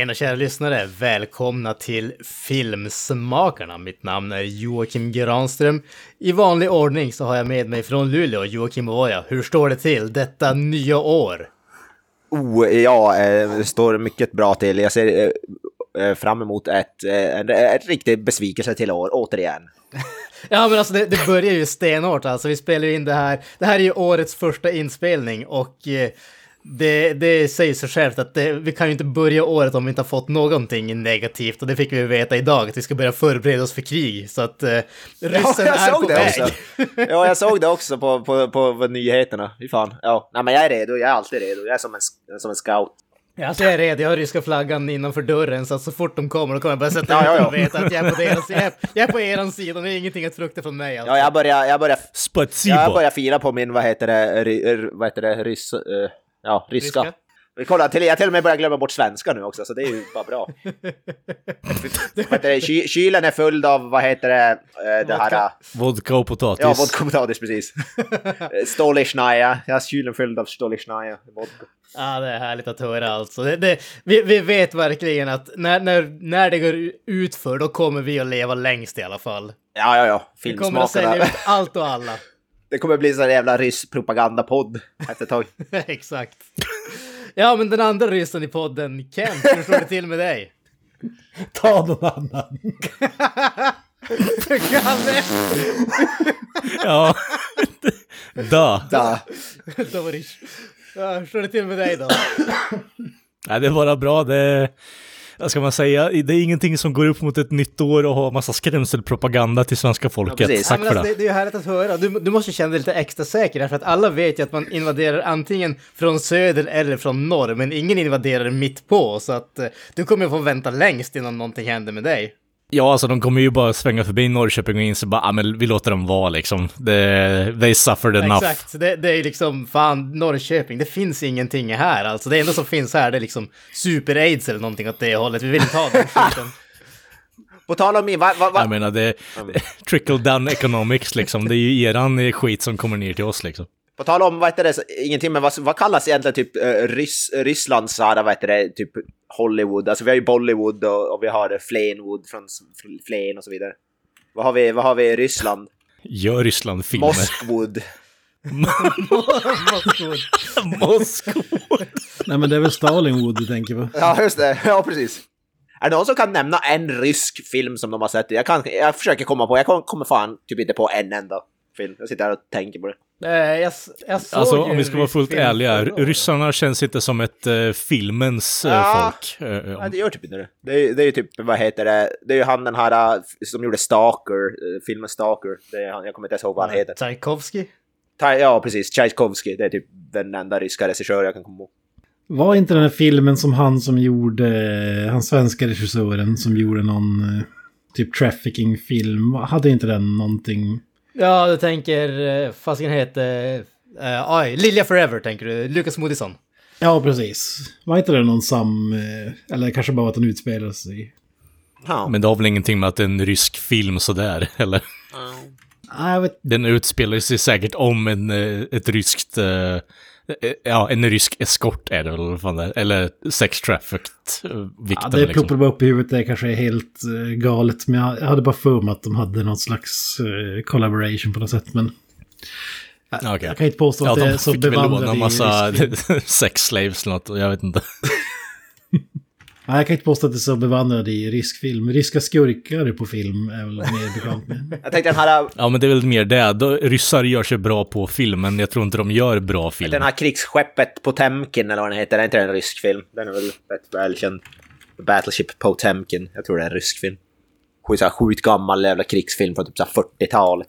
Tjena kära lyssnare! Välkomna till Filmsmakarna. Mitt namn är Joakim Granström. I vanlig ordning så har jag med mig från Luleå, Joakim Ovoja. Hur står det till detta nya år? Oh, ja, eh, det står mycket bra till. Jag ser eh, eh, fram emot ett, en, riktig besvikelse till år, återigen. Ja men alltså det, det börjar ju stenhårt alltså. Vi spelar in det här. Det här är ju årets första inspelning och det, det säger sig självt att det, vi kan ju inte börja året om vi inte har fått någonting negativt och det fick vi veta idag att vi ska börja förbereda oss för krig så att eh, ryssen ja, jag är såg på det väg. också. Ja, jag såg det också på, på, på, på nyheterna. Fy fan. Ja, nej men jag är redo, jag är alltid redo. Jag är som en, som en scout. Ja, Alltså jag är redo, jag har ryska flaggan innanför dörren så att så fort de kommer då kommer jag bara sätta Ja, ja, ja. och veta att jag är på deras jag är, jag är på eran sida, det är ingenting att frukta från mig alltså. Ja, jag börjar, jag börjar, jag börjar fira på min, vad heter det, ry, vad heter det, ryss, eh, ja, ryska. Ryska? Kolla, till, jag till och med börjar glömma bort svenska nu också, så det är ju bara bra. det, ky, kylen är full av, vad heter det, eh, det här... Vodka. Vodka och potatis. Ja, vodka och potatis precis. Stolichnaya. Jag har kylen fylld av Stolichnaya. Vodka. Ja, det är härligt att höra alltså. Det, det, vi, vi vet verkligen att när, när, när det går ut för då kommer vi att leva längst i alla fall. Ja, ja, ja. Vi kommer att sälja Filmsmakarna. ut allt och alla. Det kommer bli så jävla rysk propagandapodd efter ett tag. Exakt. Ja, men den andra ryssen i podden, Kent, hur står det till med dig? Ta någon annan. Kalle! Ja. da. Da. Doverish. Ja, hur står det till med dig då? Nej, det är bara bra. Det vad ska man säga? Det är ingenting som går upp mot ett nytt år och har massa skrämselpropaganda till svenska folket. Tack Ja, men för alltså, det. det. Det är ju härligt att höra. Du, du måste känna dig lite extra säker, för att alla vet ju att man invaderar antingen från söder eller från norr, men ingen invaderar mitt på, så att eh, du kommer få vänta längst innan någonting händer med dig. Ja, alltså de kommer ju bara svänga förbi Norrköping och inse bara, ah, men vi låter dem vara liksom. Det, they suffered enough. Exakt, det, det är liksom fan Norrköping, det finns ingenting här alltså. Det enda som finns här det är liksom super-aids eller någonting åt det hållet. Vi vill inte ha den skiten. På tal om min, vad, Jag menar, det trickle down economics liksom. Det är ju eran skit som kommer ner till oss liksom. På tal om, vad heter det, ingenting, men vad, vad kallas egentligen typ uh, Rys, Rysslands, så här, vad heter det, typ Hollywood? Alltså vi har ju Bollywood och, och vi har Flenwood från Flen och så vidare. Vad har vi, vad har vi i Ryssland? Gör Ryssland filmer. Moskwood. Moskva. Nej men det är väl Stalinwood du tänker på. Ja, just det. Ja, precis. Är det någon som kan nämna en rysk film som de har sett? Jag, kan, jag försöker komma på, jag kom- kommer fan typ inte på en enda film. Jag sitter här och tänker på det. Eh, jag, jag såg Alltså om vi ska vara fullt ärliga, ryssarna känns inte som ett uh, filmens uh, Ja. folk. Eh, Nej, det gör typ inte det. Det är, det är ju typ, vad heter det, det är ju han den här äh, som gjorde Stalker, äh, filmen Stalker. Det är han, jag kommer inte ens ihåg vad han heter. Tchaikovsky? Ta- Ja, precis. Tchaikovsky, det är typ den enda ryska regissör jag kan komma ihåg. Var inte den här filmen som han som gjorde, han svenska regissören som gjorde någon eh, typ trafficking-film, hade inte den någonting? Ja, du tänker, eh, fasiken heter... Uh, oj, Lilja Forever tänker du, Lukas Moodysson. Ja, precis. Var inte det någon sam... eh, Eller kanske bara att den utspelar sig... Ja. Men det har väl ingenting med att det är en rysk film sådär, eller? Vet Den utspelar sig säkert om en, eh, ett ryskt... Ja, en rysk eskort är det väl, fan det. Eller sex trafficked eh, Ja, det liksom. ploppar bara upp i huvudet, det kanske är helt eh, galet. Men jag, jag hade bara för mig att de hade någon slags eh, collaboration på något sätt. Men Ja, okej. jag kan inte påstå Ja, att det är de så fick väl låna en i massa sex slaves eller något, jag vet inte. Nej, jag kan inte påstå att det är så bevandrad i rysk film. Ryska skurkar på film är väl mer bekant med. Jag tänkte den här, Ja, men det är väl mer det. Ryssar gör sig bra på film, men jag tror inte de gör bra film. den här krigsskeppet Potemkin eller vad den heter, är inte det en rysk film? Den är väl rätt välkänd. Battleship Potemkin, jag tror det är en rysk film. Sjukt gammal jävla krigsfilm från typ så här 40-talet.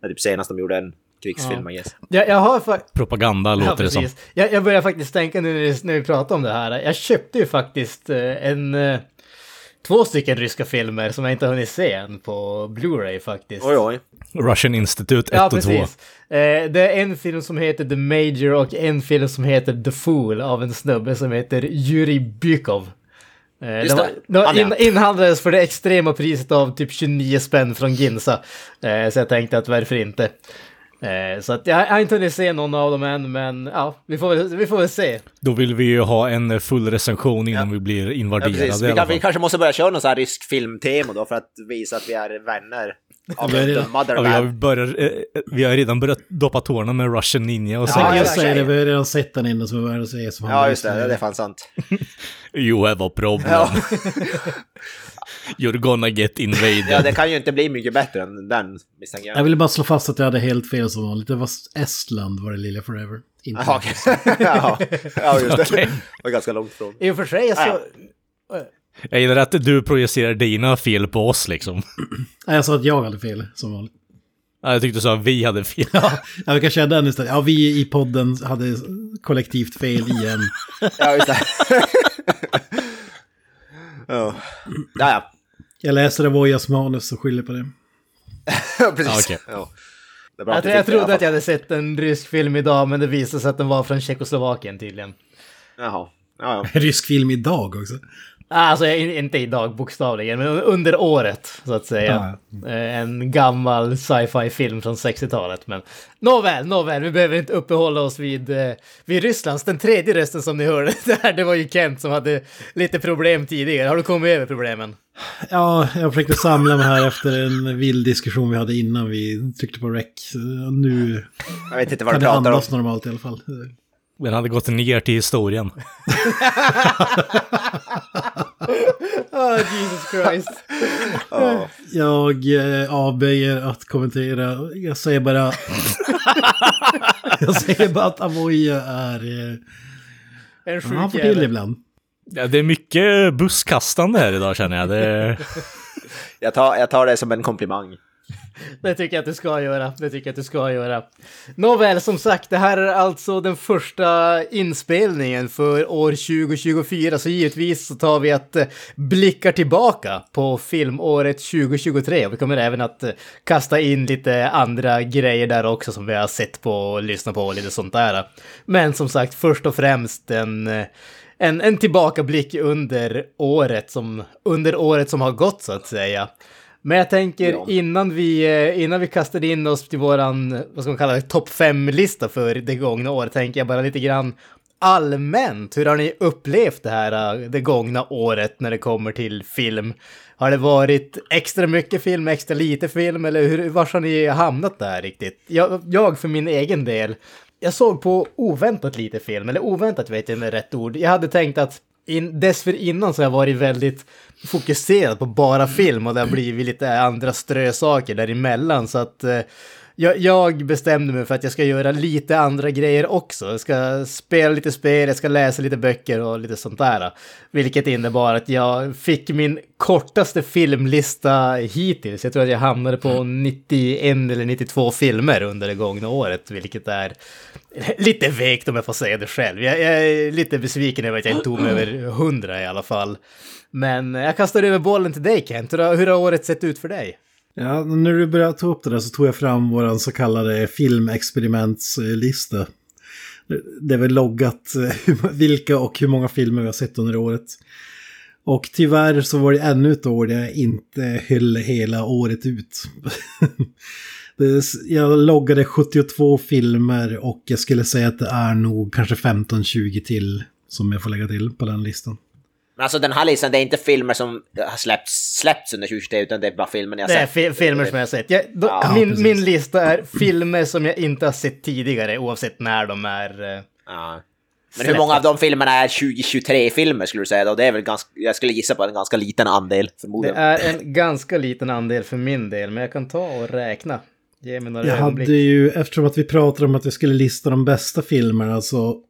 Det är typ senast de gjorde en krigsfilm, Ja. I guess. Jag, jag har. Propaganda låter det som. Jag, jag börjar faktiskt tänka nu när vi, när vi pratar om det här. Jag köpte ju faktiskt eh, en... eh, Två stycken ryska filmer som jag inte har hunnit se än på Blu-ray faktiskt. Oj, oj. Russian Institute 1 Ja, och 2. precis. Eh, det är en film som heter The Major och en film som heter The Fool av en snubbe som heter Yuri Bykov. Just det var, ja. in, inhandlades för det extrema priset av typ 29 spänn från Ginza. Så jag tänkte att varför inte. Eh, så att jag, jag har inte hunnit se någon av dem än, men ja, vi får, väl- vi får väl se. Då vill vi ju ha en full recension innan Ja. vi blir Ja, invaderade i Vi, kan, vi kanske måste börja köra någon sån här rysk filmtema då för att visa att vi är vänner av Vi har redan- the Ja, vi, har motherland. börjat, eh, vi har redan börjat doppa tårna med Russian Ninja och Ja, sen ja, jag ja, säger det, ja. vi har redan sett den innan som värd att säga som Ja, just det. Det är fan sant. You have a problem. You're gonna get invaded. ja, det kan ju inte bli mycket bättre än den, misstänker jag. Jag ville bara slå fast att jag hade helt fel som vanligt. Det var Estland var det lilla Forever. Inte Jaha, okej. ja, ja, just det. Det var ganska långt från. I och för sig, så... Ja. Jag gillar att du projicerar dina fel på oss liksom. Nej, jag sa att jag hade fel som vanligt. Ja, Jag tyckte du sa att vi hade fel. Ja, vi kan köra den istället. Ja, vi i podden hade kollektivt fel igen. Ja, just det. ja. Ja, ja. Jag läser Avoyas manus och skyller på det. Ja, precis. Ja, okej. Ja. Det Jag, jag det trodde att jag hade sett en rysk film idag, men det visade sig att den var från Tjeckoslovakien tydligen. Jaha. Ja, ja. Rysk film idag också. Alltså in- inte idag bokstavligen, men under året så att säga. Eh, En gammal sci-fi film från 60-talet. Men nåväl, nåväl, vi behöver inte uppehålla oss vid, eh, vid Rysslands. Den tredje rösten som ni hörde där, det var ju Kent som hade lite problem tidigare. Har du kommit över problemen? Ja, jag försökte samla mig här efter en vild diskussion vi hade innan vi tryckte på rec. Nu Jag vet inte vad kan du det pratar om. normalt i alla fall. Den hade gått ner till historien. Oh, Jesus Christ. Ja. Jag eh, avböjer att kommentera. Jag säger bara... jag säger bara att Avoya är... Eh, En han får sjuk till jävel. ibland. Ja, det är mycket busskastande här idag känner jag. Det... Jag, tar, jag tar det som en komplimang. Det tycker jag att du ska göra. Det tycker jag att du ska göra. Nåväl, som sagt, det här är alltså den första inspelningen för år 2024, så givetvis så tar vi att eh, blickar tillbaka på filmåret 2023. Och vi kommer även att eh, kasta in lite andra grejer där också som vi har sett på och lyssnat på och lite sånt där. Men som sagt, först och främst en eh, en, en tillbakablick under året som, under året som har gått så att säga. Men jag tänker Ja. innan, vi, eh, innan vi kastar in oss till våran, vad ska man kalla det, topp fem-lista för det gångna året, tänker jag bara lite grann allmänt. Hur har ni upplevt det här, eh, det gångna året när det kommer till film? Har det varit extra mycket film, extra lite film, eller hur, var har ni hamnat där riktigt? Jag, jag för min egen del, jag såg på oväntat lite film, eller oväntat vet jag inte rätt ord. Jag hade tänkt att in, dessförinnan så har jag varit väldigt fokuserad på bara film och det har blivit lite andra strösaker däremellan. Så att eh, jag, jag bestämde mig för att jag ska göra lite andra grejer också. Jag ska spela lite spel, jag ska läsa lite böcker och lite sånt där. Vilket innebar att jag fick min kortaste filmlista hittills. Jag tror att jag hamnade på 91 eller 92 filmer under det gångna året, vilket är lite vekt om jag får säga det själv. Jag, jag är lite besviken över att jag inte tog mig över 100 i alla fall. Men jag kastar över bollen till dig Kent. Hur har, hur har året sett ut för dig? Ja, när du började ta upp det där så tog jag fram vår så kallade filmexperimentslista. Det är väl loggat eh, vilka och hur många filmer vi har sett under året. Och tyvärr så var det ännu ett år där jag inte höll hela året ut. Jag loggade 72 filmer och jag skulle säga att det är nog kanske 15-20 till som jag får lägga till på den listan. Men alltså den här listan, det är inte filmer som har släppts, släppts under 2023 utan det är bara filmer jag Det är sett. fi- filmer som jag har sett. Jag, då, Ja, min, precis. min lista är filmer som jag inte har sett tidigare, oavsett när de är... eh, Ja. Men hur många av de filmerna är 2023-filmer skulle du säga då? Det är väl ganska, jag skulle gissa på en ganska liten andel Det förmodligen. är en ganska liten andel för min del, men jag kan ta och räkna. Ge mig några Jag ögonblick. hade ju, eftersom att vi pratade om att vi skulle lista de bästa filmerna så...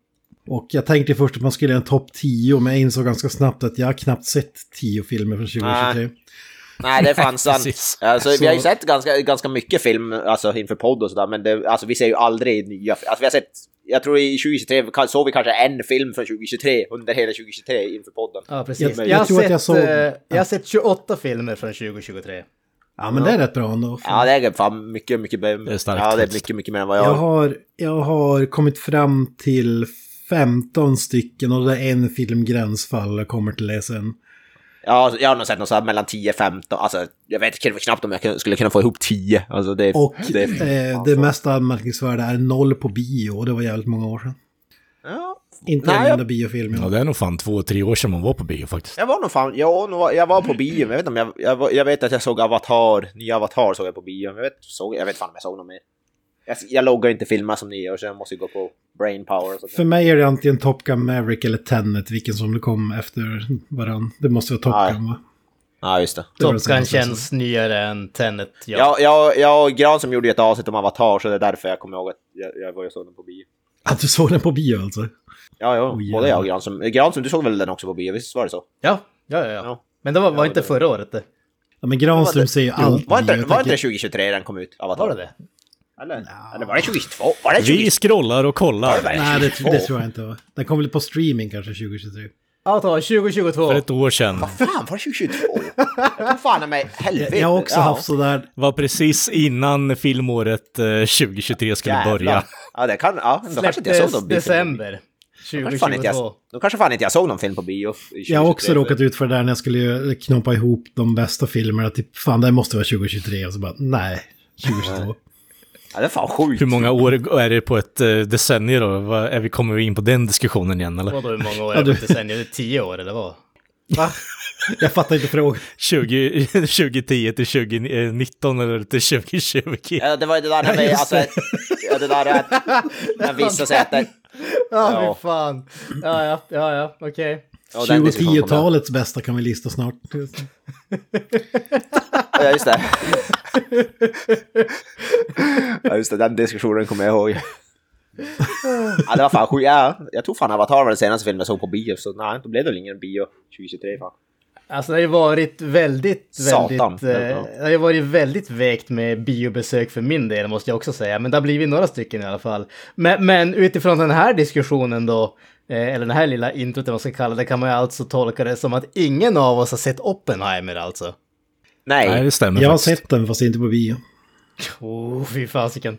Och jag tänkte först att man skulle göra en topp 10, men jag insåg ganska snabbt att jag har knappt sett 10 filmer från 2023. Nej, det är fan sant. Alltså, vi har ju sett ganska, ganska mycket film alltså, inför podd och sådär, men det, alltså, vi ser ju aldrig nya alltså, vi har sett, Jag tror i 2023 kan- såg vi kanske en film från 2023 under hela 2023 inför podden. Ja, precis. Jag- Jag, jag har tror att sett, jag såg- eh, jag har sett 28 filmer från 2023. Ja, men det är rätt bra ändå. Ja, det är fan mycket, mycket... Det är starkt Ja, det är mycket, mycket mer än vad jag... Jag har, jag har kommit fram till 15 stycken och det är en film gränsfall jag kommer till det sen. Ja, jag har nog sett något så här mellan 10-15, alltså jag vet knappt om jag skulle kunna få ihop 10. Alltså det, Och det, eh, det mest anmärkningsvärda är noll på bio och det var jävligt många år sedan. Ja, Inte Nej, en jag- enda biofilm. Ja, det är nog fan två, tre år sedan man var på bio faktiskt. jag var nog fan, ja, nog var- jag var på bio, men jag vet inte om jag, jag, jag vet att jag såg Avatar, nya Avatar såg jag på bio, men jag vet, såg, jag vet fan om jag såg något mer. Jag, jag loggar inte filmer som ni gör, så jag måste ju gå på brain power och sånt. För mig är det antingen Top Gun Maverick eller Tenet, vilken som det kom efter varann. Det måste vara Top Nej. Gun va? Ja, just det. Det Top Gun jag känns nyare än Tenet. Ja. Ja, jag, jag och Gran som gjorde ett avsnitt om Avatar, så det är därför jag kommer ihåg att jag, jag var och såg den på bio. Att du såg den på bio alltså? Ja, ja, Oj, både jag och. Granström. Granström, du såg väl den också på bio? Visst var det så? Ja, ja, ja. ja. Ja. Men det var, var Ja, inte det- förra året det. Ja, men Granström ser ju allt Var inte. Jag var inte det tänker- 2023 den kom ut? Avatar? Var det det? Eller, eller var det 2022? Var det 2022? Vi scrollar och kollar. Nej, det, 22? det tror jag inte. Va? Den kom väl på streaming kanske 2023. Avatar 2022. För ett år sedan. Vad fan, var det 2022? Jag fan mig, helvete. Jag har också ja. haft sådär... var precis innan filmåret eh, 2023 skulle Jävlar. börja. Ja, det kan, ja, då kanske inte jag såg Släpptes någon december Då kanske, fan inte 2022. jag, då kanske fan inte jag såg någon film på bio. i 2023. Jag har också råkat ut för det där när jag skulle knoppa ihop de bästa filmerna. Typ, fan det måste vara 2023. Och så bara, nej. 2022. Ja, det är fan sjukt. Hur många år är det på ett eh, decennium då? Vad- Är vi, kommer vi in på den diskussionen igen eller? Vadå hur många år är det decennium? Det är 10 år eller vad? Jag fattar inte frågan. 20, 2010 till 2019 eller till 2020? Ja, det var ju det där när vi, alltså, ja, det där att, när vissa säger att det, Ja, fy fan. Ja, ja, ja, ja, okej. Ja, den diskussionen kommer. 2010-talets bästa kan vi lista snart. Ja, just det. Ja, just det, den diskussionen kommer jag ihåg. Ja, det var fan sjukt. Ja, jag tror fan Avatar var den senaste filmen jag såg på bio, så nej, då blev det väl ingen bio 2023 fan. Alltså det har ju varit väldigt, Satan. väldigt... Eh, Ja. det har ju varit väldigt vägt med biobesök för min del måste jag också säga. Men det har blivit några stycken i alla fall. Men, men utifrån den här diskussionen då, eh, eller den här lilla introt vad man ska kalla det, kan man ju alltså tolka det som att ingen av oss har sett Oppenheimer alltså. Nej, Nej, det stämmer Jag har faktiskt. sett den fast inte på bio. Oh, fy fasiken.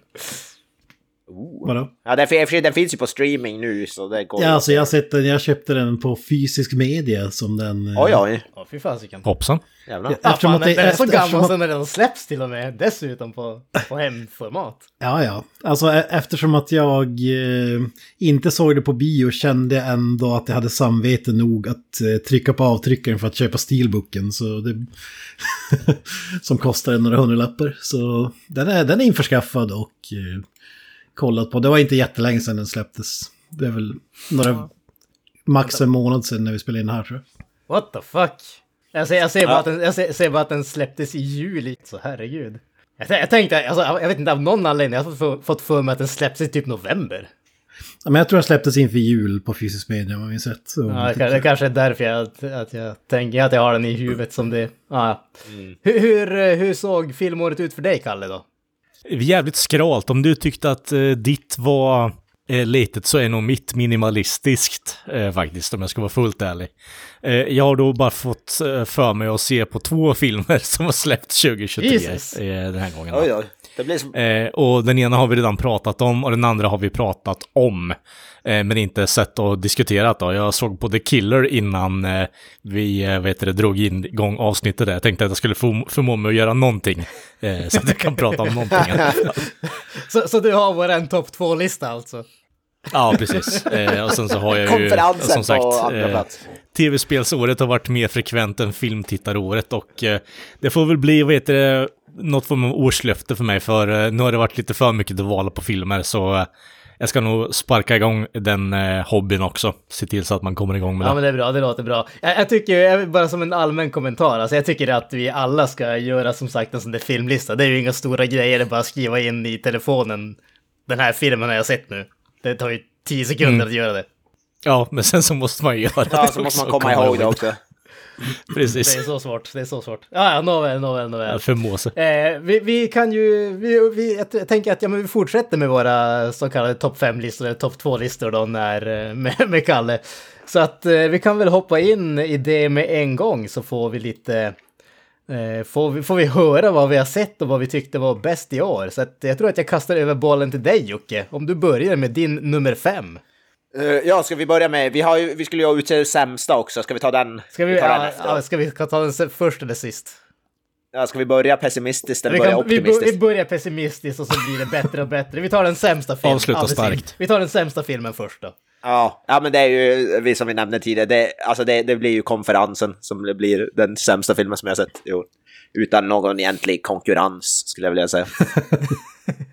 Vadå? ja, den, den finns ju på streaming nu så det går Ja, alltså jag sett den, jag köpte den på fysisk media som den... eh, Oj, oj. Ja, fy fasiken. Hoppsan. Jävlar. Ja, Eftersom fan, att det- den är så gammal eftersom att- så den redan släpps till och med. Dessutom på, på hemformat. Ja, ja. Alltså e- eftersom att jag eh, inte såg det på bio kände jag ändå att jag hade samvete nog att eh, trycka på avtryckaren för att köpa steelbooken. Så det... som kostar några hundralappar. Så den är, den är införskaffad och eh, kollat på. Det var inte jättelänge sedan den släpptes. Det är väl några... Max en månad sedan när vi spelade in här tror jag. What the fuck? Jag ser, jag ser, bara, Ja. att den, jag ser, ser bara att den släpptes i juli. Så herregud. Jag, jag tänkte, alltså, jag vet inte, av någon anledning, jag har fått, fått för mig att den släpps i typ november. Ja, Men jag tror den släpptes inför jul på fysisk media om jag minns rätt. Så, Ja, det, kan- det kanske är därför jag, att jag tänker att jag har den i huvudet som det. Ja. Hur, hur, eh, hur såg filmåret ut för dig, Kalle, då? Jävligt skralt. Om du tyckte att eh, ditt var eh, litet så är nog mitt minimalistiskt eh, faktiskt, om jag ska vara fullt ärlig. Eh, jag har då bara fått eh, för mig att se på två filmer som har släppts 2023 Jesus. eh, den här gången. Oj, oj. Som... Eh, och den ena har vi redan pratat om och den andra har vi pratat om. Eh, men inte sett och diskuterat då. Jag såg på The Killer innan eh, vi eh, vet det, drog in igång avsnittet där. Jag tänkte att jag skulle få, förmå mig att göra någonting. Så att jag kan prata om någonting. Så, så du har vår topp två-lista alltså? Ja, precis. Och sen så har jag ju, Konferensen som på sagt, andra plats. tv-spelsåret har varit mer frekvent än filmtittaråret och det får väl bli, vad heter det, något form av årslöfte för mig för nu har det varit lite för mycket att vala på filmer så jag ska nog sparka igång den eh, hobbyn också. Se till så att man kommer igång med Ja det. men det är bra, det låter bra. Jag, jag tycker, bara som en allmän kommentar, alltså jag tycker att vi alla ska göra som sagt en sån där filmlista. Det är ju inga stora grejer, det är bara att skriva in i telefonen. Den här filmen har jag sett nu. Det tar ju tio sekunder Mm. att göra det. Ja, men sen så måste man ju göra Ja, det så måste man också, komma ihåg det också. Det Precis. är så svårt, det är så svårt. Ja, ja, nåväl, nåväl, nåväl. För Måse. Eh, vi, vi kan ju, vi, vi, jag tänker att ja, men vi fortsätter med våra så kallade topp 5-listor, eller topp 2-listor då, när, eh, med, med Kalle. Så att eh, vi kan väl hoppa in i det med en gång så får vi lite, eh, får, vi, får vi höra vad vi har sett och vad vi tyckte var bäst i år. Så att jag tror att jag kastar över bollen till dig Jocke, om du börjar med din nummer fem. Eh, ja, ska vi börja med... Vi, har ju, vi skulle ju utse sämsta också. Ska vi ta den? Ska vi, tar den ja, efter. ja, ska vi ta den först eller sist? Ja, ska vi börja pessimistiskt eller Vi, börja kan, vi, bo- optimistiskt? vi börjar pessimistiskt och så blir det bättre och bättre. Vi tar den sämsta filmen. Avsluta starkt. Vi tar den sämsta filmen först då. Ja, ja, men det är ju, vi som vi nämnde tidigare, det, alltså det, det blir ju konferensen som det blir den sämsta filmen som jag sett i år. Utan någon egentlig konkurrens, skulle jag vilja säga.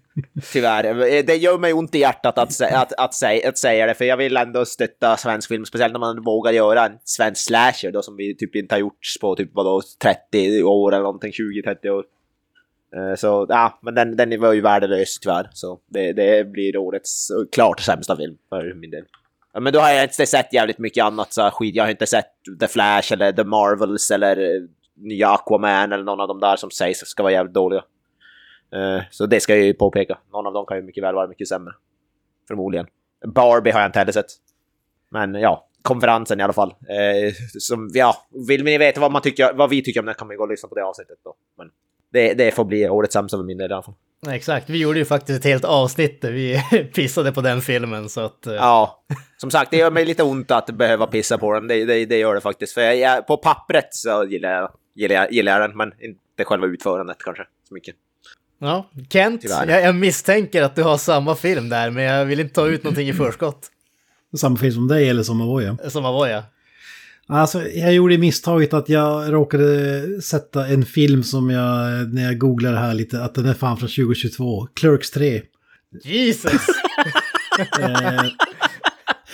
Tyvärr. Eh, det gör mig ont i hjärtat att, sä- att, att, säga, att säga det, för jag vill ändå stötta svensk film, speciellt när man vågar göra en svensk slasher då, som vi typ inte har gjort på typ vadå, 30 år eller någonting, 20-30 år. Eh, så ja, men den, den var ju värdelös tyvärr. Så det, det blir årets klart sämsta film för min del. Men då har jag inte sett jävligt mycket annat så skit. Jag har inte sett The Flash eller The Marvels eller eh, nya Aquaman eller någon av de där som sägs ska vara jävligt dåliga. Eh, Så det ska jag ju påpeka. Någon av dem kan ju mycket väl vara mycket sämre. Förmodligen. Barbie har jag inte heller sett. Men ja, konferensen i alla fall. Eh, som, ja, vill ni veta vad, man tycker, vad vi tycker om den kan man ju gå och lyssna på det avsnittet då. Men det, det får bli årets sämsta för min del i alla fall. Exakt, vi gjorde ju faktiskt ett helt avsnitt där vi pissade på den filmen så att... eh, Ja, som sagt, det gör mig lite ont att behöva pissa på den. Det, det, det gör det faktiskt. För jag, på pappret så gillar jag, gillar, jag, gillar jag den, men inte själva utförandet kanske så mycket. Ja, Kent, jag, jag misstänker att du har samma film där, men jag vill inte ta ut någonting i förskott. Samma film som dig eller som Avoya? Som Avoya. Alltså, jag gjorde misstaget att jag råkade sätta en film som jag, när jag googlade här lite, att den är fan från 2022. Clerks 3. Jesus! Eh,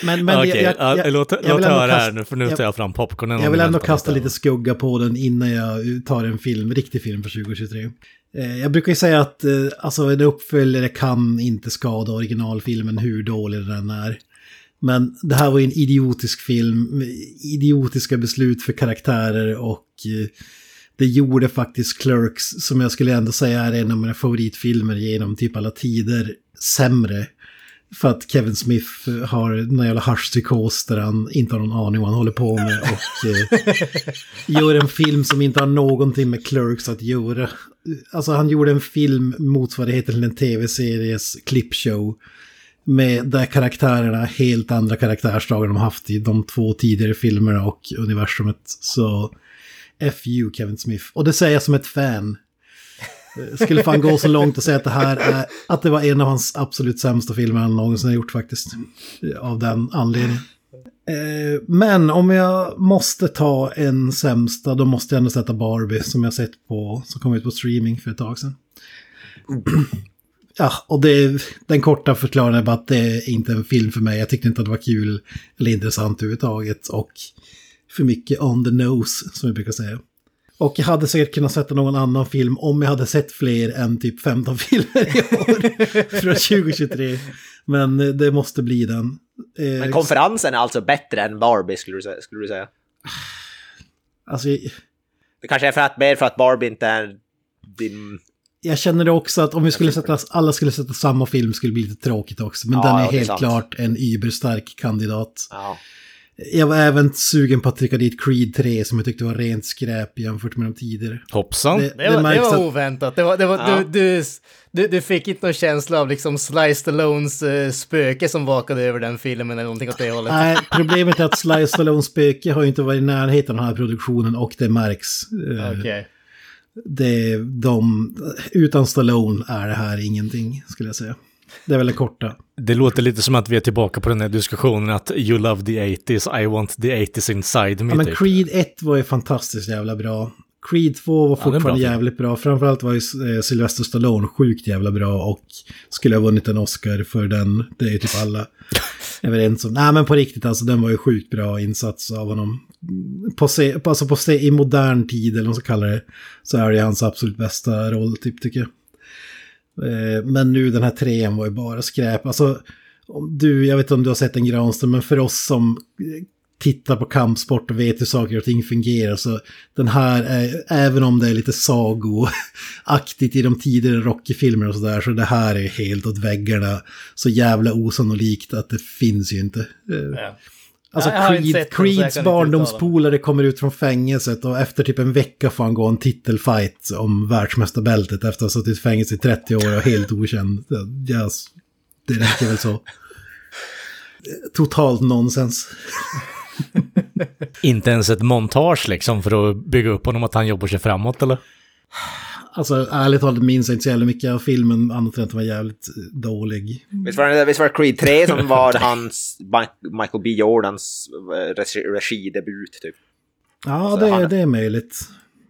men men Okej, ja, låt, jag låt vill ändå höra här nu, för nu jag- tar jag fram popcornen. Jag vill ändå kasta lite. lite skugga på den innan jag tar en film, riktig film för 2023. Eh, Jag brukar ju säga att eh, alltså, en uppföljare kan inte skada originalfilmen hur dålig den är. Men det här var ju en idiotisk film, idiotiska beslut för karaktärer och eh, det gjorde faktiskt Clerks, som jag skulle ändå säga är en av mina favoritfilmer genom typ alla tider, sämre. För att Kevin Smith har någon jävla haschpsykos där han inte har någon aning vad han håller på med och eh, gör en film som inte har någonting med Clerks att göra. Alltså han gjorde en film motsvarigheten till en tv-series klippshow. med där karaktärerna helt andra karaktärsdrag de haft i de två tidigare filmerna och universumet. Så F.U. Kevin Smith. Och det säger jag som ett fan. Skulle fan gå så långt och säga att det här är, att det var en av hans absolut sämsta filmer han någonsin har gjort faktiskt. Av den anledningen. Eh, men om jag måste ta en sämsta, då måste jag ändå sätta Barbie som jag sett på, som kom ut på streaming för ett tag sedan. Ja, och det, den korta förklaringen är bara att det är inte en film för mig. Jag tyckte inte att det var kul eller intressant överhuvudtaget. Och för mycket on the nose, som vi brukar säga. Och jag hade säkert kunnat sätta någon annan film om jag hade sett fler än typ 15 filmer i år från 2023. Men det måste bli den. Eh, Men konferensen är alltså bättre än Barbie skulle du säga? Skulle du säga. alltså, Det kanske är för att, mer för att Barbie inte är din... jag känner det också att om vi skulle sätta, alla skulle sätta samma film skulle det bli lite tråkigt också. Men Ja, den är ja, är helt sant. klart en überstark kandidat. Ja. Jag var även sugen på att trycka dit Creed 3 som jag tyckte var rent skräp jämfört med de tidigare. Hoppsan. Det, Det var, det var oväntat. Det var, det var, Ja. du, du, du, du fick inte någon känsla av liksom Sly Stallones uh, spöke som vakade över den filmen eller någonting åt det hållet. Nej, problemet är att Sly Stallones spöke har ju inte varit i närheten av den här produktionen och det märks. Eh, Okej. det, de, utan Stallone är det här ingenting, skulle jag säga. Det är väl det korta. Det låter lite som att vi är tillbaka på den här diskussionen att you love the 80s, I want the 80s inside me. Ja, men typ. Creed 1 var ju fantastiskt jävla bra. Creed 2 var Ja, är en bra fortfarande jävligt bra. Framförallt var ju eh, Sylvester Stallone sjukt jävla bra och skulle ha vunnit en Oscar för den. Det är ju typ alla överens om. Nej men på riktigt alltså, den var ju sjukt bra insats av honom. På, se, alltså på se, I modern tid, eller vad man ska kalla det, så är det hans absolut bästa roll, typ, tycker jag. Eh, men nu den här trean var ju bara skräp. Alltså, du, jag vet inte om du har sett en Granström, men för oss som eh, tittar på kampsport och vet hur saker och ting fungerar. Så den här, är, även om det är lite sagoaktigt i de tidigare Rocky-filmerna och sådär, så det här är helt åt väggarna. Så jävla osannolikt att det finns ju inte. Eh, ja. Alltså Jag har inte Creed, Creeds barndomspolare kommer ut från fängelset och efter typ en vecka får han gå en titelfight om världsmästarbältet efter att ha suttit i fängelse i 30 år och helt okänd. Yes, det räcker väl så. Totalt nonsens. Inte ens ett montage liksom för att bygga upp honom att han jobbar sig framåt eller? Alltså ärligt talat minns jag inte så jävla mycket av filmen annat än att den var jävligt eh, dålig. Visst var det, visst var det Creed 3 som var hans, Michael B. Jordans eh, regi, regidebut typ? Ja, det, han- det är möjligt.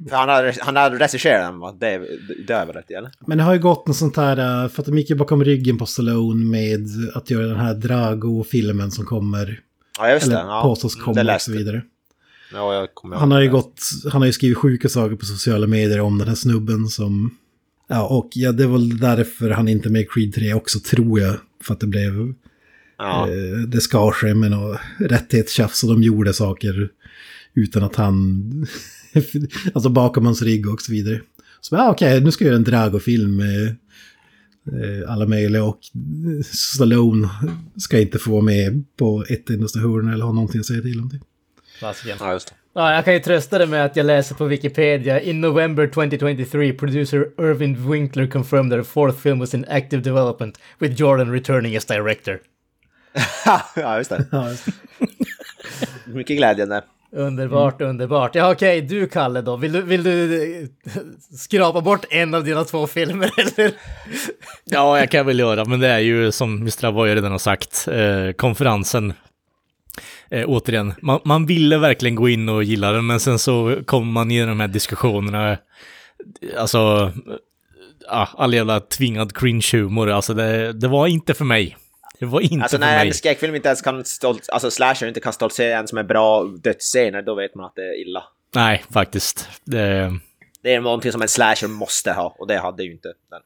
För han har, han har regisserat den va? Det, det är väl rätt eller? Men det har ju gått en sånt här, eh, för att de gick ju bakom ryggen på Stallone med att göra den här Drago-filmen som kommer, Ja just det. eller Ja, påstås det komma och så vidare. Ja, Han har ju gått, han har ju skrivit sjuka saker på sociala medier om den här snubben som... Ja, och ja, det var därför han inte är med i Creed 3 också, tror jag. För att det blev... Ja. Eh, det skar sig med något rättighetstjafs och de gjorde saker utan att han... alltså bakom hans rygg och så vidare. Så ja, okej, nu ska jag göra en Drago-film med eh, alla möjliga och Stallone ska inte få vara med på ett endaste hörn eller ha någonting att säga till om det. Fasiken. ja, just det. Ja, jag kan ju trösta dig med att jag läser på Wikipedia. In November 2023, producer Irvin Winkler confirmed that a fourth film was in active development, with Jordan returning as director. ja, just det. Ja, just det. Mycket glädjande. Underbart, underbart. Ja, okej, du Kalle då. Vill du, vill du eh, skrapa bort en av dina två filmer, eller? Ja, jag kan väl göra, men det är ju som Mr. Avoy redan har sagt, eh, konferensen. Eh, återigen, man, man ville verkligen gå in och gilla den, men sen så kommer man i de här diskussionerna, alltså, ja, all jävla tvingad cringe-humor, alltså det, det var inte för mig. Det var inte Alltså för när mig. en skräckfilm inte ens kan stolt, alltså slasher inte kan stoltsera ens med bra dödsscener, då vet man att det är illa. Nej, faktiskt. Det, Det är någonting som en slasher måste ha, och det hade ju inte den.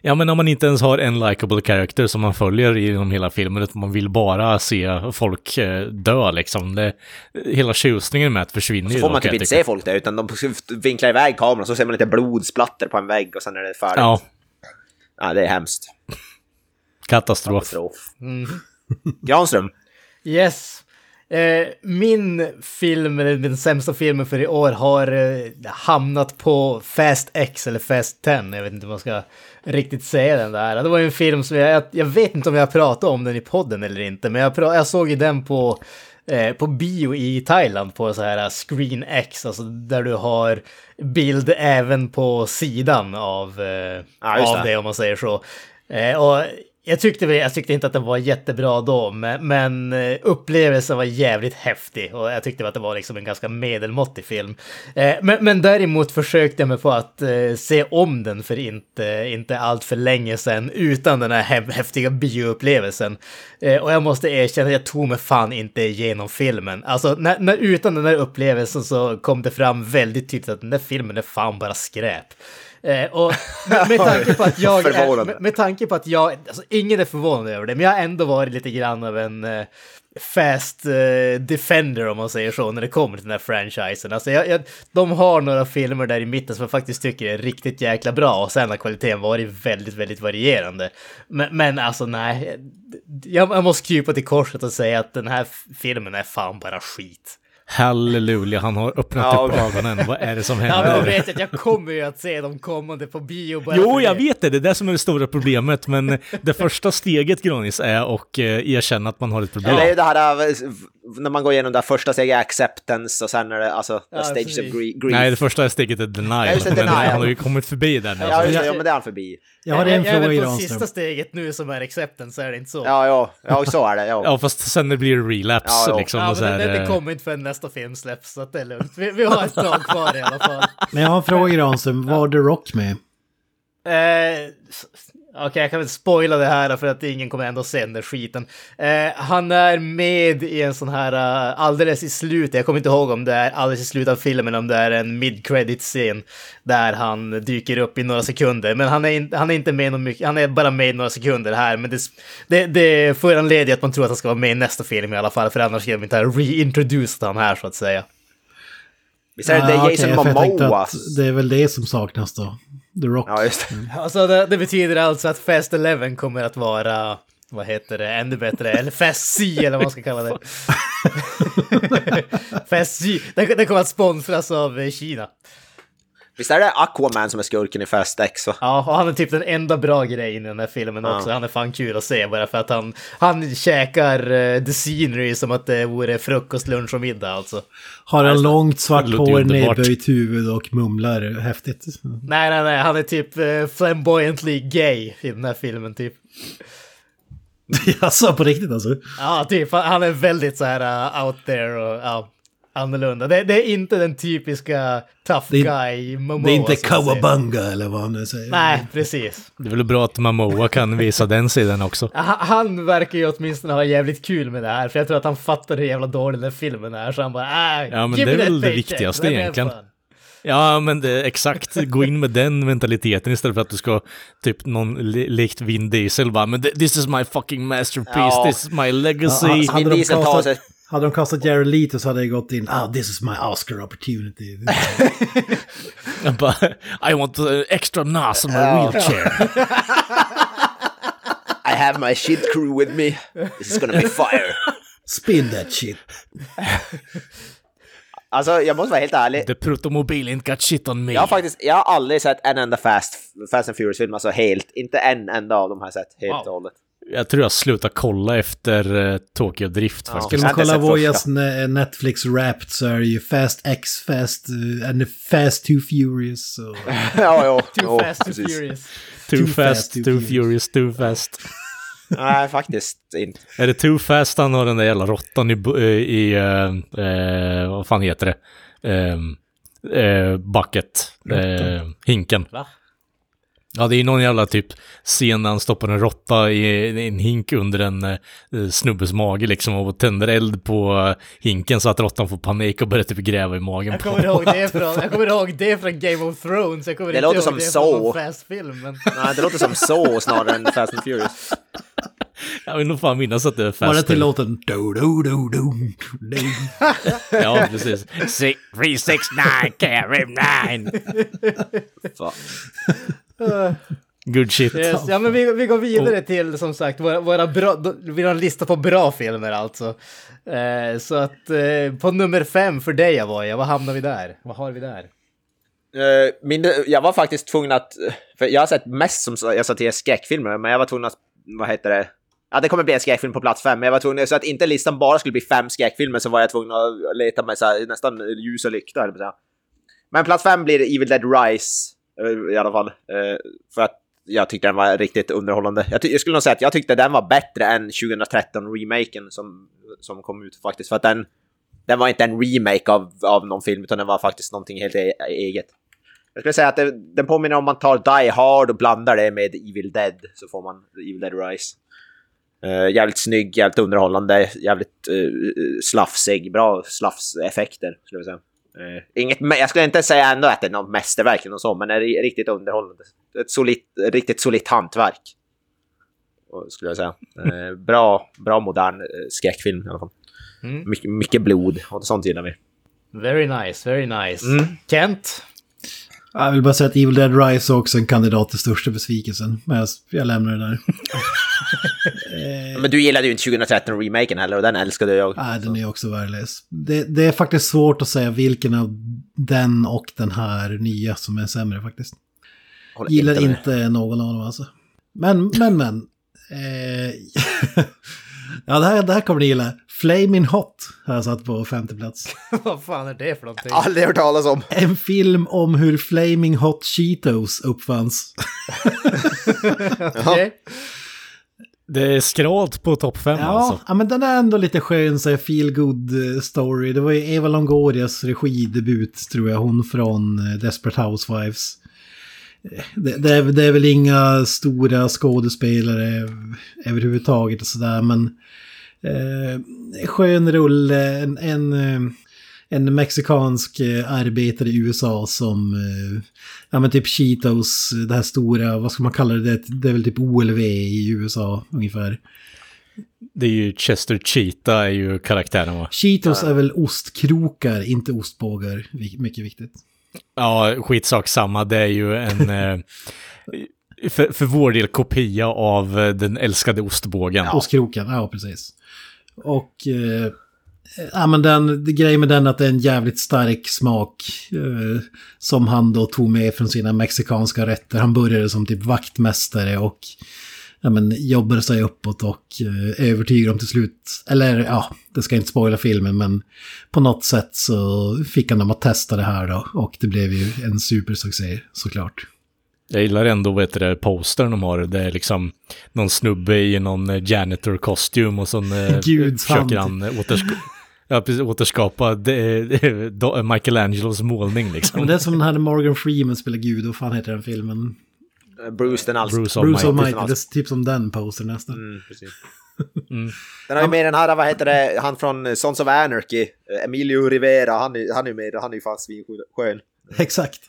Ja, men om man inte ens har en likable character som man följer genom hela filmen, utan man vill bara se folk eh, dö liksom. Det, hela tjusningen med att försvinner Så ju får man typ inte se folk där, utan de vinklar iväg kameran, så ser man lite blodsplatter på en vägg och sen är det färdigt. Ja, ja det är hemskt. katastrof. Katastrof. Granström. Yes. Eh, min film, den sämsta filmen för i år, har eh, hamnat på Fast X eller Fast 10. Jag vet inte om man ska riktigt säga den där. Det var ju en film som jag, jag, vet inte om jag pratade om den i podden eller inte, men jag, jag såg ju den på, eh, på bio i Thailand på så här Screen X, alltså där du har bild även på sidan av, Ja, av det. det om man säger så. Och jag tyckte, jag tyckte inte att den var jättebra då, men, eh, upplevelsen var jävligt häftig och jag tyckte att det var liksom en ganska medelmåttig film. Eh, men, men däremot försökte jag mig på att eh, se om den för inte, inte allt för länge sedan utan den här häftiga bioupplevelsen. Och jag måste erkänna att jag tog mig fan inte igenom filmen. Alltså, när, när, utan den här upplevelsen så kom det fram väldigt tydligt att den där filmen är fan bara skräp. Eh, och med, med tanke på att jag... Är, med, med tanke på att jag... Alltså, ingen är förvånad över det, men jag har ändå varit lite grann av en eh, fast eh, defender om man säger så, när det kommer till den här franchisen. Alltså, jag, jag, de har några filmer där i mitten som jag faktiskt tycker är riktigt jäkla bra och sen har kvaliteten varit väldigt, väldigt varierande. Men, men alltså nej, jag, jag måste krypa till korset och säga att den här filmen är fan bara skit. Halleluja, han har öppnat Ja, upp ögonen. Vad är det som Ja, händer? jag vet att jag kommer ju att se de kommande på bio. bara Jo, jag det. vet det. Det är det som är det stora problemet. Men det första steget, Granis, är att eh, erkänna att man har ett problem. Ja. Det är ju det här äh, när man går igenom det första steget, acceptance, och sen är det alltså Ja, stage precis. of grie- grief. Nej, det första steget är denial. Ja, just det, denial. han har ju kommit förbi den. Ja, jag- ja, men det är han förbi. Jag har en fråga i på sista steget nu som är acceptance, är det inte så? Ja, ja, ja, så är det. Ja. Ja, fast sen det blir relapse Ja, liksom. Ja, och så men här, det, det eh, kommer inte förrän nästa film släpps, så att det är lugnt. Vi, vi har ett tag kvar i alla fall. Men jag har en fråga i Granström, var The Rock med? Eh, Okej, jag kan väl spoila det här för att ingen kommer ändå se den skiten. Eh, han är med i en sån här uh, alldeles i slutet, jag kommer inte ihåg om det är alldeles i slutet av filmen, om det är en mid-credit-scen där han dyker upp i några sekunder. Men han är, in, han är inte med något mycket, han är bara med i några sekunder här, men det, det, det föranleder att man tror att han ska vara med i nästa film i alla fall, för annars skulle de inte ha reintroducerat han här så att säga. Visst är det, Ah, Jason tänkte Momoa? Det är väl det som saknas då. The Rock. Ja, just det. Alltså det, det betyder alltså att Fast 11 kommer att vara, vad heter det, ännu bättre, eller Fast C eller vad man ska kalla det. Fast C, den, den kommer att sponsras av Kina. Visst är det Aquaman som är skurken i Fast X? Va? Ja, och han är typ den enda bra grejen i den här filmen också. Han är fan kul att se bara för att han, han käkar uh, the scenery som att det vore frukost, lunch och middag alltså. Har han långt svart hår, nedböjt huvud och mumlar häftigt. Nej, nej, nej, han är typ uh, flamboyantly gay i den här filmen typ. Alltså på riktigt alltså. Ja, typ. Han- är väldigt så här uh, out there och ja, annorlunda. Det, det är inte den typiska tough Det guy Momoa. Det är inte. Kawabunga eller vad han nu säger. Nej, precis. Det är väl bra att Mamoa kan visa den sidan också. Han, han verkar ju åtminstone ha jävligt kul med det här, för jag tror att han fattar hur jävla dålig den filmen är, så han bara äh, Ja, men det är väl det viktigaste egentligen. fun." Ja, men det, exakt. Gå in med den mentaliteten istället för att du ska typ någon li, likt Vin Diesel bara men th- this is my fucking masterpiece, Ja. this is my legacy. Ja, Vin hade, de Diesel tar sig- hade de kastat Jared Leto så hade det gått in, ah this is my Oscar opportunity. Jag I want extra NAS on my wheelchair. I have my shit crew with me. This is gonna be fire. Spin that shit. Alltså, jag måste vara helt ärlig. The protomobil ain't got shit on me. Jag har faktiskt, jag har aldrig sett en enda Fast, Fast and Furious-film, alltså helt. Inte en enda av dem har jag sett helt och hållet. Jag tror jag slutar kolla efter uh, Tokyo Drift Ja. faktiskt. Skulle Jag man kolla ne- Netflix Wrapped så är det ju Fast X, Fast, uh, and Fast Too Furious. Och... ja, jo. Too fast, too furious. Too, Too fast, too, too furious, too fast. Nej, faktiskt inte. Är det Too Fast han har den där jävla råttan i, eh, i uh, uh, vad fan heter det? Uh, bucket. Uh, hinken. Va? Ja, det är någon jävla typ scen när han stoppar en råtta i en hink under en uh, snubbes mage liksom och tänder eld på uh, hinken så att råttan får panik och börjar typ gräva i magen Jag på kommer ihåg det från, jag kommer ihåg det från Game of Thrones, jag kommer Det inte låter ihåg som det så. från någon fast-film. Men... Nej, det låter som så snarare än Fast and Furious. Jag vill nog fan minnas att det är Var fast. det till låten do do do do do Ja, precis. Six, three, six, nine, carry nine. Good shit. Yes, ja men vi, vi går vidare till som sagt våra, våra bra, då- vi har en lista på bra filmer alltså. Eh, så att eh, på nummer fem för dig Avoya, vad hamnar vi där? Vad har vi där? Eh, min, jag var faktiskt tvungen att... För jag har sett mest som jag sa till skräckfilmer, men jag var tvungen att... Vad heter det? Ja, det kommer bli en skräckfilm på plats fem, men jag var tvungen... Så att inte listan bara skulle bli fem skräckfilmer så var jag tvungen att leta med så här, nästan ljus och lykta. Men plats fem blir Evil Dead Rise, eh, i alla fall. Eh, för att jag tyckte den var riktigt underhållande. Jag, jag skulle nog säga att jag tyckte den var bättre än 2013-remaken som, som kom ut faktiskt. För att den, den var inte en remake av, av någon film, utan den var faktiskt någonting helt e eget. Jag skulle säga att det, den påminner om man tar Die Hard och blandar det med Evil Dead, så får man Evil Dead Rise. Uh, jävligt snygg, jävligt underhållande, jävligt uh, slafsig, bra slafseffekter skulle jag säga. Eh, inget, jag skulle inte säga ändå att det är något mästerverk eller så, men det är riktigt underhållande. Ett solitt, riktigt solitt hantverk. Skulle jag säga. Eh, bra, bra modern skräckfilm i alla fall. Mm. Mycket, mycket blod och sånt gillar vi. Very nice, very nice. Mm. Kent? Jag vill bara säga att Evil Dead Rise är också en kandidat till största besvikelsen. Men jag, jag lämnar det där. Men du gillade ju inte 2013-remaken heller och den älskade jag. Nej, den är också värdelös. Det, det är faktiskt svårt att säga vilken av den och den här nya som är sämre faktiskt. Håller Gillar med. inte någon av dem alltså. Men, men, men. Eh, ja, det här, det här kommer ni gilla. Flaming Hot har jag satt på femte plats. vad fan är det för någonting? Aldrig hört talas om. En film om hur Flaming Hot Cheetos uppfanns. Okej. Det är skralt på topp fem Ja, alltså. ja, men den är ändå lite skön, så feel good eh, story. Det var ju Eva Longorias regidebut, tror jag, hon från eh, Desperate Housewives. det, det, är, det är väl inga stora skådespelare överhuvudtaget och sådär men eh, skön rulle, en, en, eh, en mexikansk eh, arbetare i USA som, eh, ja men typ Cheetos, det här stora, vad ska man kalla det, det, är väl typ OLV i USA ungefär. Det är ju Chester Cheetah är ju karaktären va? Cheetos är väl ostkrokar, inte ostbågar, mycket viktigt. Ja, skitsak samma. Det är ju en... för, för vår del kopia av eh, den älskade ostbågen. Ostkroken, ja precis. Och... Eh, ja men den, det grejen med den är att det är en jävligt stark smak. Eh, som han då tog med från sina mexikanska rätter. Han började som typ vaktmästare och... Ja men jobbade sig uppåt och eh, övertygade dem till slut. Eller ja, det ska inte spoila filmen men... På något sätt så fick han dem att testa det här då. Och det blev ju en supersuccé såklart. Jag gillar ändå, vet du det, postern de har. Det är liksom någon snubbe i någon eh, janitor-kostym och så eh, Guds hand. försöker han eh, återska ja, precis, återskapa det, det, Michelangelos målning Men liksom. det är som den här Morgan Freeman spelar Gud, vad fan heter den filmen? Bruce den alls. Bruce Bruce Almighty. Almighty, det är typ som den poster nästan. Mm. Mm. Den har ju med den här, vad heter det, han från Sons of Anarchy, Emilio Rivera, han är, han är med, han är ju fan svinskön. Exakt.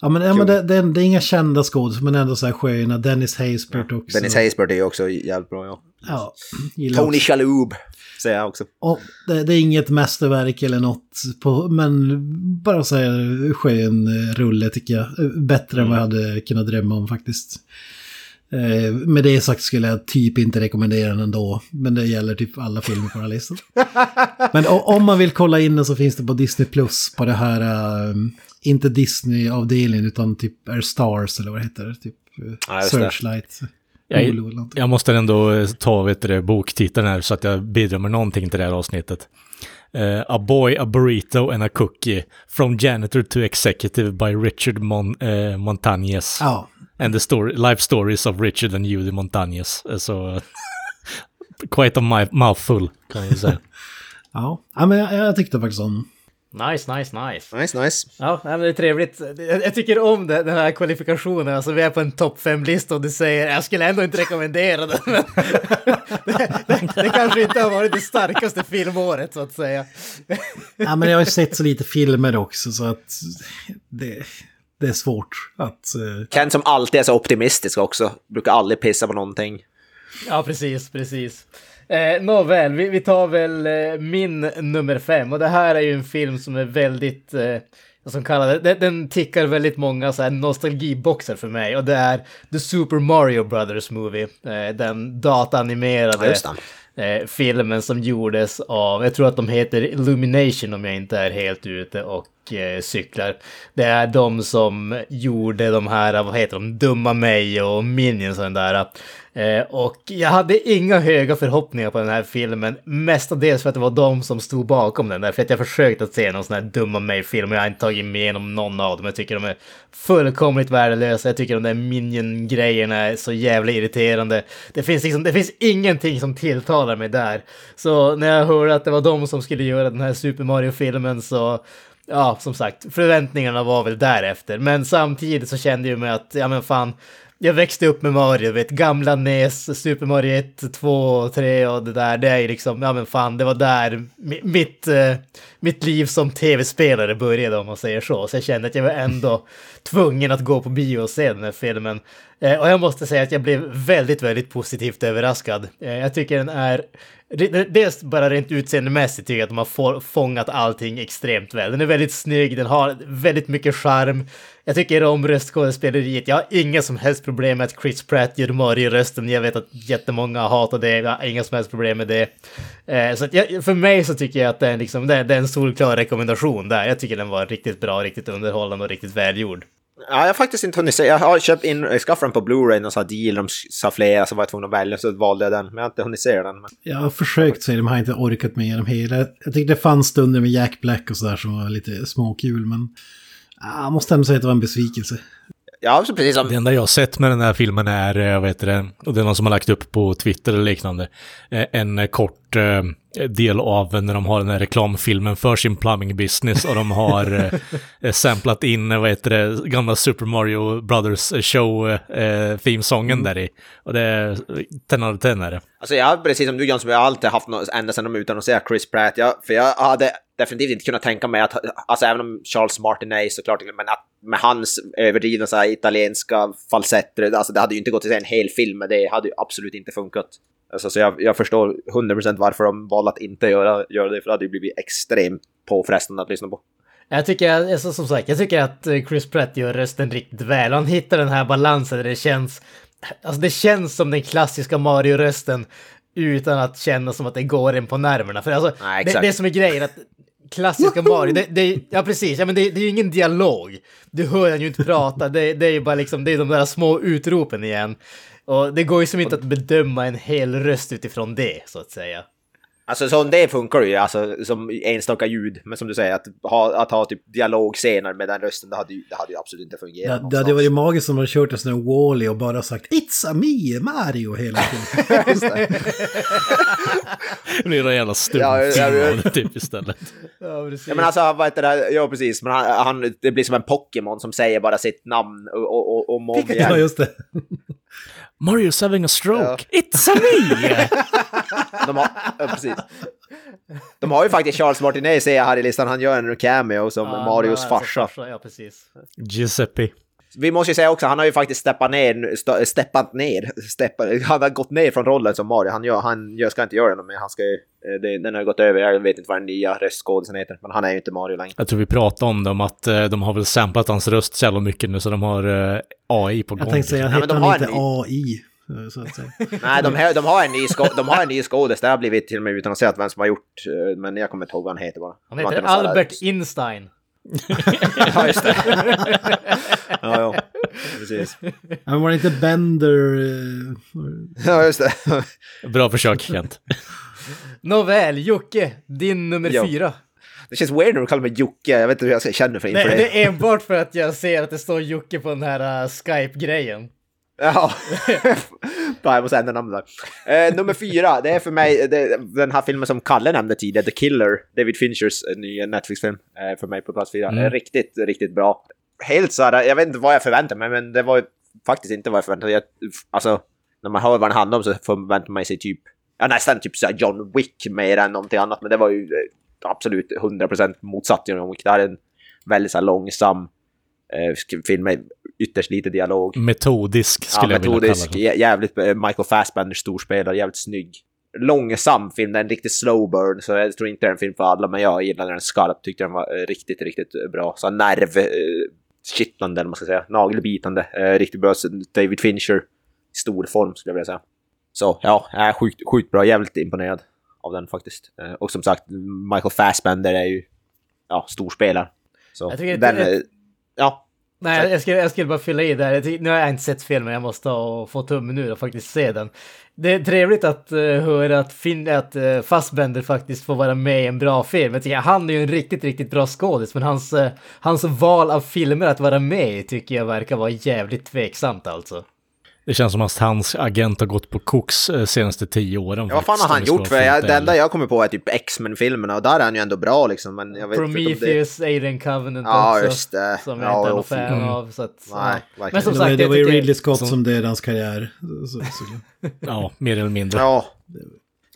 Ja men, ja, men det, det, är- det är inga kända skådespelare men ändå så här sköna. Dennis Haysbert också. Dennis Haysbert är ju också jävligt bra, ja. Ja, Tony också. Shalhoub, säger jag också. Och det, det är inget mästerverk eller något, på, men bara så här skön eh, rulle tycker jag. Bättre än vad jag hade kunnat drömma om faktiskt. Eh, med det sagt skulle jag typ inte rekommendera den ändå. Men det gäller typ alla filmer på den här listan. men om man vill kolla in den så finns det på Disney Plus på det här, eh, inte Disney-avdelningen utan typ Air Stars eller vad det heter. Typ eh, Ja, just det. Searchlight. Jag, Hulu eller någonting. jag måste ändå eh, ta vet du, det, boktiteln här så att jag bidrar med någonting till det här avsnittet. Eh, a Boy, A Burrito and a Cookie. From Janitor to Executive by Richard Mon uh, Montañez. Ja, And the story, life stories of Richard and Judy Montañez. Så... quite a mouthful, kan jag säga. ja. ja men jag, jag tyckte faktiskt om Nice, nice, nice. Nice, nice. Ja, nej, men det är trevligt. Jag, tycker om det, den här kvalifikationen. Alltså vi är på en topp 5-lista och du säger jag skulle ändå inte rekommendera den. Men det, det, det kanske inte har varit det starkaste filmåret så att säga. Ja, men jag har ju sett så lite filmer också så att det, det är svårt att... eh, Ken som alltid är så optimistisk också, brukar aldrig pissa på någonting. Ja, precis, precis. Eh, Nåväl, vi, vi tar väl eh, min nummer fem. Och det här är ju en film som är väldigt, eh, som kallar det, den, den tickar väldigt många så här nostalgiboxar för mig. Och det är The Super Mario Brothers Movie. Eh, den dataanimerade Ja, eh, filmen som gjordes av, jag tror att de heter Illumination om jag inte är helt ute och eh, cyklar. Det är de som gjorde de här, vad heter de, Dumma mig och Minions och den där. Eh, och jag hade inga höga förhoppningar på den här filmen, mestadels för att det var de som stod bakom den där. För att jag försökt att se någon sån här Dumma mig-film och jag har inte tagit mig igenom någon av dem. Jag tycker de är fullkomligt värdelösa. Jag tycker de där Minion-grejerna är så jävla irriterande. Det finns, liksom, det finns ingenting som tilltalar mig där. Så när jag hörde att det var de som skulle göra den här Super Mario-filmen så ja, som sagt, förväntningarna var väl därefter. Men samtidigt så kände jag mig att, ja men fan, jag växte upp med Mario, vet, gamla NES, Super Mario 1, 2, 3 och det där. Det är ju liksom, ja men fan, det var där mitt, eh, mitt liv som tv-spelare började om man säger så. Så jag kände att jag var ändå tvungen att gå på bio och se den här filmen. Eh, och jag måste säga att jag blev väldigt, väldigt positivt överraskad. Eh, jag tycker den är Dels bara rent utseendemässigt tycker jag att de har få- fångat allting extremt väl. Den är väldigt snygg, den har väldigt mycket charm. Jag tycker om röstskådespeleriet. Jag har inga som helst problem med att Chris Pratt gör Mario-rösten. Jag vet att jättemånga hatar det, jag har inga som helst problem med det. Eh, så att jag, för mig så tycker jag att det är, liksom, det, är- det är en solklar rekommendation där. Jag tycker den var riktigt bra, riktigt underhållande och riktigt välgjord. Ja, jag har faktiskt inte hunnit se. Jag har köpt in, jag skaffade den på Blu-ray, någon sån här deal, de sa flera, så var jag tvungen att välja, så valde jag den. Men jag har inte hunnit se den. Men... Jag har försökt se den men har inte orkat med dem hela. Jag tyckte det fanns stunder med Jack Black och sådär som var lite småkul, men... Jag måste ändå säga att det var en besvikelse. Ja, precis som... Det enda jag har sett med den här filmen är, eh, vad heter det, och det är någon som har lagt upp på Twitter eller liknande, eh, en eh, kort del av när de har den här reklamfilmen för sin plumbing business och de har samplat in, vad heter det, gamla Super Mario Brothers show eh, themesången där i. Och det är 10 av 10 är det. Alltså jag, precis som du Jönsson, jag har alltid haft något, ända sedan de utannonserade Chris Pratt, jag, för jag hade definitivt inte kunnat tänka mig att, alltså även om Charles Martinet såklart, men att med hans överdrivna så här, italienska falsetter, alltså det hade ju inte gått att se en hel film, men det hade ju absolut inte funkat. Alltså, så jag, jag förstår 100% varför de valde att inte göra, göra det, för det hade ju blivit extremt påfrestande att lyssna på. Jag tycker, alltså, som sagt, jag tycker att eh, Chris Pratt gör rösten riktigt väl. Han hittar den här balansen där det känns... Alltså det känns som den klassiska Mario-rösten utan att känna som att det går en på nerverna. För alltså, Nej, det, det som är grejen att klassiska Mario, det, det, ja precis, ja men det, det är ju ingen dialog. Du hör han ju inte prata, det, det är ju bara liksom, det är de där små utropen igen. Och det går ju som inte att bedöma en hel röst utifrån det, så att säga. Alltså som det funkar ju, alltså som enstaka ljud. Men som du säger, att ha, att ha typ dialogscener med den rösten, det hade ju, det hade ju absolut inte fungerat Det, det hade någonstans. varit magiskt om de kört en sån här Wall-E och bara sagt It's a me, Mario hela tiden. Just det. Det blir en jävla stumfilm ja. typ istället. Ja, precis. Ja men alltså vad heter det, ja precis, men han, han, det blir som en Pokémon som säger bara sitt namn och, och, och, och ja, just det. Mario's having a stroke. It's a me! De har, ja, precis. De har ju faktiskt Charles Martinet ser jag här i listan, han gör en cameo som Ja, Marios alltså, farsa. Ja, precis. Giuseppe. Vi måste ju säga också, han har ju faktiskt steppat ner, st- steppat ner, steppat, han har gått ner från rollen som Mario. Han, gör, han gör, ska inte göra det mer, han ska ju, eh, det, den har gått över, jag vet inte vad den nya röstskådisen heter, men han är ju inte Mario längre. Jag tror vi pratade om dem, att eh, de har väl samplat hans röst så jävla mycket nu så de har eh, AI på gång. Jag tänkte säga, Ja, men heter de han har inte en AI? att. Nej, de, har- de har en ny, de har en ny skådis, det har blivit till och med utan att säga vem som har gjort, men jag kommer inte ihåg vad han heter bara. Han heter Albert Einstein. Ja, just det. ja, ja, precis. Men var det inte Bender? eh, Ja, just det. Bra försök Kent. Nåväl, Jocke, din nummer Jo. fyra. Det känns weird när du kallar mig Jocke, jag vet inte hur jag ska känna för inför Nej, det. det är enbart för att jag ser att det står Jocke på den här uh, Skype-grejen. Ja, jag måste ändra namnet där. Eh, nummer fyra, det är för mig det, den här filmen som Kalle nämnde tidigare, The Killer, David Finchers eh, nya Netflix-film, eh, för mig på plats fyra. Eh, riktigt, riktigt bra. Helt så här, jag vet inte vad jag förväntade mig, men det var ju faktiskt inte vad jag förväntade mig. Jag, alltså, när man hör vad den handlar om så förväntar man sig typ, ja nästan typ så John Wick mer än någonting annat, men det var ju eh, absolut 100% motsatt John Wick. Det här är en väldigt så här långsam film med ytterst lite dialog. Metodisk skulle Ja, jag vilja metodisk, kalla den. jä- jävligt eh, Michael Fassbender storspelare, jävligt snygg. Långsam film, det är en riktig slow burn, så jag tror inte det är en film för alla, men jag gillade den skarpt, tyckte den var eh, riktigt, riktigt eh, bra. Så nerv, eh, kittlande eller man ska säga, nagelbitande, eh, riktigt bra. David Fincher i stor form skulle jag vilja säga. Så ja, jag är sjukt, sjukt bra, jävligt imponerad av den faktiskt. Eh, och som sagt, Michael Fassbender är ju, ja, storspelare. Så Jag tycker den, det- eh, ja, Nej, jag skulle, jag skulle bara fylla i där. Nu har jag inte sett filmen, jag måste ha, få tummen ur och faktiskt se den. Det är trevligt att uh, höra att, fin, att uh, Fassbender faktiskt får vara med i en bra film. Jag tycker, han är ju en riktigt, riktigt bra skådis, men hans, uh, hans val av filmer att vara med i tycker jag verkar vara jävligt tveksamt alltså. Det känns som att hans agent har gått på koks eh, senaste tio åren. Ja, vad fan har han gjort? För jag, det enda jag kommer på är typ X-Men-filmerna och där är han ju ändå bra liksom. Men jag vet inte om det... Prometheus, Alien Covenant Ja, också. just det. Som jag Ja, inte är någon fan mm. av. Så att, Nej, ja. Men som Det var, sagt, det jag var ju Ridley Scott som- som dödade hans karriär. Så, så. Ja, mer eller mindre. Ja.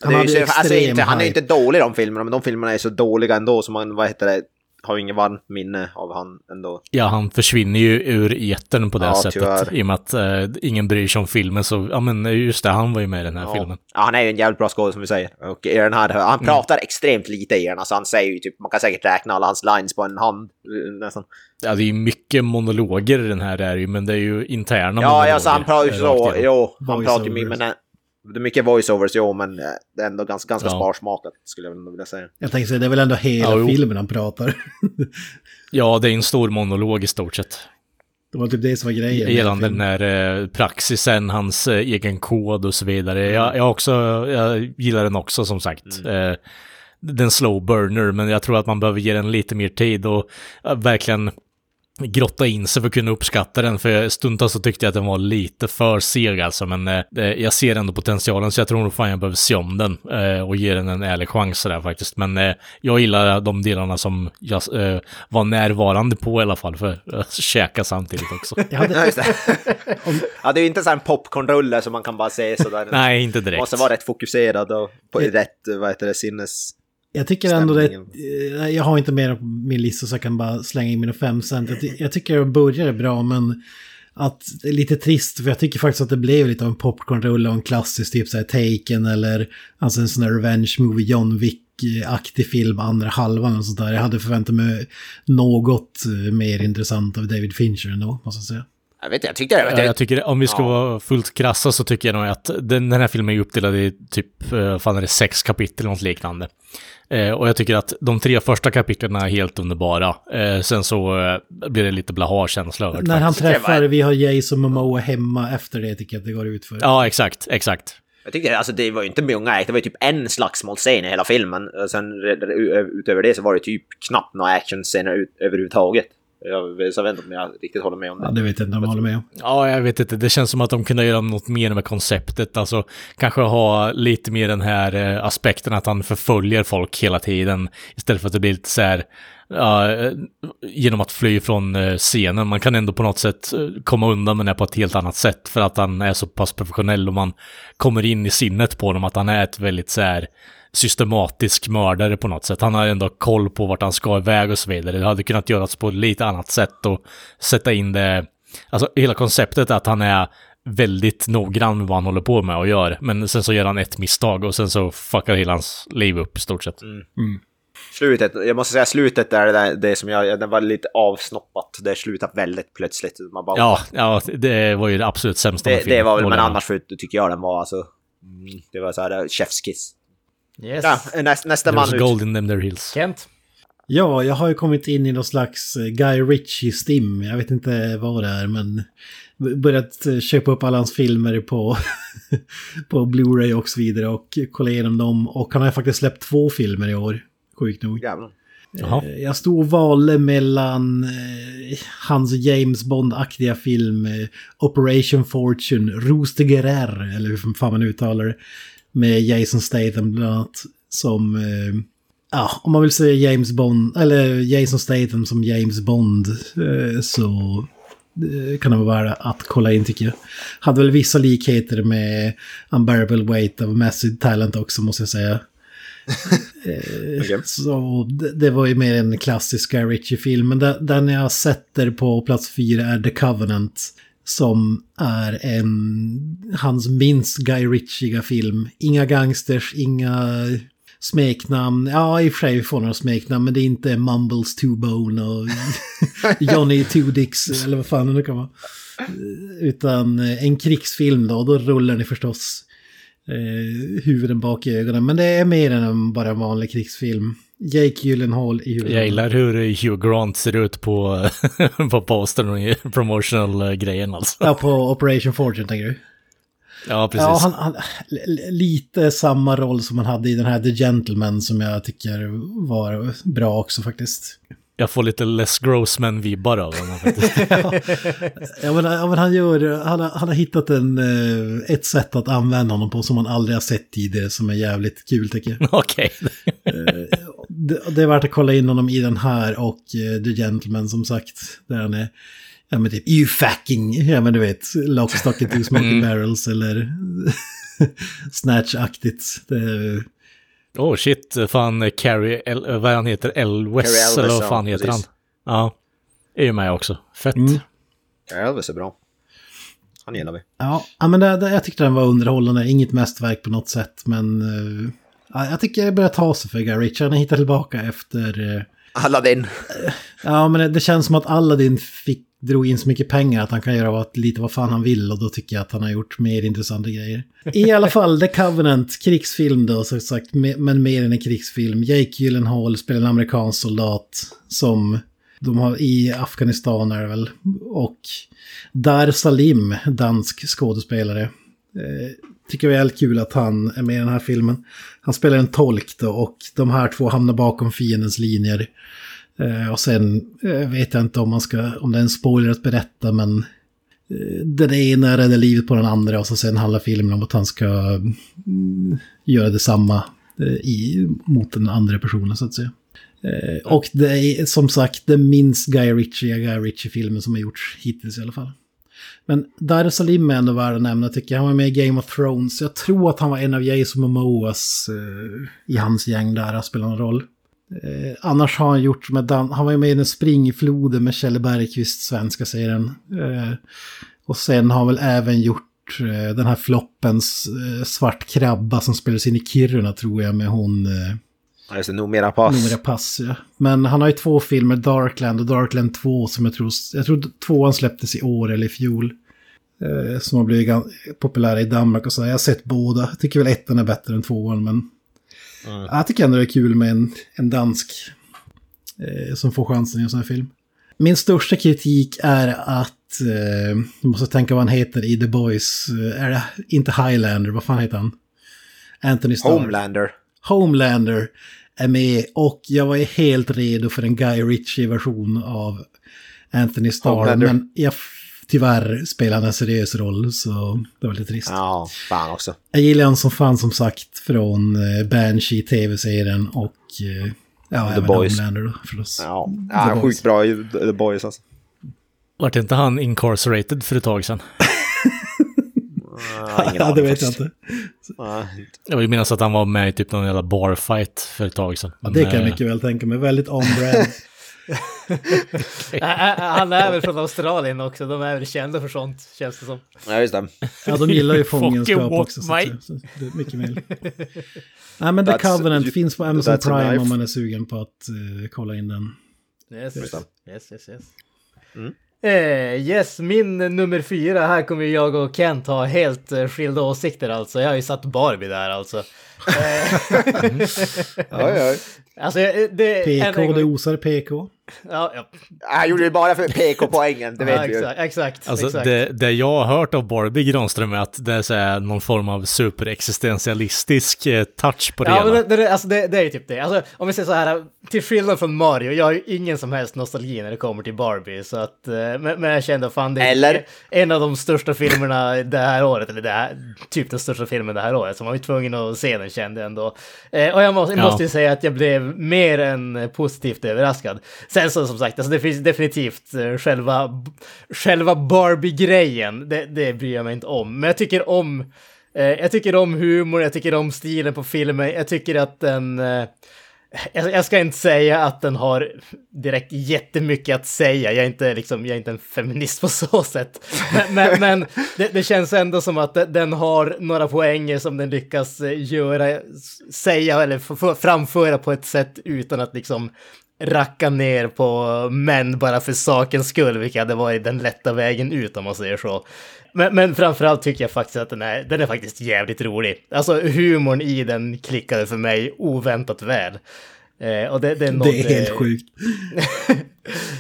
Han Det är ju, så- alltså, inte, han är inte dålig i de filmerna, men de filmerna är så dåliga ändå så man, vad heter det, har ju ingen varmt minne av han ändå. Ja, han försvinner ju ur etern på det Ja, sättet. tyvärr. I och med att eh, ingen bryr sig om filmen så, ja men just det, han var ju med i den här Ja. filmen. ja, han är ju en jävligt bra skådespelare som vi säger. Och i den här, han pratar extremt lite i den, alltså han säger ju typ, man kan säkert räkna alla hans lines på en hand nästan. Ja, det är ju mycket monologer i den här är ju, men det är ju interna Ja, monologer. alltså han pratar ju så, jo, han pratar ju mycket, men det är mycket voiceovers, jo, men eh, det är ändå ganska, ganska Ja. sparsmakat skulle jag vilja säga. Jag tänkte säga, det är väl ändå hela Ja, filmen han pratar. Ja, det är en stor monolog i stort sett. Det var typ det som var grejen. Gällande den här eh, praxisen, hans eh, egen kod och så vidare. Jag, jag, också, jag gillar den också som sagt. Eh, den slow burner, men jag tror att man behöver ge den lite mer tid och verkligen grotta in sig för att kunna uppskatta den, för stundtals så tyckte jag att den var lite för seg alltså, men eh, jag ser ändå potentialen, så jag tror nog fan jag behöver se om den eh, och ge den en ärlig chans där faktiskt. Men eh, jag gillar de delarna som jag eh, var närvarande på i alla fall, för att käka samtidigt också. Ja, just det. ja, det är ju inte så här en popcornrulle som man kan bara se sådär. Nej, inte direkt. Måste vara rätt fokuserad och på rätt, vad heter det, sinnes... Jag tycker ändå det, eh, jag har inte mer på min lista så jag kan bara slänga in mina fem cent. Jag, jag tycker det började bra men att det är lite trist för jag tycker faktiskt att det blev lite av en popcornrulle och en klassisk typ såhär Taken eller alltså en sån här revenge movie John Wick-aktig film andra halvan och sådär. Jag hade förväntat mig något eh, mer intressant av David Fincher ändå, måste jag säga. Jag vet inte, jag tyckte det. Jag, jag tycker, om vi ska ja. vara fullt krassa så tycker jag nog att den, den här filmen är uppdelad i typ, eh, fan är det sex kapitel eller något liknande. Eh, och jag tycker att de tre första kapitlen är helt underbara. Eh, sen så eh, blir det lite blaha-känsla över När han träffar, vi har Jason Momoa hemma efter det tycker jag att det går ut för. Ja, exakt, exakt. Jag tyckte alltså det var ju inte många, det var ju typ en slagsmålscen i hela filmen. Och sen utöver det så var det typ knappt några actionscener överhuvudtaget. Jag, så jag vet inte om jag riktigt håller med om det. Ja, det vet jag inte om jag håller med om. Ja, jag vet inte. Det känns som att de kunde göra något mer med konceptet. Alltså, kanske ha lite mer den här eh, aspekten att han förföljer folk hela tiden. Istället för att det blir lite så här, eh, genom att fly från eh, scenen. Man kan ändå på något sätt komma undan med det på ett helt annat sätt. För att han är så pass professionell och man kommer in i sinnet på honom att han är ett väldigt så här systematisk mördare på något sätt. Han har ändå koll på vart han ska iväg och så vidare. Det hade kunnat göras på ett lite annat sätt och sätta in det... Alltså hela konceptet är att han är väldigt noggrann med vad han håller på med och gör. Men sen så gör han ett misstag och sen så fuckar hela hans liv upp i stort sett. Mm. Mm. Slutet, jag måste säga slutet är det, där, det som jag, det var lite avsnoppat. Det slutade väldigt plötsligt. Man bara, ja, ja, det var ju det absolut sämsta det, det var väl, men annars för, tycker jag den var alltså... Mm, det var så här chefskiss. Yes. Ja, näst, nästa man ut. gold in them there hills. Kent? Ja, jag har ju kommit in i någon slags eh, Guy Ritchie-stim. Jag vet inte vad det är, men börjat eh, köpa upp alla hans filmer på, på Blu-ray och så vidare och kolla igenom dem. Och han har faktiskt släppt två filmer i år, sjukt nog. Jävlar. Jaha. Eh, jag stod och valde mellan hans James Bond-aktiga film Operation Fortune, Rooster Gerer, eller hur fan man uttalar det, med Jason Statham bland annat. Som, eh, ja, om man vill säga James Bond, eller Jason Statham som James Bond, eh, så eh, kan det vara värt att kolla in tycker jag. Hade väl vissa likheter med Unbearable Weight of Massive Talent också måste jag säga. Eh, okay. Så det, det, var ju mer en klassisk Guy Ritchie-film. Men den jag sätter på plats fyra är The Covenant. Som är en, hans minst Guy Ritchiga film. Inga gangsters, inga smeknamn. Ja, i och för sig får några smeknamn, men det är inte Mumbles Two Bone och Johnny Two Dicks eller vad fan det nu kan vara. Utan en krigsfilm då, då rullar ni förstås eh, huvuden bak i ögonen. Men det är mer än bara en vanlig krigsfilm. Jake Gyllenhaal i huvudet. Jag gillar hur Hugh Grant ser ut på, på postern och promotional-grejen alltså. Ja, på Operation Fortune tänker du? Ja, precis. Ja, han, han, lite samma roll som han hade i den här The Gentleman som jag tycker var bra också faktiskt. Jag får lite Les Grossman-vibbar av honom faktiskt. ja, men, ja, men han, gör, han, han har hittat en, eh, ett sätt att använda honom på som man aldrig har sett tidigare som är jävligt kul tycker jag. Okej. Okay. Eh, det, det är värt att kolla in honom i den här och uh, The Gentleman som sagt. Där han är, ja men typ, you fucking, ja men du vet, Lock, Stock and Two Smoking mm. Barrels eller Snatch-aktigt. Oh shit, fan Carrie, El, vad han heter, Elwes eller vad fan heter precis. han? Ja, är ju med också. Fett. Mm. Elvis är bra. Han gillar vi. Ja, men det, det, jag tyckte den var underhållande. Inget mästerverk på något sätt, men... Uh, jag tycker det börjar ta sig för Guy Ritchie. Han hittar tillbaka efter... Uh, Aladdin. Ja, men det, känns som att Aladdin fick, drog in så mycket pengar att han kan göra vad, lite vad fan han vill och då tycker jag att han har gjort mer intressanta grejer. I alla fall, The Covenant, krigsfilm då, så sagt, men mer än en krigsfilm. Jake Gyllenhaal spelar en amerikansk soldat som de har i Afghanistan är det väl. Och Dar Salim, dansk skådespelare. Tycker det är väldigt kul att han är med i den här filmen. Han spelar en tolk då och de här två hamnar bakom fiendens linjer. Eh, och sen eh, vet jag inte om, man ska, om det är en spoiler att berätta, men eh, den ena räddar livet på den andra och så sen handlar filmen om att han ska mm, göra detsamma eh, i, mot den andra personen så att säga. Eh, och det är som sagt den minst Guy Ritchie Guy Ritchie-filmen som har gjorts hittills i alla fall. Men Dar Salim är ändå värd att nämna tycker jag. Han var med i Game of Thrones. Jag tror att han var en av Jason Momoas eh, i hans gäng där, han spelar en roll. Eh, annars har han gjort med Dan han var ju med i den springfloden med Kjell Bergqvist, svenska serien. Eh, och sen har han väl även gjort eh, den här floppens eh, Svart krabba som spelades in i Kiruna tror jag med hon... Eh, Ja, just det, Numera Pass. Numera pass, ja. Men han har ju två filmer, Darkland och Darkland 2, som jag tror, jag tror tvåan släpptes i år eller i fjol. Eh, som har blivit populära i Danmark och så. Jag har sett båda. Jag tycker väl ettan är bättre än tvåan, men... Jag tycker ändå det är kul med en, en dansk eh, som får chansen i en sån här film. Min största kritik är att, eh, jag måste tänka vad han heter i The Boys, eh, är det inte Highlander, vad fan heter han? Anthony Starr. Homelander. Homelander är med och jag var ju helt redo för en Guy Ritchie-version av Anthony Starr. Men jag tyvärr spelar han en seriös roll så det var lite trist. Ja, fan också. Jag gillar han som fan som sagt från eh, Banshee tv-serien och eh, ja, The även Boys. Homelander då förstås. Ja, The ja Boys. sjukt bra i The Boys alltså. Vart inte han incarcerated för ett tag sedan? Ja, det vet jag inte. Ja, Jag vill minnas att han var med i typ någon jävla barfight för ett tag sedan. Ja, det kan jag eh, mycket väl tänka mig. Väldigt on-brand. Han är väl från Australien också, de är väl kända för sånt, känns det som. Ja, just det. Ja, de gillar ju fångenskap också. Så, my- att, så det är mycket mer. Nej, men The That's- Covenant finns på Amazon Prime om man är sugen på att eh, kolla in den. Yes, yes, yes. yes. Mm. Eh, yes, min nummer fyra, här kommer jag och Kent ha helt eh, skilda åsikter alltså. Jag har ju satt Barbie där alltså. Eh, Ja, ja. alltså, eh, det... PK, gång- det osar PK. Ja, ja. Jag gjorde det bara för PK-poängen, det vet ja, vi ju. exakt, exakt. Alltså exakt. det, det jag har hört av Barbie Granström är att det är så här någon form av superexistentialistisk eh, touch på det Ja, men hela. det, det, alltså det, det är ju typ det. Alltså, om vi säger så här, till skillnad från Mario, jag har ju ingen som helst nostalgi när det kommer till Barbie. Så att, eh, men, men jag kände fan det är Eller? en av de största filmerna det här året, eller det här, typ den största filmen det här året. Så man var ju tvungen att se den kände jag ändå. Eh, och jag måste, Ja. måste ju säga att jag blev mer än positivt överraskad. Sen så som sagt, alltså det finns definitivt eh, själva, själva Barbie-grejen, det, det bryr jag mig inte om. Men jag tycker om Eh, jag tycker om humor, jag tycker om stilen på filmen, jag tycker att den... Eh, jag, jag ska inte säga att den har direkt jättemycket att säga, jag är inte, liksom, jag är inte en feminist på så sätt. Men, men, men det, det känns ändå som att den har några poänger som den lyckas eh, göra, säga eller framföra på ett sätt utan att liksom racka ner på män bara för sakens skull, vilket hade varit den lätta vägen ut om man säger så. Men, men framförallt tycker jag faktiskt att den är, den är faktiskt jävligt rolig. Alltså humorn i den klickade för mig oväntat väl. Eh, och det, det, är något, Det är helt eh, sjukt.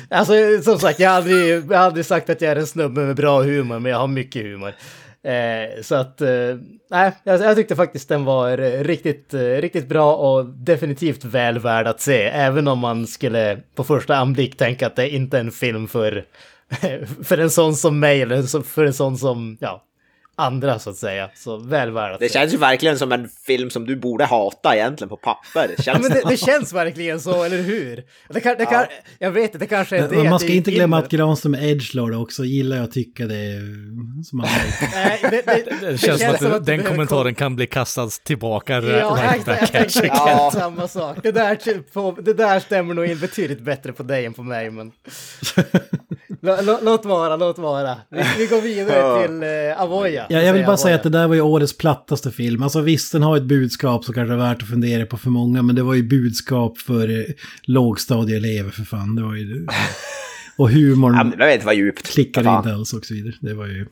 Alltså som sagt, jag har, aldrig, jag har aldrig sagt att jag är en snubbe med bra humor, men jag har mycket humor. Eh, så att, eh, nej, jag, jag tyckte faktiskt den var riktigt, eh, riktigt bra och definitivt väl värd att se. Även om man skulle på första anblick tänka att det inte är en film för, för en sån som mig eller för en sån som, ja, andra så att säga. Så väl värd att Det se. känns ju verkligen som en film som du borde hata egentligen på papper. Det Ja, känns men det, det känns verkligen så, eller hur? Det kan, det kan, Jag vet inte, det kanske är det. Men man att ska det inte glömma att Granström edgelord också. Gillar jag att tycka det. Som man Nej, det, det, Det känns som att, som den du behöver kommentaren kan bli kastad tillbaka Ja, right jag, back jag at tänkte exakt Ja. samma sak. Det där, typ på, det där stämmer nog in betydligt bättre på dig än på mig, men... Lå- lå- låt vara, låt vara. Vi, vi går vidare till eh, Avoya. Ja, jag vill bara säga Avoya. att det där var ju årets plattaste film. Alltså visst, den har ett budskap som kanske är värt att fundera på för många, men det var ju budskap för eh, lågstadieelever för fan. Det var ju... Och humorn Ja, men det vad djupt. klickade Fan. inte alls och så vidare. Det var ju...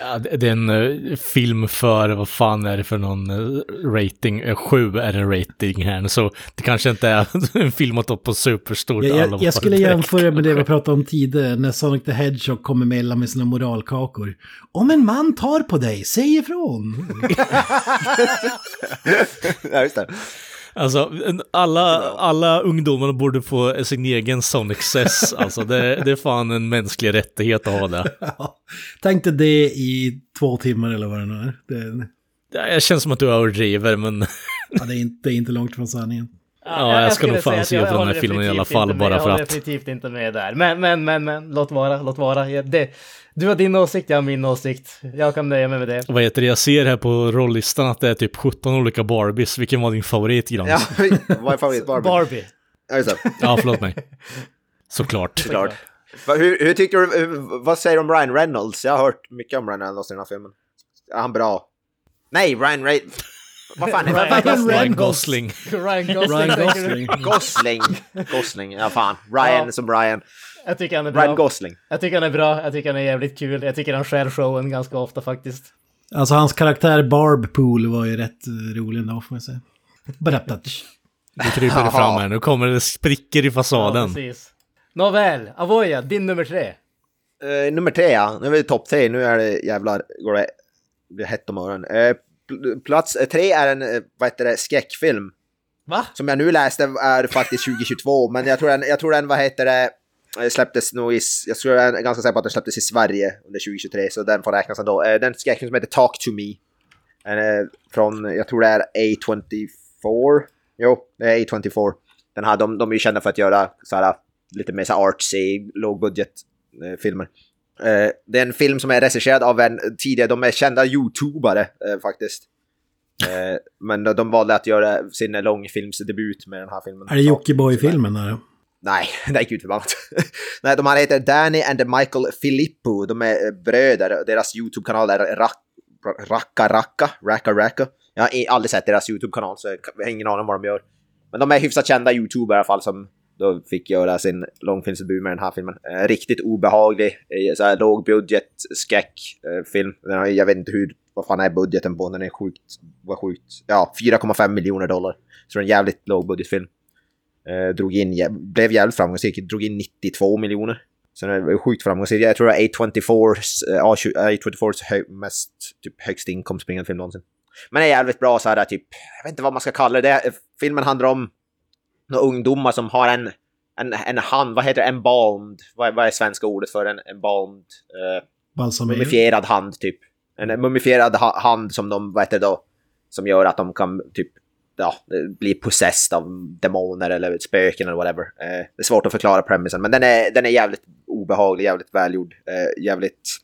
Ja, det det är en eh, film för, vad fan är det för någon eh, rating? Eh, Sju är en rating här, så det kanske inte är en film att ta på superstort Jag, jag, allvar jag skulle direkt. jämföra med det vi pratade om tidigare, när Sonic the Hedgehog kom emellan med sina moralkakor. Om en man tar på dig, säg ifrån! ja, just det. Alltså, alla, alla ungdomar borde få sin egen Sonic Cess. Alltså, det, det är fan en mänsklig rättighet att ha det. Ja. Tänk dig det i två timmar eller vad det nu är. Det, jag känns som att du överdriver, men ja, det, är inte, det är inte långt från sanningen. Ja, jag ska nog fan att se jag på den här filmen i alla fall, bara för Jag håller att- definitivt inte med där. Men, men, men, men, låt vara, låt vara. Det, du har din åsikt, jag har min åsikt. Jag kan nöja mig med det. vad heter det, jag ser här på rollistan att det är typ 17 olika Barbies. Vilken var din favorit, Grans? Ja, Ja. vad är favorit Barbie? Barbie. Ja, just det. förlåt mig. Såklart. Såklart. Hur, hur tyckte du, vad säger du om Ryan Reynolds? Jag har hört mycket om Ryan Reynolds i den här filmen. Är han bra? Nej, Ryan Ray... Vad fan heter han? Ryan Ryan. Gosling. Ryan Gosling. Ryan? Gosling. Gosling. Gosling, ja fan. Ryan Ja. som Ryan. Jag tycker han är Ryan bra. Gosling. Jag tycker han är bra, jag tycker han är jävligt kul. Jag tycker han stjäl showen ganska ofta faktiskt. Alltså hans karaktär Barb Pool var ju rätt eh, rolig ändå får man säga. Badaptatsch. Du kryper det fram här, nu kommer det sprickor i Ja, fasaden. precis. Nåväl, Avoya, din nummer tre. Eh, nummer tre, ja. Nu är vi topp tre. Nu är det jävlar, går det, blir hett om öronen. Eh, pl- plats eh, tre är en, eh, vad heter det, skräckfilm. Va? Som jag nu läste är faktiskt 2022, men jag tror den, jag tror den vad heter det, eh, släpptes nog i, jag tror jag är ganska säker på att den släpptes i Sverige under 2023, så den får räknas ändå. Eh, Den skräckfilm som heter Talk to Me. Från, jag tror det är A24. Jo, det är A24. Den här, de, de är ju kända för att göra så här, lite mer så artsy, lågbudget eh, filmer. Det är en film som är regisserad av en tidigare, de är kända youtubare faktiskt. Men de, de valde att göra sin långfilmsdebut med den här filmen. Är det Jockiboi-filmen? Nej, nej gud förbannat. nej, de här heter Danny and Michael Filippo. De är bröder bröder. Deras YouTube-kanal är Racka Racka. Racka Racka. Jag har aldrig sett deras YouTube-kanal så jag har ingen aning om vad de gör. Men de är hyfsat kända YouTubare i alla fall som då fick göra sin långfilmsdebut med den här filmen. Eh, riktigt obehaglig, eh, så här lågbudget skräckfilm. Jag vet inte hur, vad fan är budgeten på den? Den är sjukt, vad sjukt. Ja, 4,5 miljoner dollar. Så det är en jävligt lågbudgetfilm. Eh, drog in, blev jävligt framgångsrik, drog in 92 miljoner. Så den är sjukt framgångsrik. Jag tror det är A24s, eh, A20 A24s hö, mest typ, högst inkomstbringande film någonsin. Men det är jävligt bra så här typ, jag vet inte vad man ska kalla det. det filmen handlar om några ungdomar som har en, en, en hand, vad heter det, embalmed, vad, är- vad är svenska ordet för en embalmed? Eh, mumifierad hand typ. En mumifierad ha hand som de, vad heter det då, som gör att de kan typ, ja, bli possessed av demoner eller spöken eller whatever. Eh, det är svårt att förklara premisen, men den är, den är jävligt obehaglig, jävligt välgjord, eh, jävligt,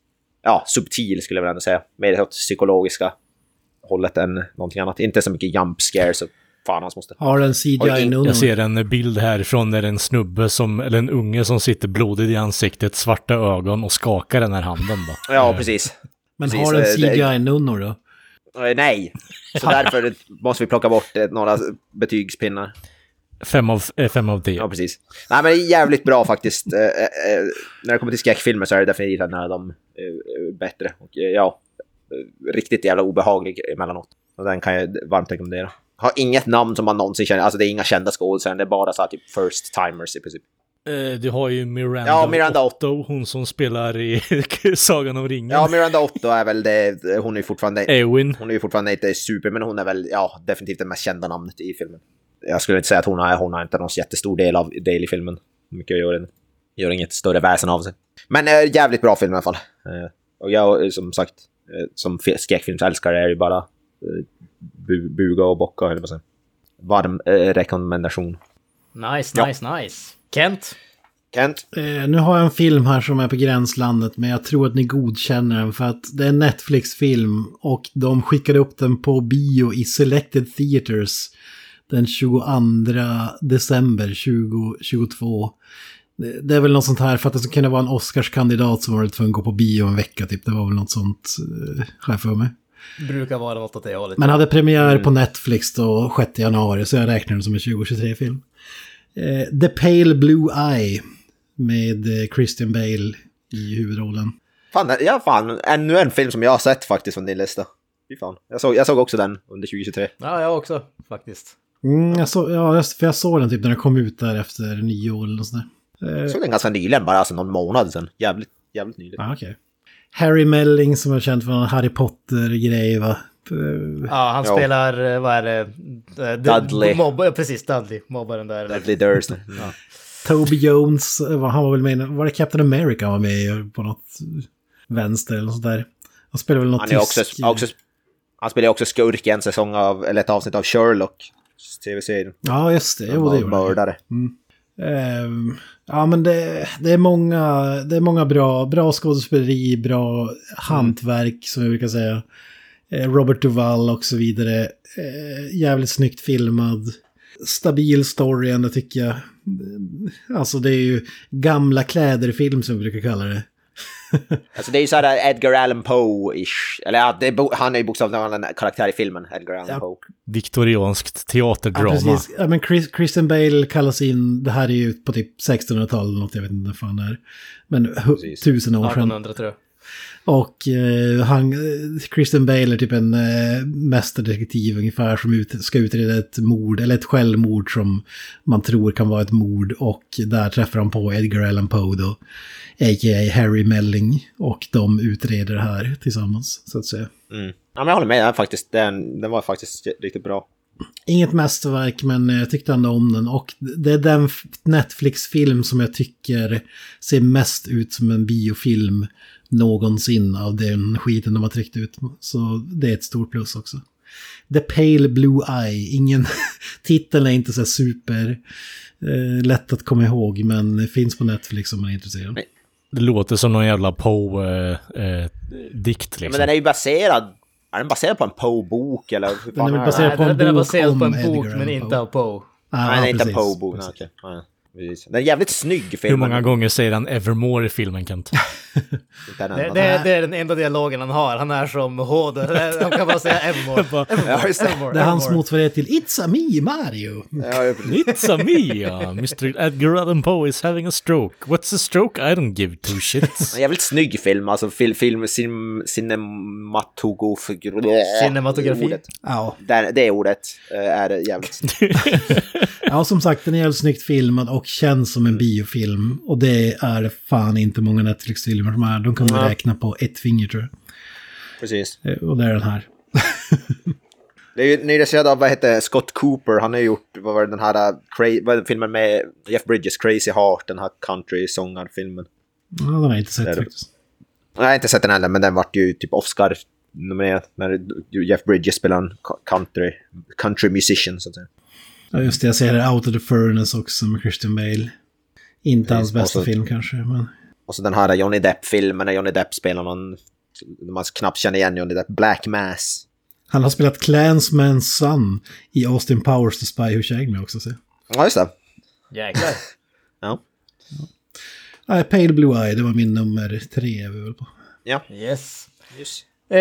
ja, subtil skulle jag väl ändå säga. Mer åt psykologiska hållet än någonting annat. Inte så mycket jump scares och fan hans moster. Har den CGI nunnor? Jag ser en bild härifrån där en snubbe som, eller en unge som sitter blodig i ansiktet, svarta ögon och skakar den här handen då. Ja, precis. Men precis, har den eh, CGI-nunnor då? Eh, nej, så därför måste vi plocka bort eh, några betygspinnar. Fem av, eh, fem av tio. Ja, precis. Nej, men det är jävligt bra faktiskt. Eh, eh, eh, när det kommer till skräckfilmer så är det definitivt en av de eh, bättre. Och, ja, riktigt jävla obehaglig emellanåt. Och den kan jag varmt rekommendera. Har inget namn som man någonsin känner, alltså det är inga kända skådespelare, det är bara så här typ first timers i princip. Eh, Du har ju Miranda, Ja, Miranda Otto, hon som spelar i Sagan om ringen. Ja, Miranda Otto är väl det, hon är ju fortfarande, Eowyn. hon är ju fortfarande inte super, men hon är väl, ja, definitivt det mest kända namnet i filmen. Jag skulle inte säga att hon har, hon har inte någon jättestor del av del i filmen. Mycket gör, den, gör inget större väsen av sig. Men äh, jävligt bra film i alla fall. Eh, och jag, som sagt, eh, som fi- skräckfilmsälskare är ju bara eh, bu, buga och bocka, eller vad säger Varm eh, rekommendation. Nice, Ja. nice, nice. Kent? Kent? Eh, nu har jag en film här som är på gränslandet men jag tror att ni godkänner den för att det är en Netflix-film och de skickade upp den på bio i Selected Theaters den 22 december 2022. Det, det är väl något sånt här för att det skulle kunna vara en Oscarskandidat som var tvungen att gå på bio en vecka typ. Det var väl något sånt, eh, har jag för mig. Brukar vara något åt det hållet. Men hade premiär på Netflix då 6 januari så jag räknar den som en 2023-film. Eh, The Pale Blue Eye med eh, Christian Bale i huvudrollen. Fan, det- ja fan, ännu en film som jag har sett faktiskt från din lista. Fy fan. Jag såg, jag såg också den under 2023. Ja, jag också faktiskt. Mm, jag så, ja, för jag såg den typ när den kom ut där efter nio år eller något sånt där. Jag såg den ganska nyligen, bara alltså någon månad sedan. Jävligt, jävligt nyligen. Ja, okej. Harry Melling som är känd för en Harry Potter-grej va. Eh, Ja, han Ja. spelar, eh, vad är det? Eh, Dudley. Ja, precis, Dudley. Mobbaren där. Dudley Durst. Toby Jones, vad- han var väl med var det Captain America han var med på något vänster eller något sånt där. Han spelar väl något Han, är också, tysk... också, han spelar också skurk i en säsong av, eller ett avsnitt av Sherlock. TV-serien. Ja, just det. Jo, det gjorde mördare. Ehm, ja, men det, det är många, det är många bra, bra skådespeleri, bra hantverk som jag brukar säga. Eh, Robert Duvall och så vidare. Eh, jävligt snyggt filmad. Stabil story ändå tycker jag. Alltså det är ju gamla kläder-film som vi brukar kalla det. Alltså det är ju såhär Edgar Allan Poe-ish. Eller ja, det är, bo- han är ju bokstavligen en karaktär i filmen, Edgar Allan Ja. Poe. Viktorianskt Ja, teaterdrama. precis. Ja, men Chris, Kristen Bale kallas in, det här är ju på typ 1600-talet eller något, jag vet inte vad fan det är. Men hu- tusen år sedan. 1800 tror jag. Och eh, han, eh, Kristen Bale är typ en eh, mästerdetektiv ungefär som ut, ska utreda ett mord, eller ett självmord som man tror kan vara ett mord. Och där träffar han på Edgar Allan Poe då, a.k.a. Harry Melling. Och de utreder det här tillsammans, så att säga. Mm. Ja, men jag håller med, den, faktiskt, den, den var faktiskt riktigt bra. Inget mästerverk, men jag tyckte ändå om den. Och det är den Netflix-film som jag tycker ser mest ut som en biofilm någonsin av den skiten de har tryckt ut. Så det är ett stort plus också. The Pale Blue Eye, ingen... Titeln är inte så super eh, lätt att komma ihåg, men finns på Netflix om man är intresserad. Nej. Det låter som någon jävla Poe-dikt Men liksom. den är ju baserad... Är den baserad på en Poe-bok eller? Den är baserad Nej, på en den, den är bok baserad om på en Edgar bok, men inte av Poe. Ah, Nej, är inte Poe-bok. Nej, Den är jävligt snygg film. Hur många gånger säger han Evermore i filmen, Kent? Det, det, det är den enda dialogen han har. Han är som Hård. Han kan bara säga Evermore. Ja, just det. Evermore, Det är hans Evermore. motsvarighet till It's a me, Mario. Ja, ja. It's a me! uh, Mr Edgar Allan Poe is having a stroke. What's a stroke? I don't give two shits. En jävligt snygg film, alltså fil, film, sim, cinematogof... Cinematografi. Ordet. Ja, Det, det ordet eh, är jävligt snyggt. Ja, som sagt, den är jävligt snyggt filmad och känns som en biofilm. Och det är fan inte många Netflix-filmer som är. De kan man räkna på ett finger tror Precis. jag. Eh, Och det är den här. Det är ju den är regisserad av, vad heter Scott Cooper, han har gjort, vad var det den här, uh, cra- filmen med Jeff Bridges, Crazy Heart, den här country-sångarfilmen. Ja, den har jag inte sett faktiskt. Jag har inte sett den heller, men den vart ju typ Oscar-nominerad när Jeff Bridges spelar en country, country musician så att säga. Ja, just det. Jag ser här Out of the Furnace också med Christian Bale. Inte hans bästa så- film kanske, men... Och så den här Johnny Depp-filmen när Johnny Depp spelar någon, man knappt känner igen Johnny Depp, Black Mass. Han har spelat Clansman's Son i Austin Powers The Spy Who Shagged Me också. Så. Ja, just det. Jäklar. Ja. Nej, Pale Blue Eye, det var min nummer tre är vi väl på. Ja. Yes. Just. Eh,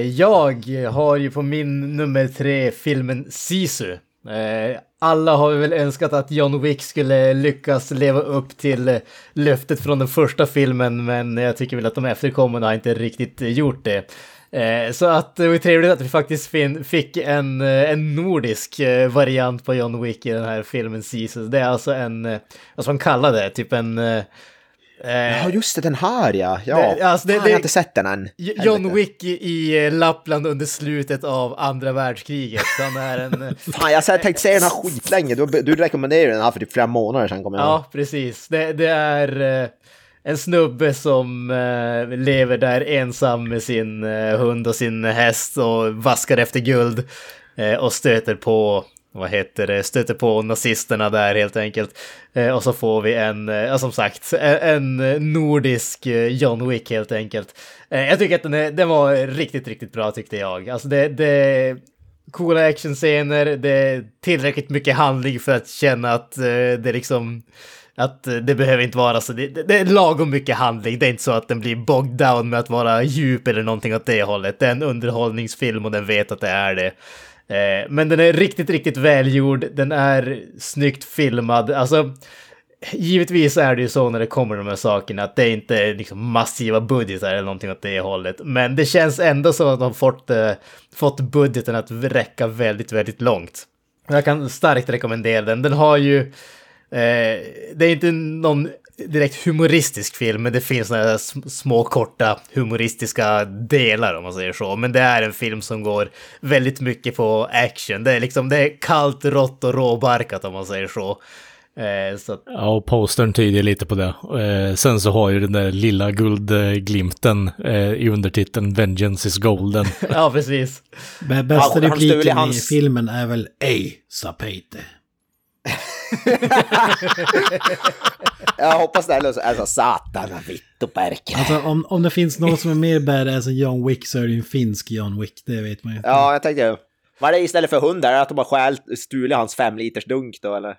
jag har ju på min nummer tre filmen Sisu. Eh, alla har väl önskat att John Wick skulle lyckas leva upp till eh, löftet från den första filmen, men jag tycker väl att de efterkommande har inte riktigt gjort det. Eh, så att det var trevligt att vi faktiskt fick en, en nordisk variant på John Wick i den här filmen Sisu. Det är alltså en, vad ska man kalla det, typ en eh, Ja, just det, den här ja. Ja, Det- alltså, det- Fan, det- jag har inte sett den än. John Wick i, eh, Lappland under slutet av andra världskriget. Han är en... eh, Fan, jag har tänkt se den här skitlänge. Du, du rekommenderade den här för typ flera månader sedan kommer jag ja, precis. Det, det är en snubbe som lever där ensam med sin hund och sin häst och vaskar efter guld. Och stöter på, vad heter det, stöter på nazisterna där helt enkelt. Eh, och så får vi en, eh, ja, som sagt, en, nordisk eh, John Wick helt enkelt. Eh, jag tycker att den, är, den var riktigt, riktigt bra tyckte jag. Alltså det, det coola actionscener, det är tillräckligt mycket handling för att känna att eh, det liksom att det behöver inte vara så, det, det- det är lagom mycket handling, det är inte så att den blir bogged down med att vara djup eller någonting åt det hållet. Det är en underhållningsfilm och den vet att det är det. Eh, Men den är riktigt, riktigt välgjord, den är snyggt filmad, alltså Givetvis är det ju så när det kommer de här sakerna att det inte är liksom massiva budgetar eller någonting åt det hållet. Men det känns ändå som att de fått, eh, fått budgeten att räcka väldigt, väldigt långt. Jag kan starkt rekommendera den. Den har ju... Eh, det är inte någon direkt humoristisk film, men det finns några små korta humoristiska delar om man säger så. Men det är en film som går väldigt mycket på action. Det är liksom, det är kallt, rått och råbarkat om man säger så. Eh, så att, Ja, och postern tyder lite på det. Eh, sen så har ju den där lilla guldglimten eh, i undertiteln Vengeance is golden. ja, precis. Bä- Bästa repliken hans- i filmen är väl Ej, sapete. Jag hoppas det är så, är så satana vittu perkele. Alltså om, om det finns någon som är mer badass än John Wick så är det ju en finsk John Wick, det vet man ju. Ja, jag tänkte ju. Vad är det istället för hund? Är det att de har stulit hans fem liters dunk då eller?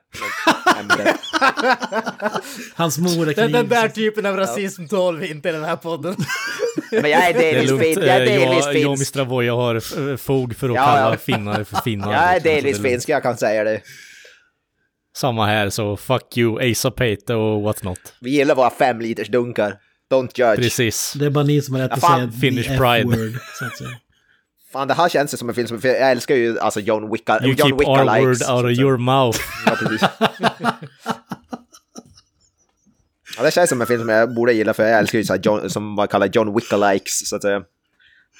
Hans mor är Den, den där kniv. typen av rasism tål vi inte i den här podden. Men jag är Det är delvis finsk. Jag är Eh, delvis jag, jag och finsk. Mr. Voja har fog för att Ja, kalla ja. finnar för finnar. Jag är liksom, delvis finsk, jag kan säga det. Samma här, så fuck you, Asa Pate och what not. Vi gillar våra fem liters dunkar. Don't judge. Precis. Det är bara ni som har rätt Ja, att säga Finnish the pride. F-word, så att säga. Fan, det här känns ju som en film som... för Jag älskar ju alltså John Wicka... You John keep Wicka our likes. word så out of your mouth. Ja, precis. ja, det känns som en film som jag borde gilla för jag älskar ju så här John, som man kallar John Wicka likes så att säga.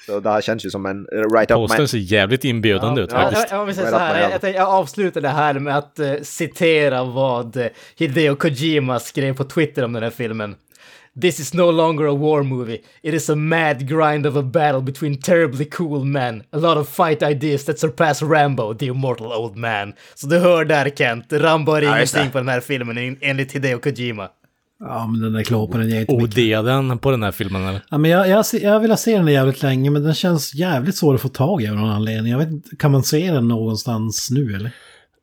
Så det här känns ju som en right up Postern my... ser jävligt inbjudande ut Ja, faktiskt. ja, Right här, jag, jag, jag avslutar det här med att eh, citera vad eh, Hideo Kojima skrev på Twitter om den här filmen. This is no longer a war movie. It is a mad grind of a battle between terribly cool men. A lot of fight ideas that surpass Rambo, the immortal old man. Så du hör där Kent, Rambo är Ja, ingenting på den här filmen en- enligt Hideo Kojima. Ja, men den där klåparen ger inte mycket. Odeden på den här filmen eller? Ja, men jag, jag, jag vill ha se den jävligt länge, men den känns jävligt svår att få tag i av någon anledning. Jag vet inte, kan man se den någonstans nu eller?